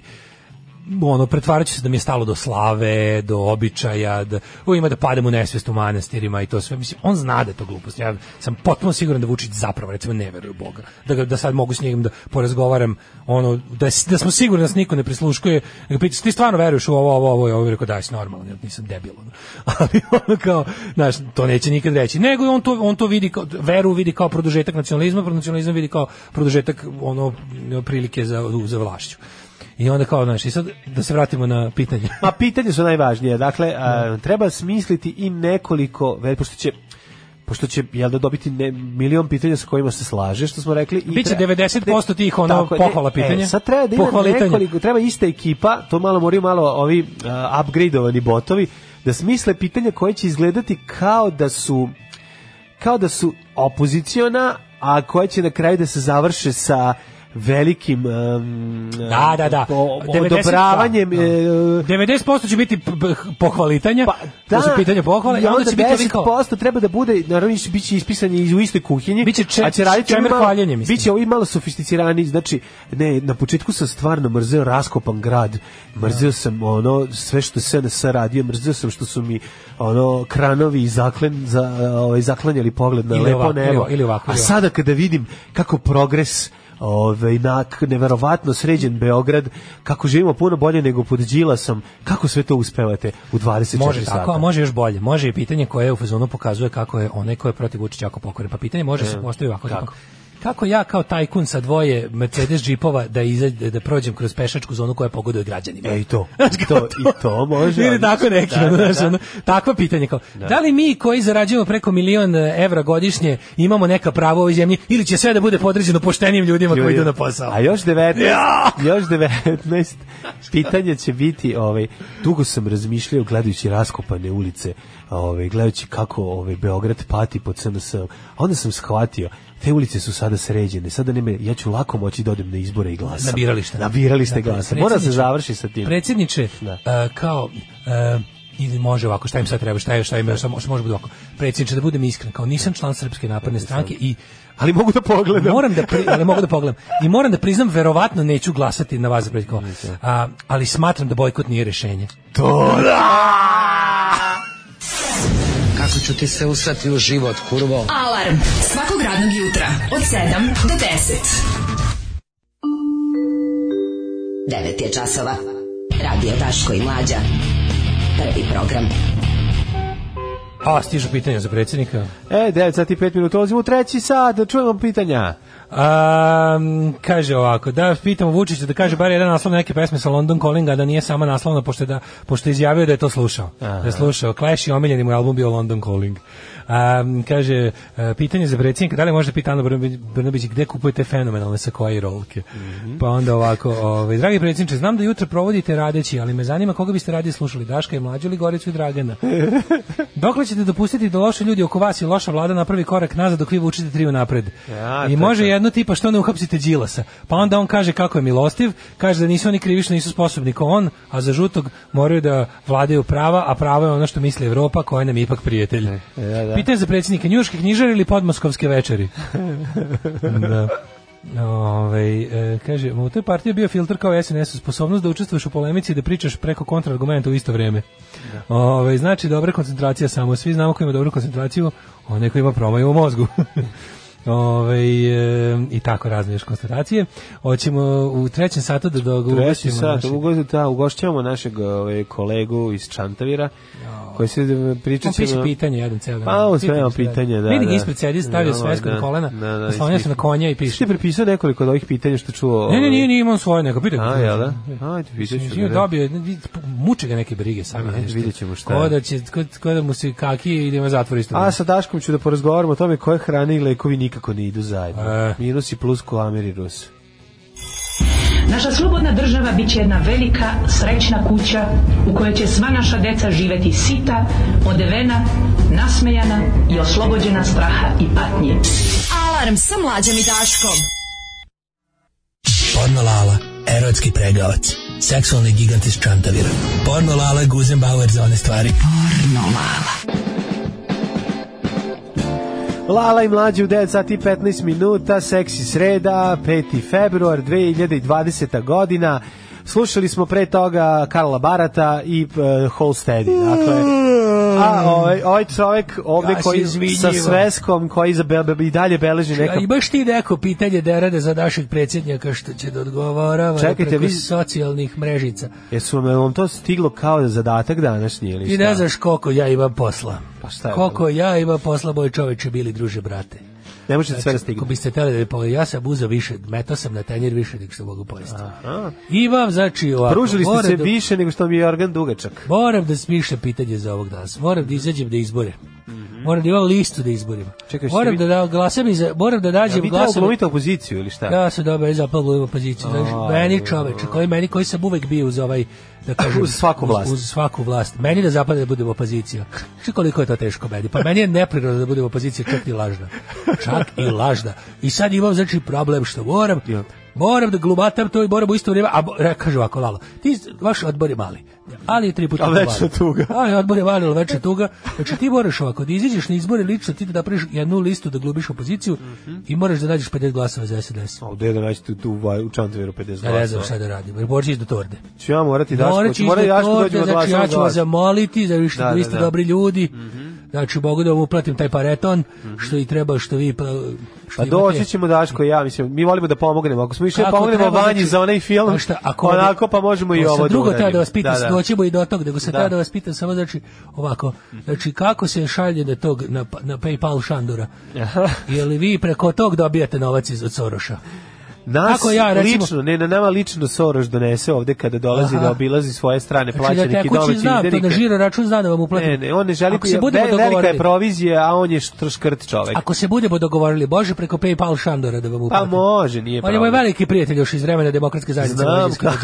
ono pretvaraće se da mi je stalo do slave, do običaja, da o, ima da pademo u nesvest u manastirima i to sve. Mislim on zna da je to glupost. Ja sam potpuno siguran da Vučić zapravo recimo ne veruje u Boga. Da da sad mogu s njim da porazgovaram, ono da, da smo sigurni da nas niko ne prisluškuje. Da pitaš ti stvarno veruješ u ovo, ovo, ovo, i ovo, rekao da si normalan, ja nisam debil. Ali ono kao, znaš, to neće nikad reći. Nego on to on to vidi kao veru vidi kao produžetak nacionalizma, nacionalizam vidi kao produžetak ono prilike za za vlašću. I onda kao, znaš, i sad da se vratimo na pitanje. Ma pitanje su najvažnije. Dakle, a, da. treba smisliti i nekoliko, pošto će pošto će jel da dobiti ne, milion pitanja sa kojima se slaže što smo rekli i biće 90% tih ono tako, pohvala e, pitanja. E, sad treba da ima nekoliko, treba ista ekipa, to malo moraju malo ovi uh, upgradeovani botovi da smisle pitanja koje će izgledati kao da su kao da su opoziciona, a koje će na kraju da se završe sa velikim um, da, da, da. Po, 90, da. 90% e, će biti pohvalitanja, pa, da, to su da. pitanja pohvale, i onda, će 10 biti toliko. treba da bude, naravno biće ispisani u istoj kuhinji, biće če, a će raditi čemer hvaljenje, mislim. Biće ovi malo sofisticirani, znači, ne, na početku sam stvarno mrzeo raskopan grad, mrzeo da. sam ono, sve što se da se radi mrzeo sam što su mi ono, kranovi zaklen, za, ovaj, zaklanjali pogled na ili lepo ovako, nebo. Ili, ili ovako, a sada kada vidim kako progres ovaj nak neverovatno sređen Beograd, kako živimo puno bolje nego pod Đilasom. Kako sve to uspevate u 24 sata. Može tako, a može još bolje. Može i pitanje koje u fazonu pokazuje kako je onaj ko je protiv Vučića ako pokore. Pa pitanje može e, se postaviti ovako tako. tako kako ja kao tajkun sa dvoje Mercedes džipova da izađe da prođem kroz pešačku zonu koja pogoduje građanima. E i to. I to, i to može. Ili tako neki, da, da, da. Ono, takvo pitanje kao da. da. li mi koji zarađujemo preko milion e, evra godišnje imamo neka pravo u ovoj zemlji ili će sve da bude podređeno poštenim ljudima Ljudi. koji idu na posao. A još 19, ja! još 19 pitanje će biti ovaj dugo sam razmišljao gledajući raskopane ulice ovaj, gledajući kako ovaj, Beograd pati pod SNS. Onda sam shvatio, te ulice su sada sređene, sada nema, ja ću lako moći da odem na izbore i glasam. Na biralište. Na biralište da, dakle, glasa. Mora se završi sa tim. Predsjedniče, da. Uh, kao... Uh, ili može ovako, šta im sad treba, šta je, šta im, šta, može, može bude ovako. Predsjedniče, da budem iskren, kao nisam član Srpske napredne da, stranke i ali mogu da pogledam. Moram da pri, ali mogu da pogledam. I moram da priznam verovatno neću glasati na vas za ali smatram da bojkot nije rešenje. To da! kako ću ti se usrati u život, kurvo. Alarm svakog radnog jutra od 7 do 10. 9 je časova. Radio Taško i Mlađa. Prvi program. A, stižu pitanja za predsednika. E, 9 sati 5 minuta, ulazimo u treći sat, da čujemo pitanja. Um, kaže ovako, da pitamo Vučića da kaže bar jedan naslov neke pesme sa London Callinga, da nije sama naslovna, pošto, da, pošto je izjavio da je to slušao. Aha. Da je slušao Clash i omiljeni mu album bio London Calling. Um, kaže, e, pitanje za predsjednika, da li možete pitati Anu Brnabić gde kupujete fenomenalne sa koje rolke? Mm -hmm. Pa onda ovako, ovaj, dragi predsjedniče, znam da jutro provodite radeći, ali me zanima koga biste radije slušali, Daška je Mlađu ili Goricu i Dragana? Dokle ćete dopustiti da loše ljudi oko vas i loša vlada napravi korak nazad dok vi vučete triju napred? Ja, I može jedno tipa što ne uhapsite Đilasa, pa onda on kaže kako je milostiv, kaže da nisu oni krivično nisu sposobni ko on, a za žutog moraju da vladaju prava, a prava je ono što misli Evropa koja nam je ipak prijatelj. Ja, e, e, da. da. Pitanje za predsjednika, njuški knjižar ili podmoskovske večeri? da. Ove, e, kaže, u toj partiji je bio filter kao SNS, sposobnost da učestvuješ u polemici i da pričaš preko kontrargumenta u isto vrijeme. Da. Ove, znači dobra koncentracija samo, svi znamo ko ima dobru koncentraciju, onaj ko ima promaju u mozgu. Ove, ovaj, e, eh, i tako razne još konstatacije. Hoćemo u trećem satu da dogovorimo. Treći sat, naše... ugošćavamo našeg ove, ovaj, kolegu iz Čantavira, no. koji se eh, priča On piše pitanje jedan ceo dan. Pa, on sve pitanje, da. Vidi ga da. ispred sedi, stavio no, da, svesku da, na kolena, da, da, oslanja se na konja i piše. Ti prepisao nekoliko od ovih pitanja što čuo? Ne, ne, ovaj? nije, nije imao svoje neko, pitaj. A, jel da? Ajde, vidjet ću. Dobio, muče ga neke brige sami. Ajde, vidjet ćemo šta je. će, ko, ko da mu se kaki idemo zatvoriti. A sa Daškom ću da porazgovaramo o tome koje hrane i lekovi nikako ne idu zajedno. E. Minus i plus ko Amir i Rus. Naša slobodna država biće jedna velika, srećna kuća u kojoj će sva naša deca živeti sita, odevena, nasmejana i oslobođena straha i patnje. Alarm sa mlađom i daškom. Pornolala, erotski pregavac, seksualni gigant iz Čantavira. Pornolala Lala, Guzenbauer za one stvari. Pornolala. Lala. Lala i mlađi u 9 sati 15 minuta, seksi sreda, 5. februar 2020. godina. Slušali smo pre toga Karla Barata i uh, e, Holstedi. Dakle, a ovaj, ovaj čovjek ovdje ja koji sa sveskom koji za i dalje beleži neka... Imaš ti neko pitanje da derade za našeg predsjednjaka što će da odgovarava Čekajte, preko vi... socijalnih mrežica. Jesu me on to stiglo kao zadatak današnji ili šta? Ti ne znaš koliko ja imam posla. Pa šta je koliko ja imam posla, moj čoveče, bili druže brate. Ne možete znači, sve da Ako biste teli da pojeli, ja sam uzao više, metao sam na tenjer više nego što mogu pojesti. Aha. I vam, znači, ovako... Pružili ste se da, više nego što mi je organ dugačak. Moram da smišljam pitanje za ovog danas. Moram da izađem da izbore. Mm Moram da imam listu da izborim. Čekaj, moram da, da glasam i za, moram da nađem ja, glasam. Vi opoziciju ili šta? Ja sam dobro, ja zapalo opoziciju. Znači, meni čoveče, koji meni koji sam uvek bio uz ovaj da kažem, uz svaku vlast. Uz, uz, svaku vlast. Meni da zapada da budem opozicija. Čak koliko je to teško meni. Pa meni je nepregledno da budem opozicija čak i lažna. Čak i lažna. I sad imam znači problem što moram, moram da glumatam to i moram u isto vrijeme, a kaže ovako Lalo, ti vaš odbor je mali ali je tri puta. A večna tuga. Ali odbor je valilo večna tuga. Znači ti moraš ovako, da izađeš na izbore lično, ti da napraviš jednu listu da glubiš opoziciju mm -hmm. i moraš da nađeš 50 glasova za SDS. A gde da nađeš tu, tu u čantveru 50 glasova? Ne znam šta da radim, jer moraš do torde. Ću ja morati daš, moraš mora ja što da znači, znači ja ću vas zamoliti, za što da, vi da, ste da, da. dobri ljudi. Mm -hmm. Znači, Bogu da vam uplatim taj pareton, mm -hmm. što i treba, što vi... Pa, Pa doći ćemo Daško ja, mislim, mi volimo da pomognemo. Ako smo išli da pomognemo Vanji znači- za onaj film, pa šta, ako onako pa možemo i ovo. Da drugo treba da vas pitam, da, da. doćemo i do tog, nego se da. treba da vas pitam samo znači ovako, znači kako se šalje na tog na, pa- na PayPal šandura? Je li vi preko tog dobijate novac iz od Soroša? Nas Kako ja, recimo, lično, ne, na nama lično Soroš donese ovde kada dolazi aha. da obilazi svoje strane znači da plaćanike i domaće da izdenike. Pa na žiro račun zna da vam uplati. Ne, ne, on ne želi, se budemo ve, velika je provizija, a on je škrt čovek. Ako se budemo dogovorili, Bože, preko PayPal Šandora da vam pa uplati. Pa može, nije problem. On je moj veliki prijatelj još iz vremena demokratske zajednice. Znam kako.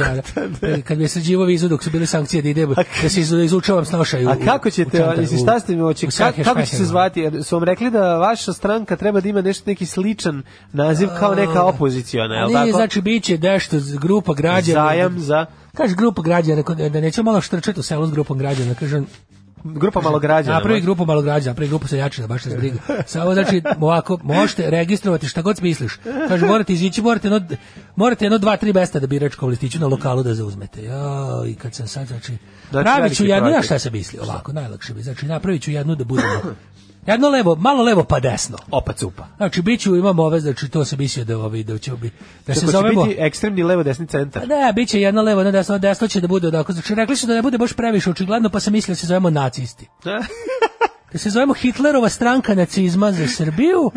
Da Kad mi je srđivo vizu dok su bile sankcije da idem, da se izučavam snošaju. A kako ćete, mislim, šta ste mi oči, kako će se zvati? Su vam rekli da vaša stranka treba da ima nešto neki sličan naziv kao neka opozicija miliona, je li tako? znači, biće nešto, grupa građana. Da- Zajam za... Kaže, grupa građana, da nećemo malo štrčati u selu s grupom građana, kaže Grupa malograđana. A prvi grupu malograđana, prvi grupu seljačina, da baš se zbriga. Samo znači ovako možete registrovati šta god smisliš. Kaže morate izići, morate jedno, morate jedno dva tri mesta da biračkom listiću na lokalu da zauzmete. Jo, i kad sam sad znači, znači praviću jednu, ja šta se misli ovako, najlakše bi. Znači napraviću jednu da budemo Jedno levo, malo levo pa desno. Opa cupa. Znači biću imamo ove znači to se mislio da ovo da će bi da se zovemo biti ekstremni levo desni centar. Da, biće jedno levo, jedno desno, desno će da bude onako. Znači rekli su da ne bude baš previše očigledno, pa se mislio da se zovemo nacisti. da se zovemo Hitlerova stranka nacizma za Srbiju,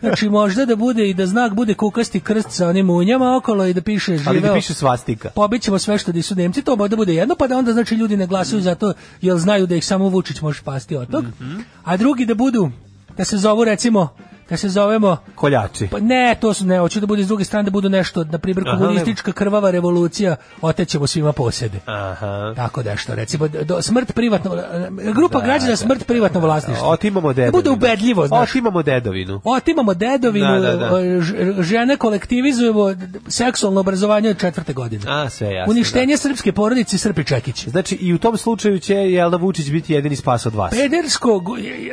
znači možda da bude i da znak bude kukasti krst sa onim unjama okolo i da piše živeo. Ali da piše svastika. Pobićemo sve što nisu Nemci, to možda bude jedno, pa da onda znači ljudi ne glasaju za to, jer znaju da ih samo Vučić može pasti od tog. Mhm. A drugi da budu, da se zovu recimo kad se zovemo koljači. Pa ne, to su ne, hoću da bude s druge strane da budu nešto, na primjer komunistička krvava revolucija, otećemo svima posjede. Aha. Tako da što recimo do, smrt privatno e, grupa da, građana da, smrt privatno da, da. vlasništvo. Otimamo da dedovinu. Da bude ubedljivo, znači. Otimamo dedovinu. Otimamo dedovinu. Da, da, e, Žene kolektivizujemo seksualno obrazovanje od četvrte godine. A, sve jasno. Uništenje srpske porodice Srpi Čekić. Znači i u tom slučaju će Jelena Vučić biti jedini spas od vas. Pedersko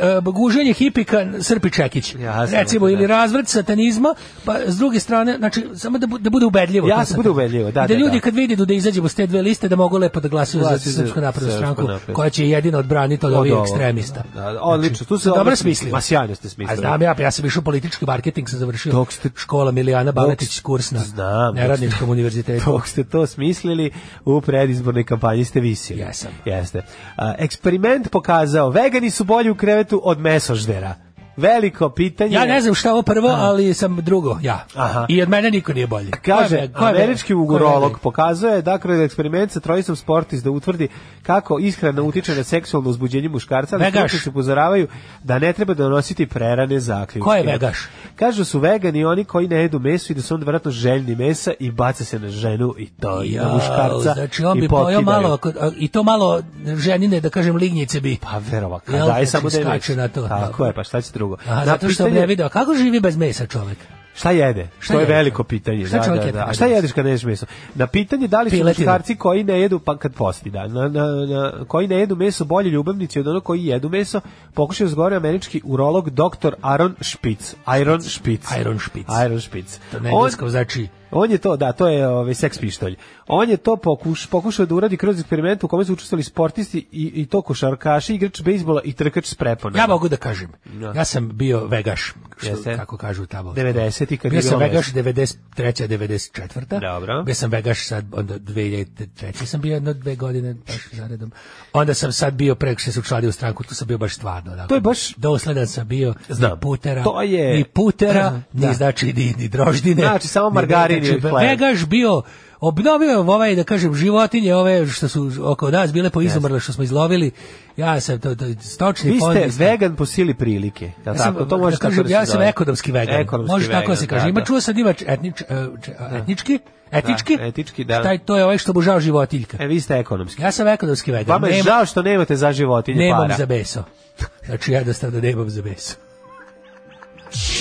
e, guženje hipika Srpi Čekić. Ja, jasno. Recimo, da. ili razvrt satanizma, pa s druge strane, znači, samo da, bu, da bude ubedljivo. Ja se bude ubedljivo, da, da, da. ljudi da. kad vide da izađemo s te dve liste, da mogu lepo da glasaju za Srpsku naprednu stranku, koja će jedino odbraniti od ovih ekstremista. Da, odlično, tu se znači, dobro smislio. Ma sjajno ste smislili. A znam ja, pa ja sam išao politički marketing, sam završio Dok ste, škola Milijana Baletić kurs na znam, Neradničkom univerzitetu. Dok ste to smislili, u predizbornoj kampanji ste visili. Jesam. Jeste. Eksperiment pokazao, vegani su bolji u krevetu od mesoždera veliko pitanje. Ja ne znam šta ovo prvo, Aha. ali sam drugo, ja. Aha. I od mene niko nije bolji. Kaže, je, američki ugorolog pokazuje da kroz eksperiment sa trojicom sportis da utvrdi kako ishrana utiče na seksualno uzbuđenje muškarca, ali se upozoravaju da ne treba donositi prerane zaključke. Ko je vegaš? Kažu su vegani oni koji ne jedu meso i da su onda vratno željni mesa i bace se na ženu i to i na muškarca. Znači on bi pojao malo, i to malo ženine, da kažem, lignjice bi. Pa verova, kada je samo da je Tako je, pa šta će drugo? drugo. A, zato što ne video, kako živi bez mesa čovjek? Šta jede? Šta to je veliko pitanje. Šta da, da, da. A šta jedeš kad jedeš meso? Na pitanje da li su muškarci koji ne jedu pa kad posti, da, na, na, na, koji ne jedu meso bolje ljubavnici od onog koji jedu meso, pokušao zgore američki urolog dr. Aaron Spitz. Iron Spitz. Iron Spitz. Iron Spitz. To na engleskom znači On je to, da, to je ovaj seks pištolj. On je to pokuš, pokušao da uradi kroz eksperiment u kome su učestvovali sportisti i, i to košarkaši, igrač bejsbola i trkač s preponom. Ja mogu da kažem. Da. Ja, sam bio vegaš, što, kako kažu tamo. 90 i kad bio sam vegaš 93. 94. Dobro. Bio sam vegaš sad onda 2003. sam bio jedno dve godine baš zaredom. Onda sam sad bio preko što se učladio u stranku, tu sam bio baš stvarno. Dakle, to je baš dosledan sam bio. Znam. Ni putera, to je... ni putera, da. ni znači ni, ni droždine. Znači samo margarin znači, Vegaš bio obnovio ovaj da kažem životinje ove što su oko nas bile po izumrle što smo izlovili ja sam to, to stočni Vi ste fond, vegan po sili prilike ja, ja tako sam, to može da kažem, ja sam da da ekonomski vegan ekonomski može da vegan, tako se kaže da, ima čuo sam ima etnič, e, e, etnički Etički? Da, etički, da. Taj, to je ovaj što mu žao životiljka. E, vi ste ekonomski. Ja sam ekonomski vegan. Vama je Nema, žao što nemate za životinje nemam para. Znači, nemam za beso. Znači, jednostavno nemam za beso.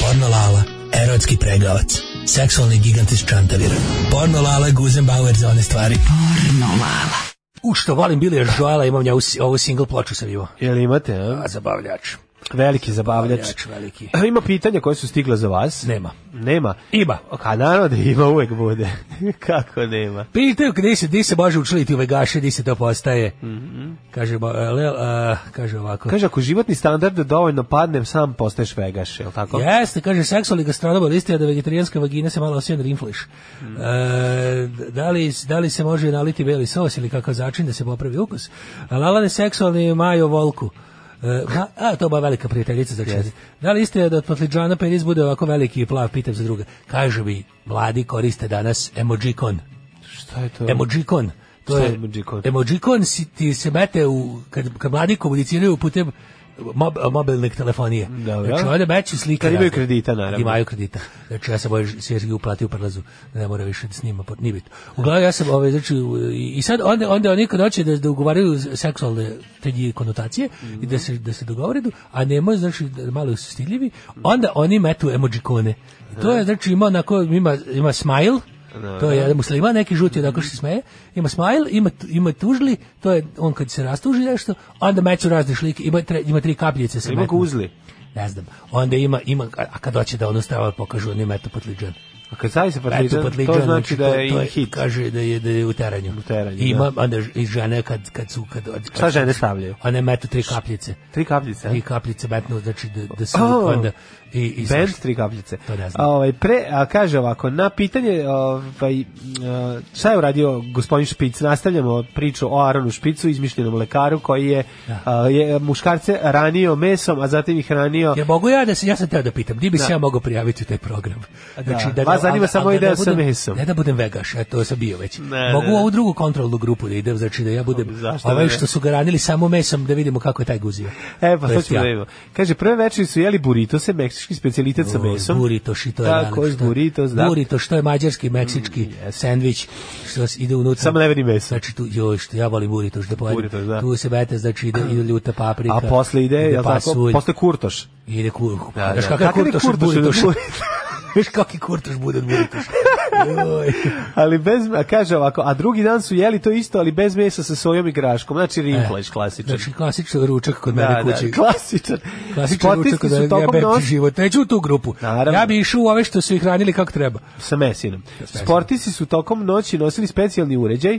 Porno Lala, erotski pregavac seksualni gigant iz Čantavira. Porno Lala Guzenbauer za one stvari. Porno Lala. U što volim bili je Joela, imam ja ovu single ploču sam imao. Jel imate, a? A zabavljač. Veliki zabavljač. veliki. E, ima pitanja koje su stigla za vas? Nema. Nema. Ima. A naravno da ima, uvek bude. Kako nema? Pitaju gde se, gde se može učliti u vegaše, gde se to postaje. Mm -hmm. kaže, ba- e, le- e, kaže ovako. Kaže, ako životni standard dovoljno padnem, sam postaješ vegaš, je li tako? Jeste, kaže, seksualni gastronoba listija da vegetarijanska vagina se malo osjeća na da rinfliš. Mhm. E, da, li, da li se može naliti beli sos ili kakav začin da se popravi ukus? Lalane seksualni majo volku. Eh, a, a to je velika prijateljica za čest. Da li istina da od Patliđana penis bude ovako veliki i plav, pitam za druga. Kaže bi, mladi koriste danas emojikon. Šta je to? Emojikon. To je emojikon. Emojikon si ti se mete u kad kad mladi komuniciraju putem mob, mobilne telefonije. Dobro. Da, da. Znači, ovdje veći slika. Kad imaju kredita, naravno. Imaju kredita. Znači, ja sam ovaj svjetski uplatio prlazu, ne mora više da snima, pot, pa nije bit. Uglavnom, ja sam, ovaj, znači, i sad onda, onda oni kad hoće da, da ugovaraju seksualne te konotacije mm. i da se, da se dogovoredu, a nemoj, znači, da malo su stiljivi, onda oni metu emojikone. I to je, znači, ima, onako, ima, ima smile, to je jedan musliman, neki žuti odako što se smeje. Ima smajl, ima, ima tužli, to je on kad se rastuži nešto, onda meću razne šlike, ima, tre, ima tri kapljice se Ima uzli. Ne znam. Onda ima, ima, a kad hoće da ono stava pokažu, on ima eto potliđan. A kad stavi se patliđan, to znači, znači da je, to, to je hit. Kaže da je, da je u teranju. U teranju, da. Ima, da. onda i žene kad, kad su... Kad, kad, Šta žene stavljaju? One metu tri kapljice. Tri kapljice? Tri kapljice metnu, znači da, da se... oh. onda i, i band tri kapljice. To ne znam. Ovaj, pre, a kaže ovako, na pitanje ovaj, šta je uradio gospodin Špic, nastavljamo priču o Aronu Špicu, izmišljenom lekaru koji je, da. a, je muškarce ranio mesom, a zatim ih ranio... Ja mogu ja da se, ja sam teo da pitam, gde bi da. se ja mogao prijaviti u taj program? Da. Znači, da, Vas zanima samo da ideja sa mesom. Ne da budem vegaš, e, sam bio već. Ne, mogu ne. ovu drugu kontrolnu grupu da idem, znači da ja budem Zašto ovaj što su ga ranili samo mesom, da vidimo kako je taj guzio. E, pa to ćemo da Kaže, prve večeri su jeli burritose, meksičke meksički specijalitet sa mesom. Burrito, šito je Tako, što, burrito, da. Burrito, što je mađarski, mm, meksički mm, yes. sandvič, što ide unutra. Samo neveni meso. Znači, tu, joj, što ja volim burrito, što da pojedem. Burrito, da. Tu se bete, znači, ide, ide ljuta paprika. A posle ide, ide pasulj, tako, posle kurtoš. Ide kurtoš. Da, da. Znaš da. kakav je kurtoš, kurtoš, kurtoš, Viš kurtoš, kurtoš, kurtoš, kurtoš, kurtoš, kurtoš, ali bez, a kaže ovako, a drugi dan su jeli to isto, ali bez mesa sa sojom i graškom. Znači e, rinflaš klasičan. Znači klasičan ručak kod da, mene da, kući. Da, klasičan. Klasičan ručak kod mene, ja nos... život. Neću u tu grupu. Naravno. Ja bi išao u ove što su ih hranili kako treba. Sa mesinom. Sportisti su tokom noći nosili specijalni uređaj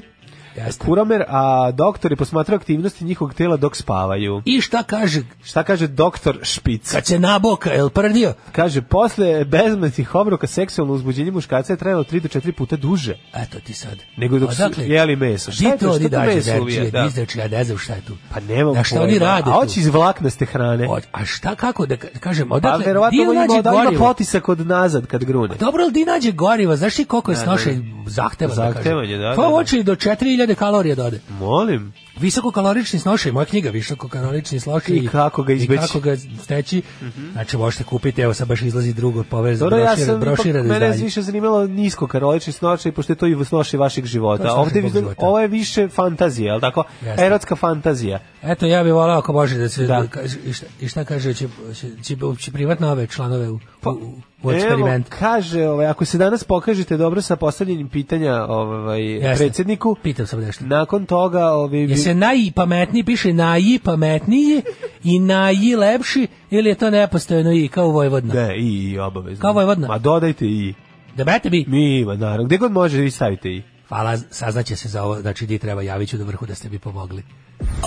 Jasne. Kuramer, a doktori posmatraju aktivnosti njihovog tela dok spavaju. I šta kaže? Šta kaže doktor Špic? Kad će naboka, el prdio? Kaže, posle bezmetnih obroka seksualno uzbuđenje muškaca je trajalo 3 do 4 puta duže. Eto ti sad. Nego dok pa dakle, su jeli meso. Šta je to? Šta to meso uvije? Da. Izreči, ja ne znam šta je tu. Pa nema da, šta oni rade A oći iz vlaknaste hrane. O, a šta, kako da kažem? Odakle, pa verovatno ima, da ima potisak od nazad kad grune. Pa, dobro, ali di nađe goriva? Znaš ti koliko je snošaj zahteva? Da Zahtevanje, da. Pa da, da. oči do 4000 1000 kalorija dode. Da Molim. Visokokalorični snošaj, moja knjiga Visokokalorični snošaj i kako ga izbeći. I kako ga steći. Mm -hmm. Znači možete kupiti, evo sad baš izlazi drugo povez Dobro, brošira, ja sam, brošira ipak, Mene je više zanimalo niskokalorični snošaj, pošto je to i snošaj vaših života. Ovde ovo je više fantazija, al tako? Jasne. Erotska fantazija. Eto ja bih voleo ako može da se da. i šta, i šta kaže će će, će, će privatno ove članove u, pa, u, eksperiment. Evo, kaže, ovaj, ako se danas pokažete dobro sa postavljanjem pitanja ovaj, predsjedniku, pitam sam nešto. Nakon toga, ovaj, se najpametniji piše naji pametniji i naji lepši ili je to nepostojno i kao Vojvodna? Da, i, i obavezno. Kao Vojvodna? Ma dodajte i. Da bete bi? Mi, ma naravno. Gde god može vi stavite i. Hvala, saznaće se za ovo, znači di treba javit ću do vrhu da ste bi pomogli.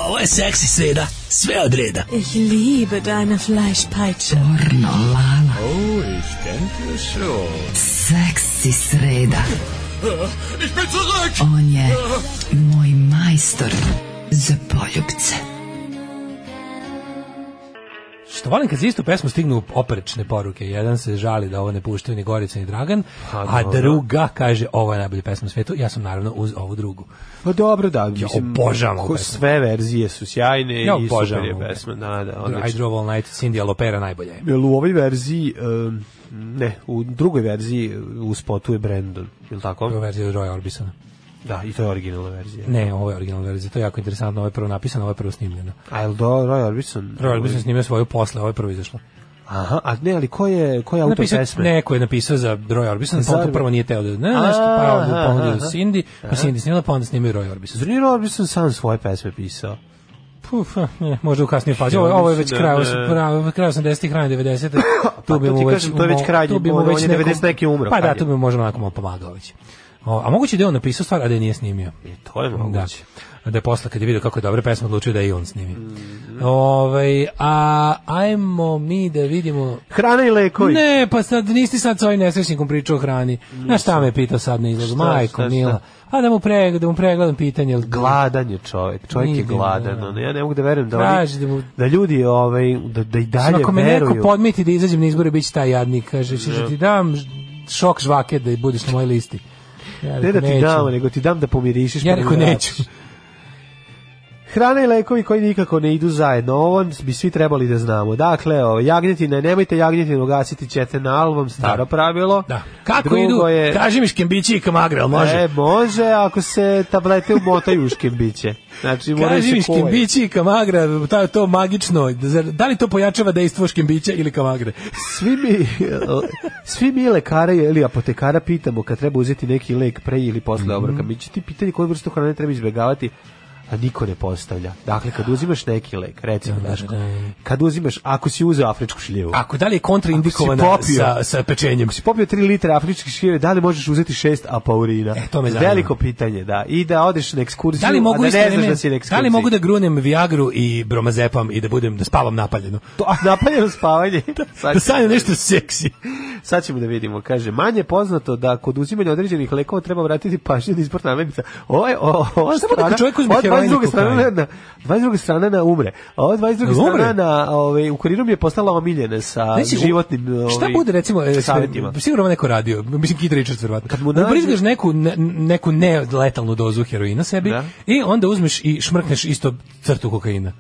Ovo je seksi sreda, sve od reda. Ich liebe deine Fleischpeitsche. Porno lala. Oh, ich denke schon. Seksi sreda. Ich bin zurück! On je moj majstor za poljubce. Što volim kad za istu pesmu stignu operečne poruke. Jedan se žali da ovo ne puštaju ni Gorica ni Dragan, pa, a, a druga kaže ovo je najbolja pesma u svetu. Ja sam naravno uz ovu drugu. Pa dobro, da. Mislim, ja obožavam ovu Sve verzije su sjajne ja i super je pesma. Da, da, odlično. I Drove All Night, Cindy Alopera najbolja je. Jel u ovoj verziji... Um, ne, u drugoj verziji u spotu je Brandon, je tako? U verziji Roy Orbisona. Da, i to je originalna verzija. Ne, ovo je originalna verzija, to je jako interesantno, ovo je prvo napisano, ovo je prvo snimljeno. A je do Roy Orbison? Roy Orbison snimio svoju posle, ovo je prvo izašlo. Aha, a ne, ali ko je, ko je autor napisao, pesme? Neko je napisao za Roy Orbison, pa on to prvo nije teo da ne, nešto, pa onda ponudio pa Cindy, pa Cindy snimila, pa onda snimio Roy Orbison. Zrni Roy Orbison sam svoje pesme pisao. Puf, eh, ne, možda u kasnije fazi. Ovo, ovo je već da kraj, ovo kraj 80-ih, kraj 90-ih. Pa, pa da, tu bi mu već, to je već kraj, tu bi mu već 90 neki umro. Pa da, tu bi možda onako malo pomagao već. A moguće da je on napisao stvar, a da je nije snimio. I e, to je moguće. Da, da je posle kad je vidio kako je dobra pesma odlučio da je i on snimi. Mm -hmm. Ove, ovaj, a ajmo mi da vidimo... Hrana i lekovi. Ne, pa sad nisi sad s ovim nesrećnikom pričao o hrani. Na šta me pitao sad na izlazu? Majko, Mila. A da mu, pre, da mu pregledam pitanje. Gladan je čovjek, čovjek Nidim, je gladan. Da, da. Ja ne mogu da verujem da, oni, da, mu, da ljudi ovaj, da, da i dalje veruju. Ako me veruju. neko podmiti da izađem na izbore, bit će taj jadnik. Kaže, ćeš da. ti dam šok žvake da budeš na mojoj listi. Ja, ne da ti dam, nego ti dam da pomirišiš. Ja pa rekao da neću hrana i lekovi koji nikako ne idu zajedno. Ovo bi svi trebali da znamo. Dakle, ovo, jagnjetina, nemojte jagnjetinu gasiti ćete na album, staro da. pravilo. Da. Kako Drugo idu? Je, Kaži mi škembići i kamagrel, može? E, može, ako se tablete umotaju u škembiće. Znači, Kaži mi škembići i kamagre, ta, to magično. Da li to pojačava dejstvo škembića ili kamagre? Svi mi, svi mi lekara ili apotekara pitamo kad treba uzeti neki lek pre ili posle mhm. obroka. Mi će ti pitanje koju vrstu hrane treba izbjegavati a niko ne postavlja. Dakle, kad uzimaš neki lek, recimo, da, da, da, kad uzimaš, ako si uzeo afričku šljivu, ako da li je kontraindikovana popio, sa, sa pečenjem, ako si popio 3 litre afričke šljive, da li možeš uzeti 6 apaurina? E, to me zanima. Veliko pitanje, da. I da odeš na ekskurziju, da li mogu a da ne znaš da si na ekskurziji. Da li mogu da grunem Viagru i bromazepam i da budem, da spavam napaljeno? To, napaljeno spavanje? da, sad da sanjam da nešto seksi. Sad ćemo da vidimo, kaže, manje poznato da kod uzimanja određenih lekova treba vratiti pažnju na izbor namirnica. Ovo je, ovo, ovo, da ovo, ovo, ovo, 22. strana na 22. strana na umre. A ova 22. strana na ovaj u kuriru mi je postala omiljena sa znači, životnim ovaj, Šta bude recimo e, savetima? Sigurno neko radio, mislim Kid Richards verovatno. Kad mu daš neku ne, neku neletalnu dozu heroina sebi da. i onda uzmeš i šmrkneš isto crtu kokaina.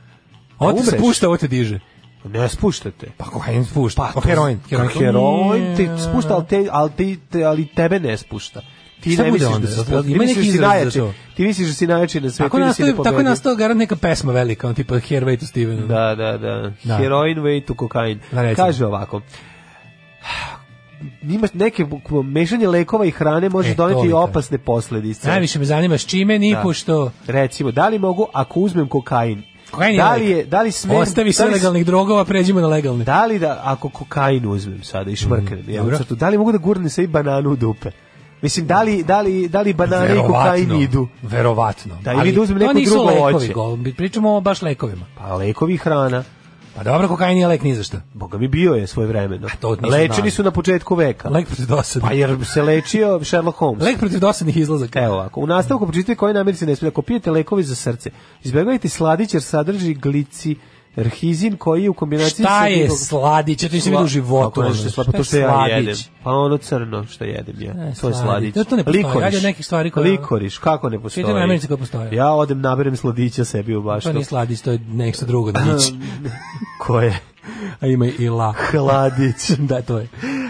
Ovo se spušta, ovo te diže. Ne spuštate. Pa kokain spušta. Pa, pa heroin. Heroin, heroin te spušta, ali, te, ali, te, ali tebe ne spušta ti ne misliš onda? da, da ti misliš da najjači, ti misliš da si najjači na svetu tako i da si Tako nas to garant neka pesma velika, on tipa Heroin Way to Steven. Da, da, da. da. Heroin Way to Cocaine. Da, Kaže ovako, imaš neke mešanje lekova i hrane može e, doneti opasne posledice. Najviše me zanima s čime ni da. pošto recimo da li mogu ako uzmem kokain Kokain da li je, da li smem, Ostavi sve da legalnih drogova, pređimo na legalne. Da li da, ako kokain uzmem sada i šmrknem, mm, ja, da li mogu da gurnem sa i bananu u dupe? Mislim, da li, da li, da li banane i kokain idu? Verovatno. Da, ili da uzmem neko drugo lekovi, voće. Pričamo o baš lekovima. Pa lekovi hrana. Pa dobro, kokain nije lek ni za šta. Boga mi bio je svoje vremeno. Lečeni znali. su na početku veka. Lek protiv dosadnih. Pa jer se lečio Sherlock Holmes. Lek protiv dosadnih izlazaka. Evo ovako, u nastavku pročitajte koje namirnice ne smije. Ako pijete lekovi za srce, izbjegajte sladić jer sadrži glici Rhizin koji u kombinaciji Šta je njegov... sladić? to nisam vidio u životu. Kako nešto sladić? To što ja jedem. Pa ono crno što jedem ja. E, to je sladić. To, da, to ne postoji. Likoriš. Ja stvari koje... Likoriš, kako ne postoji? Četiri namirnice kako postoje. Ja odem naberem sladića sebi u baštu. To nije sladić, to je nešto drugo danić. koje? A ima i la. Hladić. da, to je.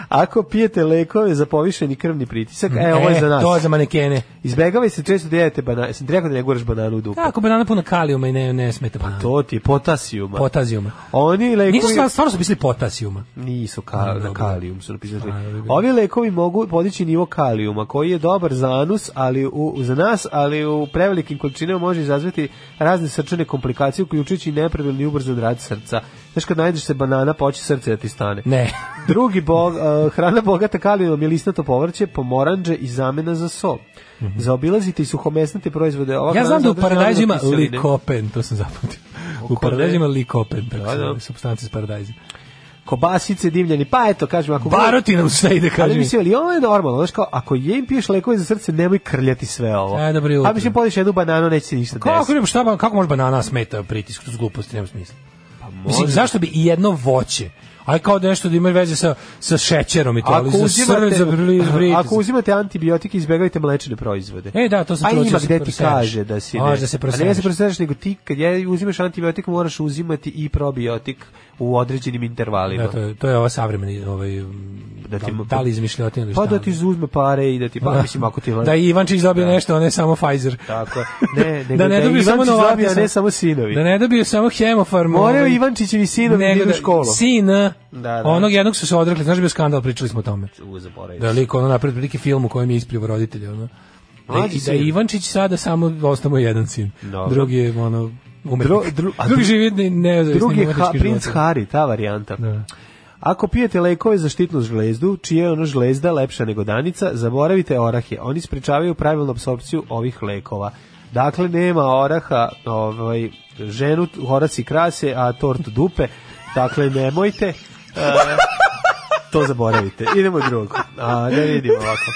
Ako pijete lekove za povišeni krvni pritisak, e, ovo je e, za nas. To za manekene. Izbegavaj se često da jedete banane. Sam ti rekao da ne guraš bananu u dupu. Tako, banana puna kalijuma i ne, ne smete banana. Pa to ti je potasijuma. Potasijuma. Oni lekovi... Nisu stvarno, stvarno su pisali potasijuma. Nisu, ka, na kalijum su napisali. Ovi lekovi mogu podići nivo kalijuma, koji je dobar za anus, ali u, za nas, ali u prevelikim količinama može izazvati razne srčane komplikacije, uključujući nepravilni ubrzan rad srca Znaš kad najdeš se banana, poče srce da ti stane. Ne. Drugi bog, uh, hrana bogata kalijumom je listato povrće, pomoranđe i zamena za so. Mm -hmm. Zaobilazite i suhomesnate proizvode. Ova ja znam da u paradajzu ima likopen, to sam zapamtio. U paradajzu ima likopen, tako da, da. iz paradajza kobasice, divljani, pa eto, kažem, ako... Baroti nam sve ide, kažem. Ali mislim, ali ovo je normalno, znaš kao, ako je im piješ lekove za srce, nemoj krljati sve ovo. Aj, e, dobro jutro. A mislim, podiš jednu bananu, neće se ništa desiti. Kako, šta, kako može banana smeta pritisku, to je gluposti, nema smisla. Mislim, zašto bi i jedno voće aj kao nešto da ima veze sa, sa šećerom i to, ali ako uzimate, za bri, Ako uzimate antibiotike, izbegavajte mlečne proizvode. E, da, to da se čuo. gde ti kaže da si... Može da se proseneš. Ne, da se proseneš, nego ti kad je uzimaš antibiotik, moraš uzimati i probiotik u određenim intervalima. Da, to, je, to je ova savremeni ovaj, da, ti, da, da li izmišljotina ili Pa da ti uzme pare i da ti, pa da. mislim, ako ti... Da Ivančić dobije da. nešto, a ne samo Pfizer. Tako, ne, nego da ne dobije samo a ne samo sinovi. Da ne dobije samo hemofarm. Moraju ovaj, Ivančićevi sinovi da idu u školu. sin Da, da. Onog jednog su se odrekli, znaš bio skandal, pričali smo o tome. U, zaboravim. Da lik ono napred veliki film u kojem je isprivo roditelje, ono. Da, i da Ivančić sada samo ostamo jedan sin. Dobro. Drugi je ono Dru, dru, a drugi živi ne, drugi je ha, princ Harry, ta varijanta. Da. Ako pijete lekove za štitnu žlezdu, čija je ona žlezda lepša nego danica, zaboravite orahe. Oni sprečavaju pravilnu apsorpciju ovih lekova. Dakle, nema oraha, ovaj, ženu horaci krase, a tortu dupe. Dakle, nemojte. E, to zaboravite. Idemo drugo. A, ne vidimo ovako.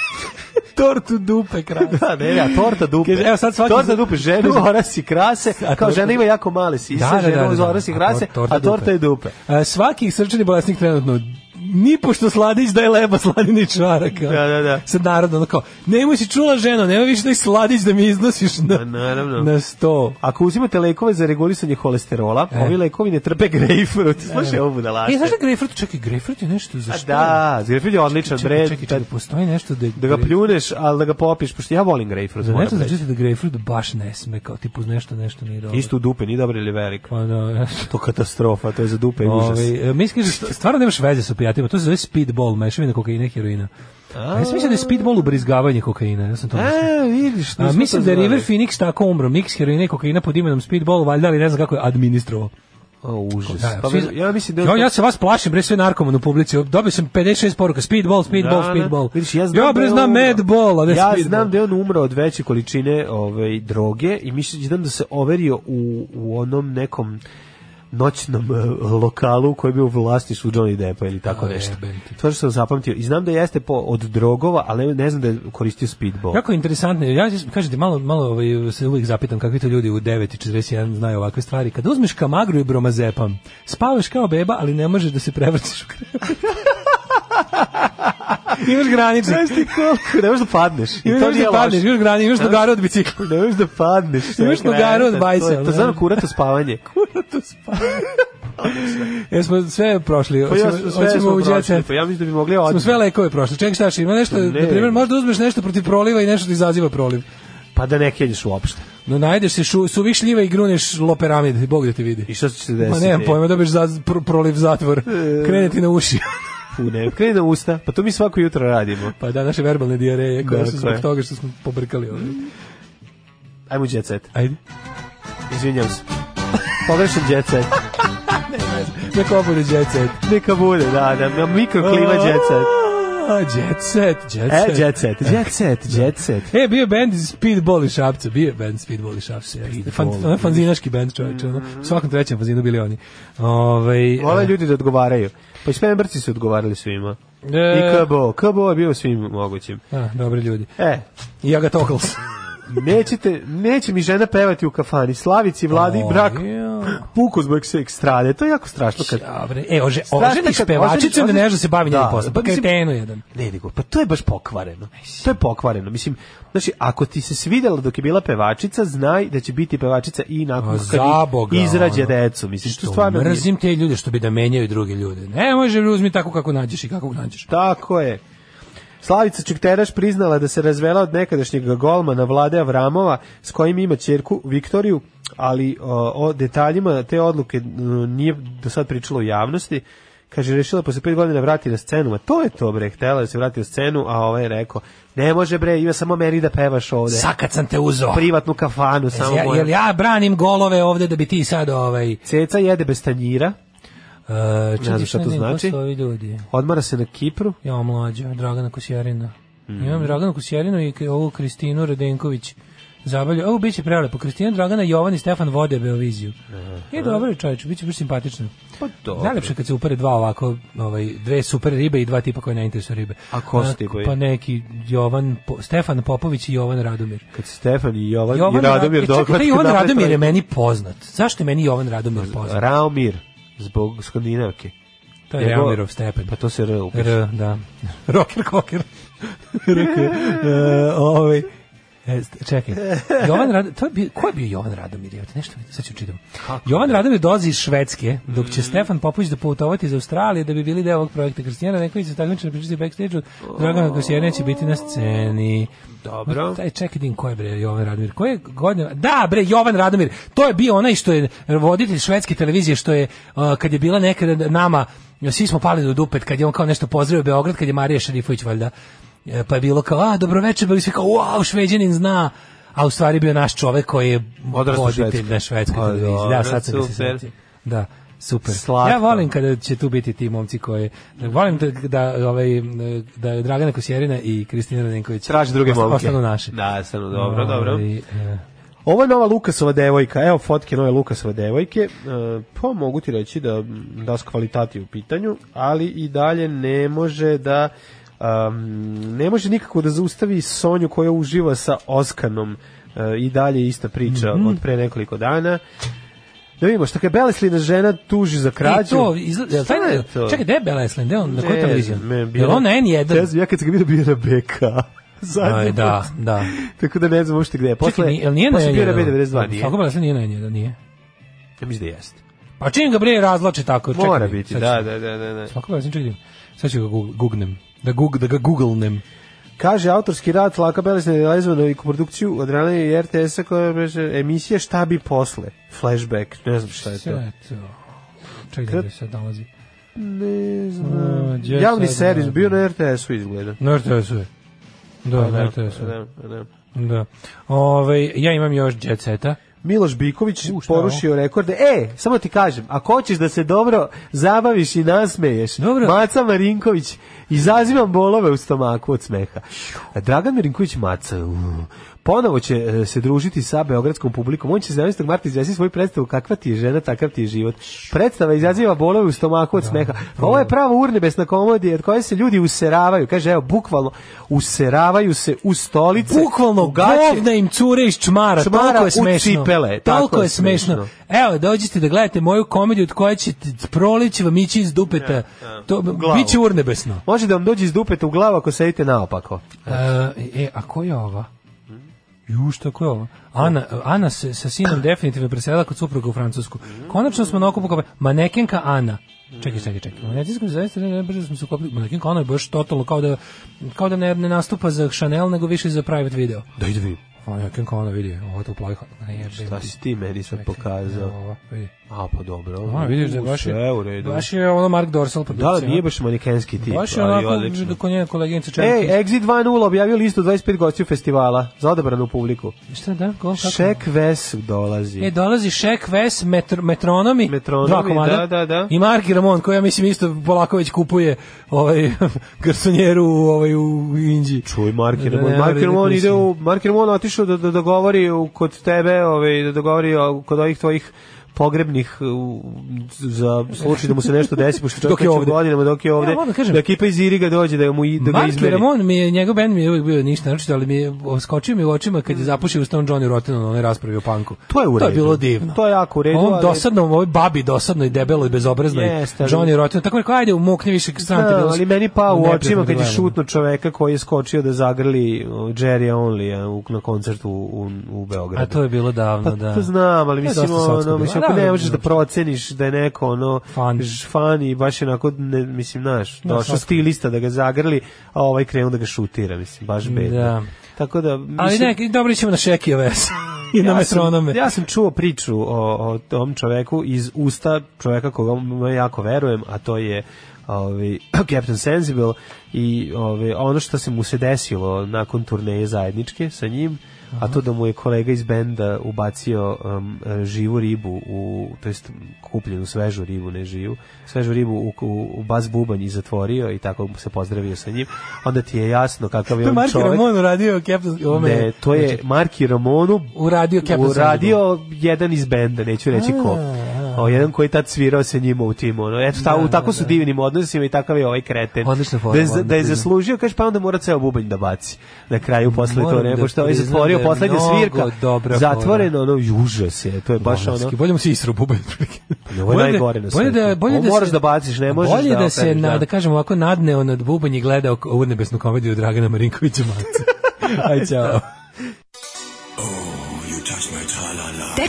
Tortu dupe krase. Da, ne, ja, torta dupe. Kaže, evo sad svaki torta dupe žene ženu orasi krase, a kao žena ima jako male sise, da, da, da, žena da, orasi da. krase, a torta, je dupe. A, e, svaki srčani bolesnik trenutno ni pošto sladić da je leba sladini čvaraka. Da, da, da. Sad narodno, ono kao, nemoj si čula ženo, nema više taj sladić da mi iznosiš na, da, naravno. na sto. Ako uzimate lekove za regulisanje holesterola, e. ovi lekovi ne trpe grejpfrut. Slušaj, e. ovo budalaše. E, znaš da grejpfrut, čekaj, grejpfrut je nešto za što? Da, grejpfrut je odličan čekaj, čekaj, čekaj, čekaj, postoji nešto da... Da ga da- pljuneš, ali da ga popiš, pošto ja volim grejpfrut. Da nešto znači da grejpfrut baš ne sme, kao tipu nešto, nešto nije dobro. Isto u dupe, nije dobro ili velik. Pa da. to katastrofa, to je za dupe i ovaj, užas. E, mi da stvarno nemaš veze sa cigaretima. To se zove speedball, mešavina kokaina i heroina. A, ja sam mislio da je speedball ubrizgavanje kokaina, ja sam to e, mislio. A, vidiš, A, mislim da je River Phoenix tako umro, mix heroina i kokaina pod imenom speedball, valjda li ne znam kako je administrovao. O, užas. Da, pa, ja mislim da... Jo, ja se vas plašim, bre, sve narkoman u publici. Dobio sam 56 poruka, speedball, speedball, da, da, speedball. Vidiš, ja znam ja, da bre, znam madball, a ne ja speedball. znam da je on umro od veće količine ove, ovaj, droge i mislim da, da se overio u, u onom nekom noćnom e, lokalu koji bi u vlasti vlasništvu Johnny Deppa ili tako nešto. To što sam zapamtio. I znam da jeste po, od drogova, ali ne znam da je koristio speedball. Jako interesantno. Ja kažete, malo, malo ovaj, se uvijek zapitam kakvi to ljudi u 9.41 znaju ovakve stvari. Kada uzmeš kamagru i bromazepam, spavaš kao beba, ali ne možeš da se prevrciš u krevet. imaš granice. Znaš ti koliko, ne možeš da padneš. Imaš to da padneš, imaš granice, imaš nogara od bicikla. Ne možeš da padneš. Imaš nogara od bajsa. To, je, to znam kurato spavanje. kurato spavanje. Jesmo sve prošli. Pa ja, sve, smo u prošli. Pa ja mislim da bi mogli odmah. Smo sve lekove prošli. Čekaj šta še, ima nešto, ne. na primjer, možda uzmeš nešto protiv proliva i nešto ti izaziva proliv. Pa da ne kenješ uopšte. No najdeš se su suvih šljiva i gruneš loperamid, Bog da te vidi. I šta će se desiti? Ma nemam pojma, dobiješ za, pro, proliv zatvor. E... Krene ti na uši. pune. Krene nam da usta, pa to mi svako jutro radimo. Pa da, naše verbalne dijareje koje su zbog dakle. toga što smo pobrkali ovdje. Ajmo jet set. Ajde. Izvinjam se. Pogrešan jet set. ne, ne, neka bude jet set. Neka bude, da, da, mikroklima jet set jet set, jet set. E, jet set, jet set, jet da. set. E, bio band Speedball i Šapca, bio band Speedball i Šapca. Fan, da. fanzinaški band, čovječe. Ono. U svakom trećem fanzinu bili oni. Ove, ovaj, Vole e. ljudi da odgovaraju. Pa i Špembrci su odgovarali svima. E, I KBO. KBO je bio svim mogućim. A, dobri ljudi. E. I ja ga tokals. Nećete, neće mi žena pevati u kafani. Slavici vladi o, brak. Je puku zbog se ekstrade. To je jako strašno kad. Dobre. E, ože, oženih pevačica ne nešto da se bavi njenim da, poslom. Pa, pa kretenu jedan. Ne, nego, pa to je baš pokvareno. To je pokvareno. Mislim, znači ako ti se svidelo dok je bila pevačica, znaj da će biti pevačica i nakon kad izrađe decu. Mislim što stvarno mrzim te ljude što bi da menjaju druge ljude. Ne može uzmi tako kako nađeš i kako nađeš. Tako je. Slavica Čukteraš priznala da se razvela od nekadašnjeg golmana Vlade Avramova s kojim ima ćerku Viktoriju ali o, o detaljima te odluke nije do sad pričalo u javnosti. Kaže, rešila posle 5 godina da vrati na scenu, a to je to bre, htela da se vrati na scenu, a ovaj je rekao, ne može bre, ima samo meni da pevaš ovde. Sakad sam te uzeo. Privatnu kafanu, Bez, samo ja, moja. Jel ja branim golove ovde da bi ti sad ovaj... Ceca jede bez tanjira. Uh, ne znam šta to znači. Ljudi. Odmara se na Kipru. Ja, mlađa, Dragana Kosjerina. Mm. Imam Dragana Kosjerinu i ovu Kristinu Redenković zabavljaju. Ovo biće prelepo. Kristina Dragana, Jovan i Stefan vode Beoviziju. I e, dobro je čovječ, biće baš simpatično. Pa dobro. Najlepše kad se upere dva ovako, ovaj, dve super ribe i dva tipa koje ne interesuju ribe. A ko su tipovi? Pa neki Jovan, po, Stefan Popović i Jovan Radomir. Kad Stefan i Jovan, Jovan i Radomir Rad... E, čekaj, Jovan Radomir je meni poznat. Zašto je meni Jovan Radomir poznat? Raomir, zbog Skandinavke. To je Jego, stepen. Pa to se R upiše. R, da. Rocker koker. Rocker. uh, ovaj, E, čekaj. Jovan Rad, to je bio, ko je bio Jovan Radomir? Ja nešto sad ću čitam. Kako? Jovan Radomir dozi iz Švedske, dok će mm. Stefan Popović da putovati iz Australije da bi bili deo ovog projekta Kristijana Neković se takmiči na priču backstage-u. Dragana Kosijana će biti na sceni. Dobro. Taj čekaj din ko je bre Jovan Radomir? je godine? Da, bre Jovan Radomir. To je bio onaj što je voditelj švedske televizije što je uh, kad je bila nekada nama svi smo pali do dupet kad je on kao nešto pozdravio Beograd kad je Marija Šerifović valjda E, pa je bilo kao, a, dobroveče, pa bili svi kao, wow, šveđanin zna, a u stvari bio naš čovek koji je voditelj na švedskoj pa televiziji. Da, sad sam super. se Da, super. Slatko. Ja volim kada će tu biti ti momci koji volim da da ovaj da je Dragana Kosjerina i Kristina Radenković traže druge momke. Ostanu naše. Da, stano, dobro, dobro. I, ovaj, e. ovo je nova Lukasova devojka. Evo fotke nove Lukasove devojke. E, pa mogu ti reći da da su kvalitati u pitanju, ali i dalje ne može da Um, ne može nikako da zaustavi Sonju koja uživa sa Oskanom uh, i dalje ista priča mm -hmm. od pre nekoliko dana. Da vidimo, što je Beleslina žena tuži za krađu. I e, to, izla, šta je to? Čekaj, gde je Beleslin? Gde on, na kojoj televiziji? Je on na N1? Ja kad sam ga vidio, bio na BK. Aj, da, da. Tako da ne znam uopšte gde je. Posle, Čekaj, nije na N1? Posle B92 nije. Kako Beleslin nije na N1? Nije. Ja mislim da jeste. Pa čim ga bre razlače tako. Mora biti, da, da, da. da, da. Svako Beleslin čekaj, sad ću ga gugnem. Da, Google, da ga googlnem. Kaže, autorski rad Flaka Belis na realizovanu produkciju od Rane i RTS-a koja je emisija Šta bi posle? Flashback, ne znam šta je to. Šta je to? Čekaj Kad... da sad nalazi. Ne znam. A, Javni servis bio na RTS-u izgleda. Na RTS-u je. Da, pa na da, RTS-u. Pa da, pa da. Da. Ove, ovaj, ja imam još Jet Seta. Miloš Biković U, porušio rekorde. E, samo ti kažem, ako hoćeš da se dobro zabaviš i nasmeješ, dobro. Maca Marinković, izazivam bolove u stomaku od smeha. Dragan Marinković Maca, uh, ponovo će e, se družiti sa beogradskom publikom. On će 17. marta izvesti svoju predstavu Kakva ti je žena, takav ti je život. Predstava izaziva bolove u stomaku od da, smeha. Da. Ovo je prava urnebesna komodija od koje se ljudi useravaju. Kaže, evo, bukvalno useravaju se u stolice. Bukvalno, govna im cure iz čmara. čmara toliko je smešno. U cipele. Toliko je smešno. smešno. Evo, dođite da gledate moju komediju od koje će proleće vam ići iz dupeta. Ja, ja. To, biće urnebesno. Može da vam dođe iz dupeta u glavu ako sedite naopako. E, e, a koja je ova? Juš, tako je ovo. Ana, Ana se, sa sinom definitivno preselila kod supruga u Francusku. Konačno smo na okupu kopali. Manekenka Ana. Čekaj, čekaj, čekaj. Manekenka zaista ne, ne, brže smo se ukopili. Manekenka Ana je baš totalno kao da, kao da ne, ne nastupa za Chanel, nego više za private video. Da ide vidim. Manekenka Ana vidi, ovo je to plavih. Šta si ti meni sve pokazao? Ovo, vidi. A, pa dobro. A, vidiš da je baš, sve u redu. baš je ono Mark Dorsal produkcija. Da, nije baš manikenski tip, baš je onako, ali odlično. Da kod njena koleginica Čerkić. Ej, Exit 2.0 objavio listu 25 gostiju festivala za odabranu publiku. Šta da? Ko, kako? Šek Ves dolazi. E, dolazi Šek Ves, metr, metronomi, metronomi dva da, da, da. I Mark Ramon, koja, mislim, isto polako već kupuje ovaj, garsonjeru ovaj, u Indiji. Čuj, Mark Ramon. Da, Marki Ramon ide u... Marki Ramon otišao da, da, da govori kod tebe, ovaj, da, da govori kod ovih tvojih pogrebnih za slučaj da mu se nešto desi pošto dok je ovde godinama dok je ovde ja, da kažem, da ekipa iz Iriga dođe da mu da ga izmeri. Ramon mi je njegov bend mi je uvijek bio ništa naročito ali mi je skočio mi u očima kad je zapušio Stone Johnny Rotten na onoj raspravi o panku. To je u To je bilo divno. To je jako u on Ovom ali... dosadnom, ovoj babi dosadnoj, debeloj, bezobraznoj Jeste, Johnny Rotten. Tako rekao, ajde umukni više sam da, ali meni pa u očima kad je šutno čoveka koji je skočio da zagrli Jerry Only na koncertu u, u, u Beogradu. A to je bilo davno, pa, da. To znam, ali mislim, ono, mislim onako da, ne da, možeš da, da proceniš da je neko ono fan i baš je onako ne, mislim naš da, došao stilista da ga zagrli a ovaj krenu da ga šutira mislim baš bedno da. tako da mislim, ali ne dobro ćemo na šeki ove i na ja metronome. Sam, ja sam čuo priču o, o tom čoveku iz usta čoveka koga jako verujem, a to je ovi, ovaj, Captain Sensible i ovi, ovaj, ono što se mu se desilo nakon turneje zajedničke sa njim, a to da mu je kolega iz benda ubacio um, živu ribu u to jest kupljenu svežu ribu ne živu svežu ribu u, u, u bas bubanj i zatvorio i tako se pozdravio sa njim onda ti je jasno kakav je on čovjek to je Marki Ramonu uradio Captain ne to je znači- Marki Ramonu uradio Captain uradio jedan iz benda neću reći ko O, da. jedan koji je tad svirao se njima u timu. Ono. Eto, ta, da, u da, tako da, su da. divnim odnosima i takav je ovaj kreten. Odlično forma, da, je, da je zaslužio, kaže, pa onda mora ceo bubanj da baci na kraju posle Moram to nego da što je ovaj zatvorio da poslednja svirka. Zatvoreno, ono, užas je. To je baš Bolanski. ono... Bolje mu se istru bubanj. Pa ovo je najgore na bolje da, bolje da moraš da baciš, ne možeš bolje da... Bolje da se, da kažem ovako, nadneo nad bubanj i gleda ovu nebesnu komediju Dragana Marinkovića Maca. Aj, čao.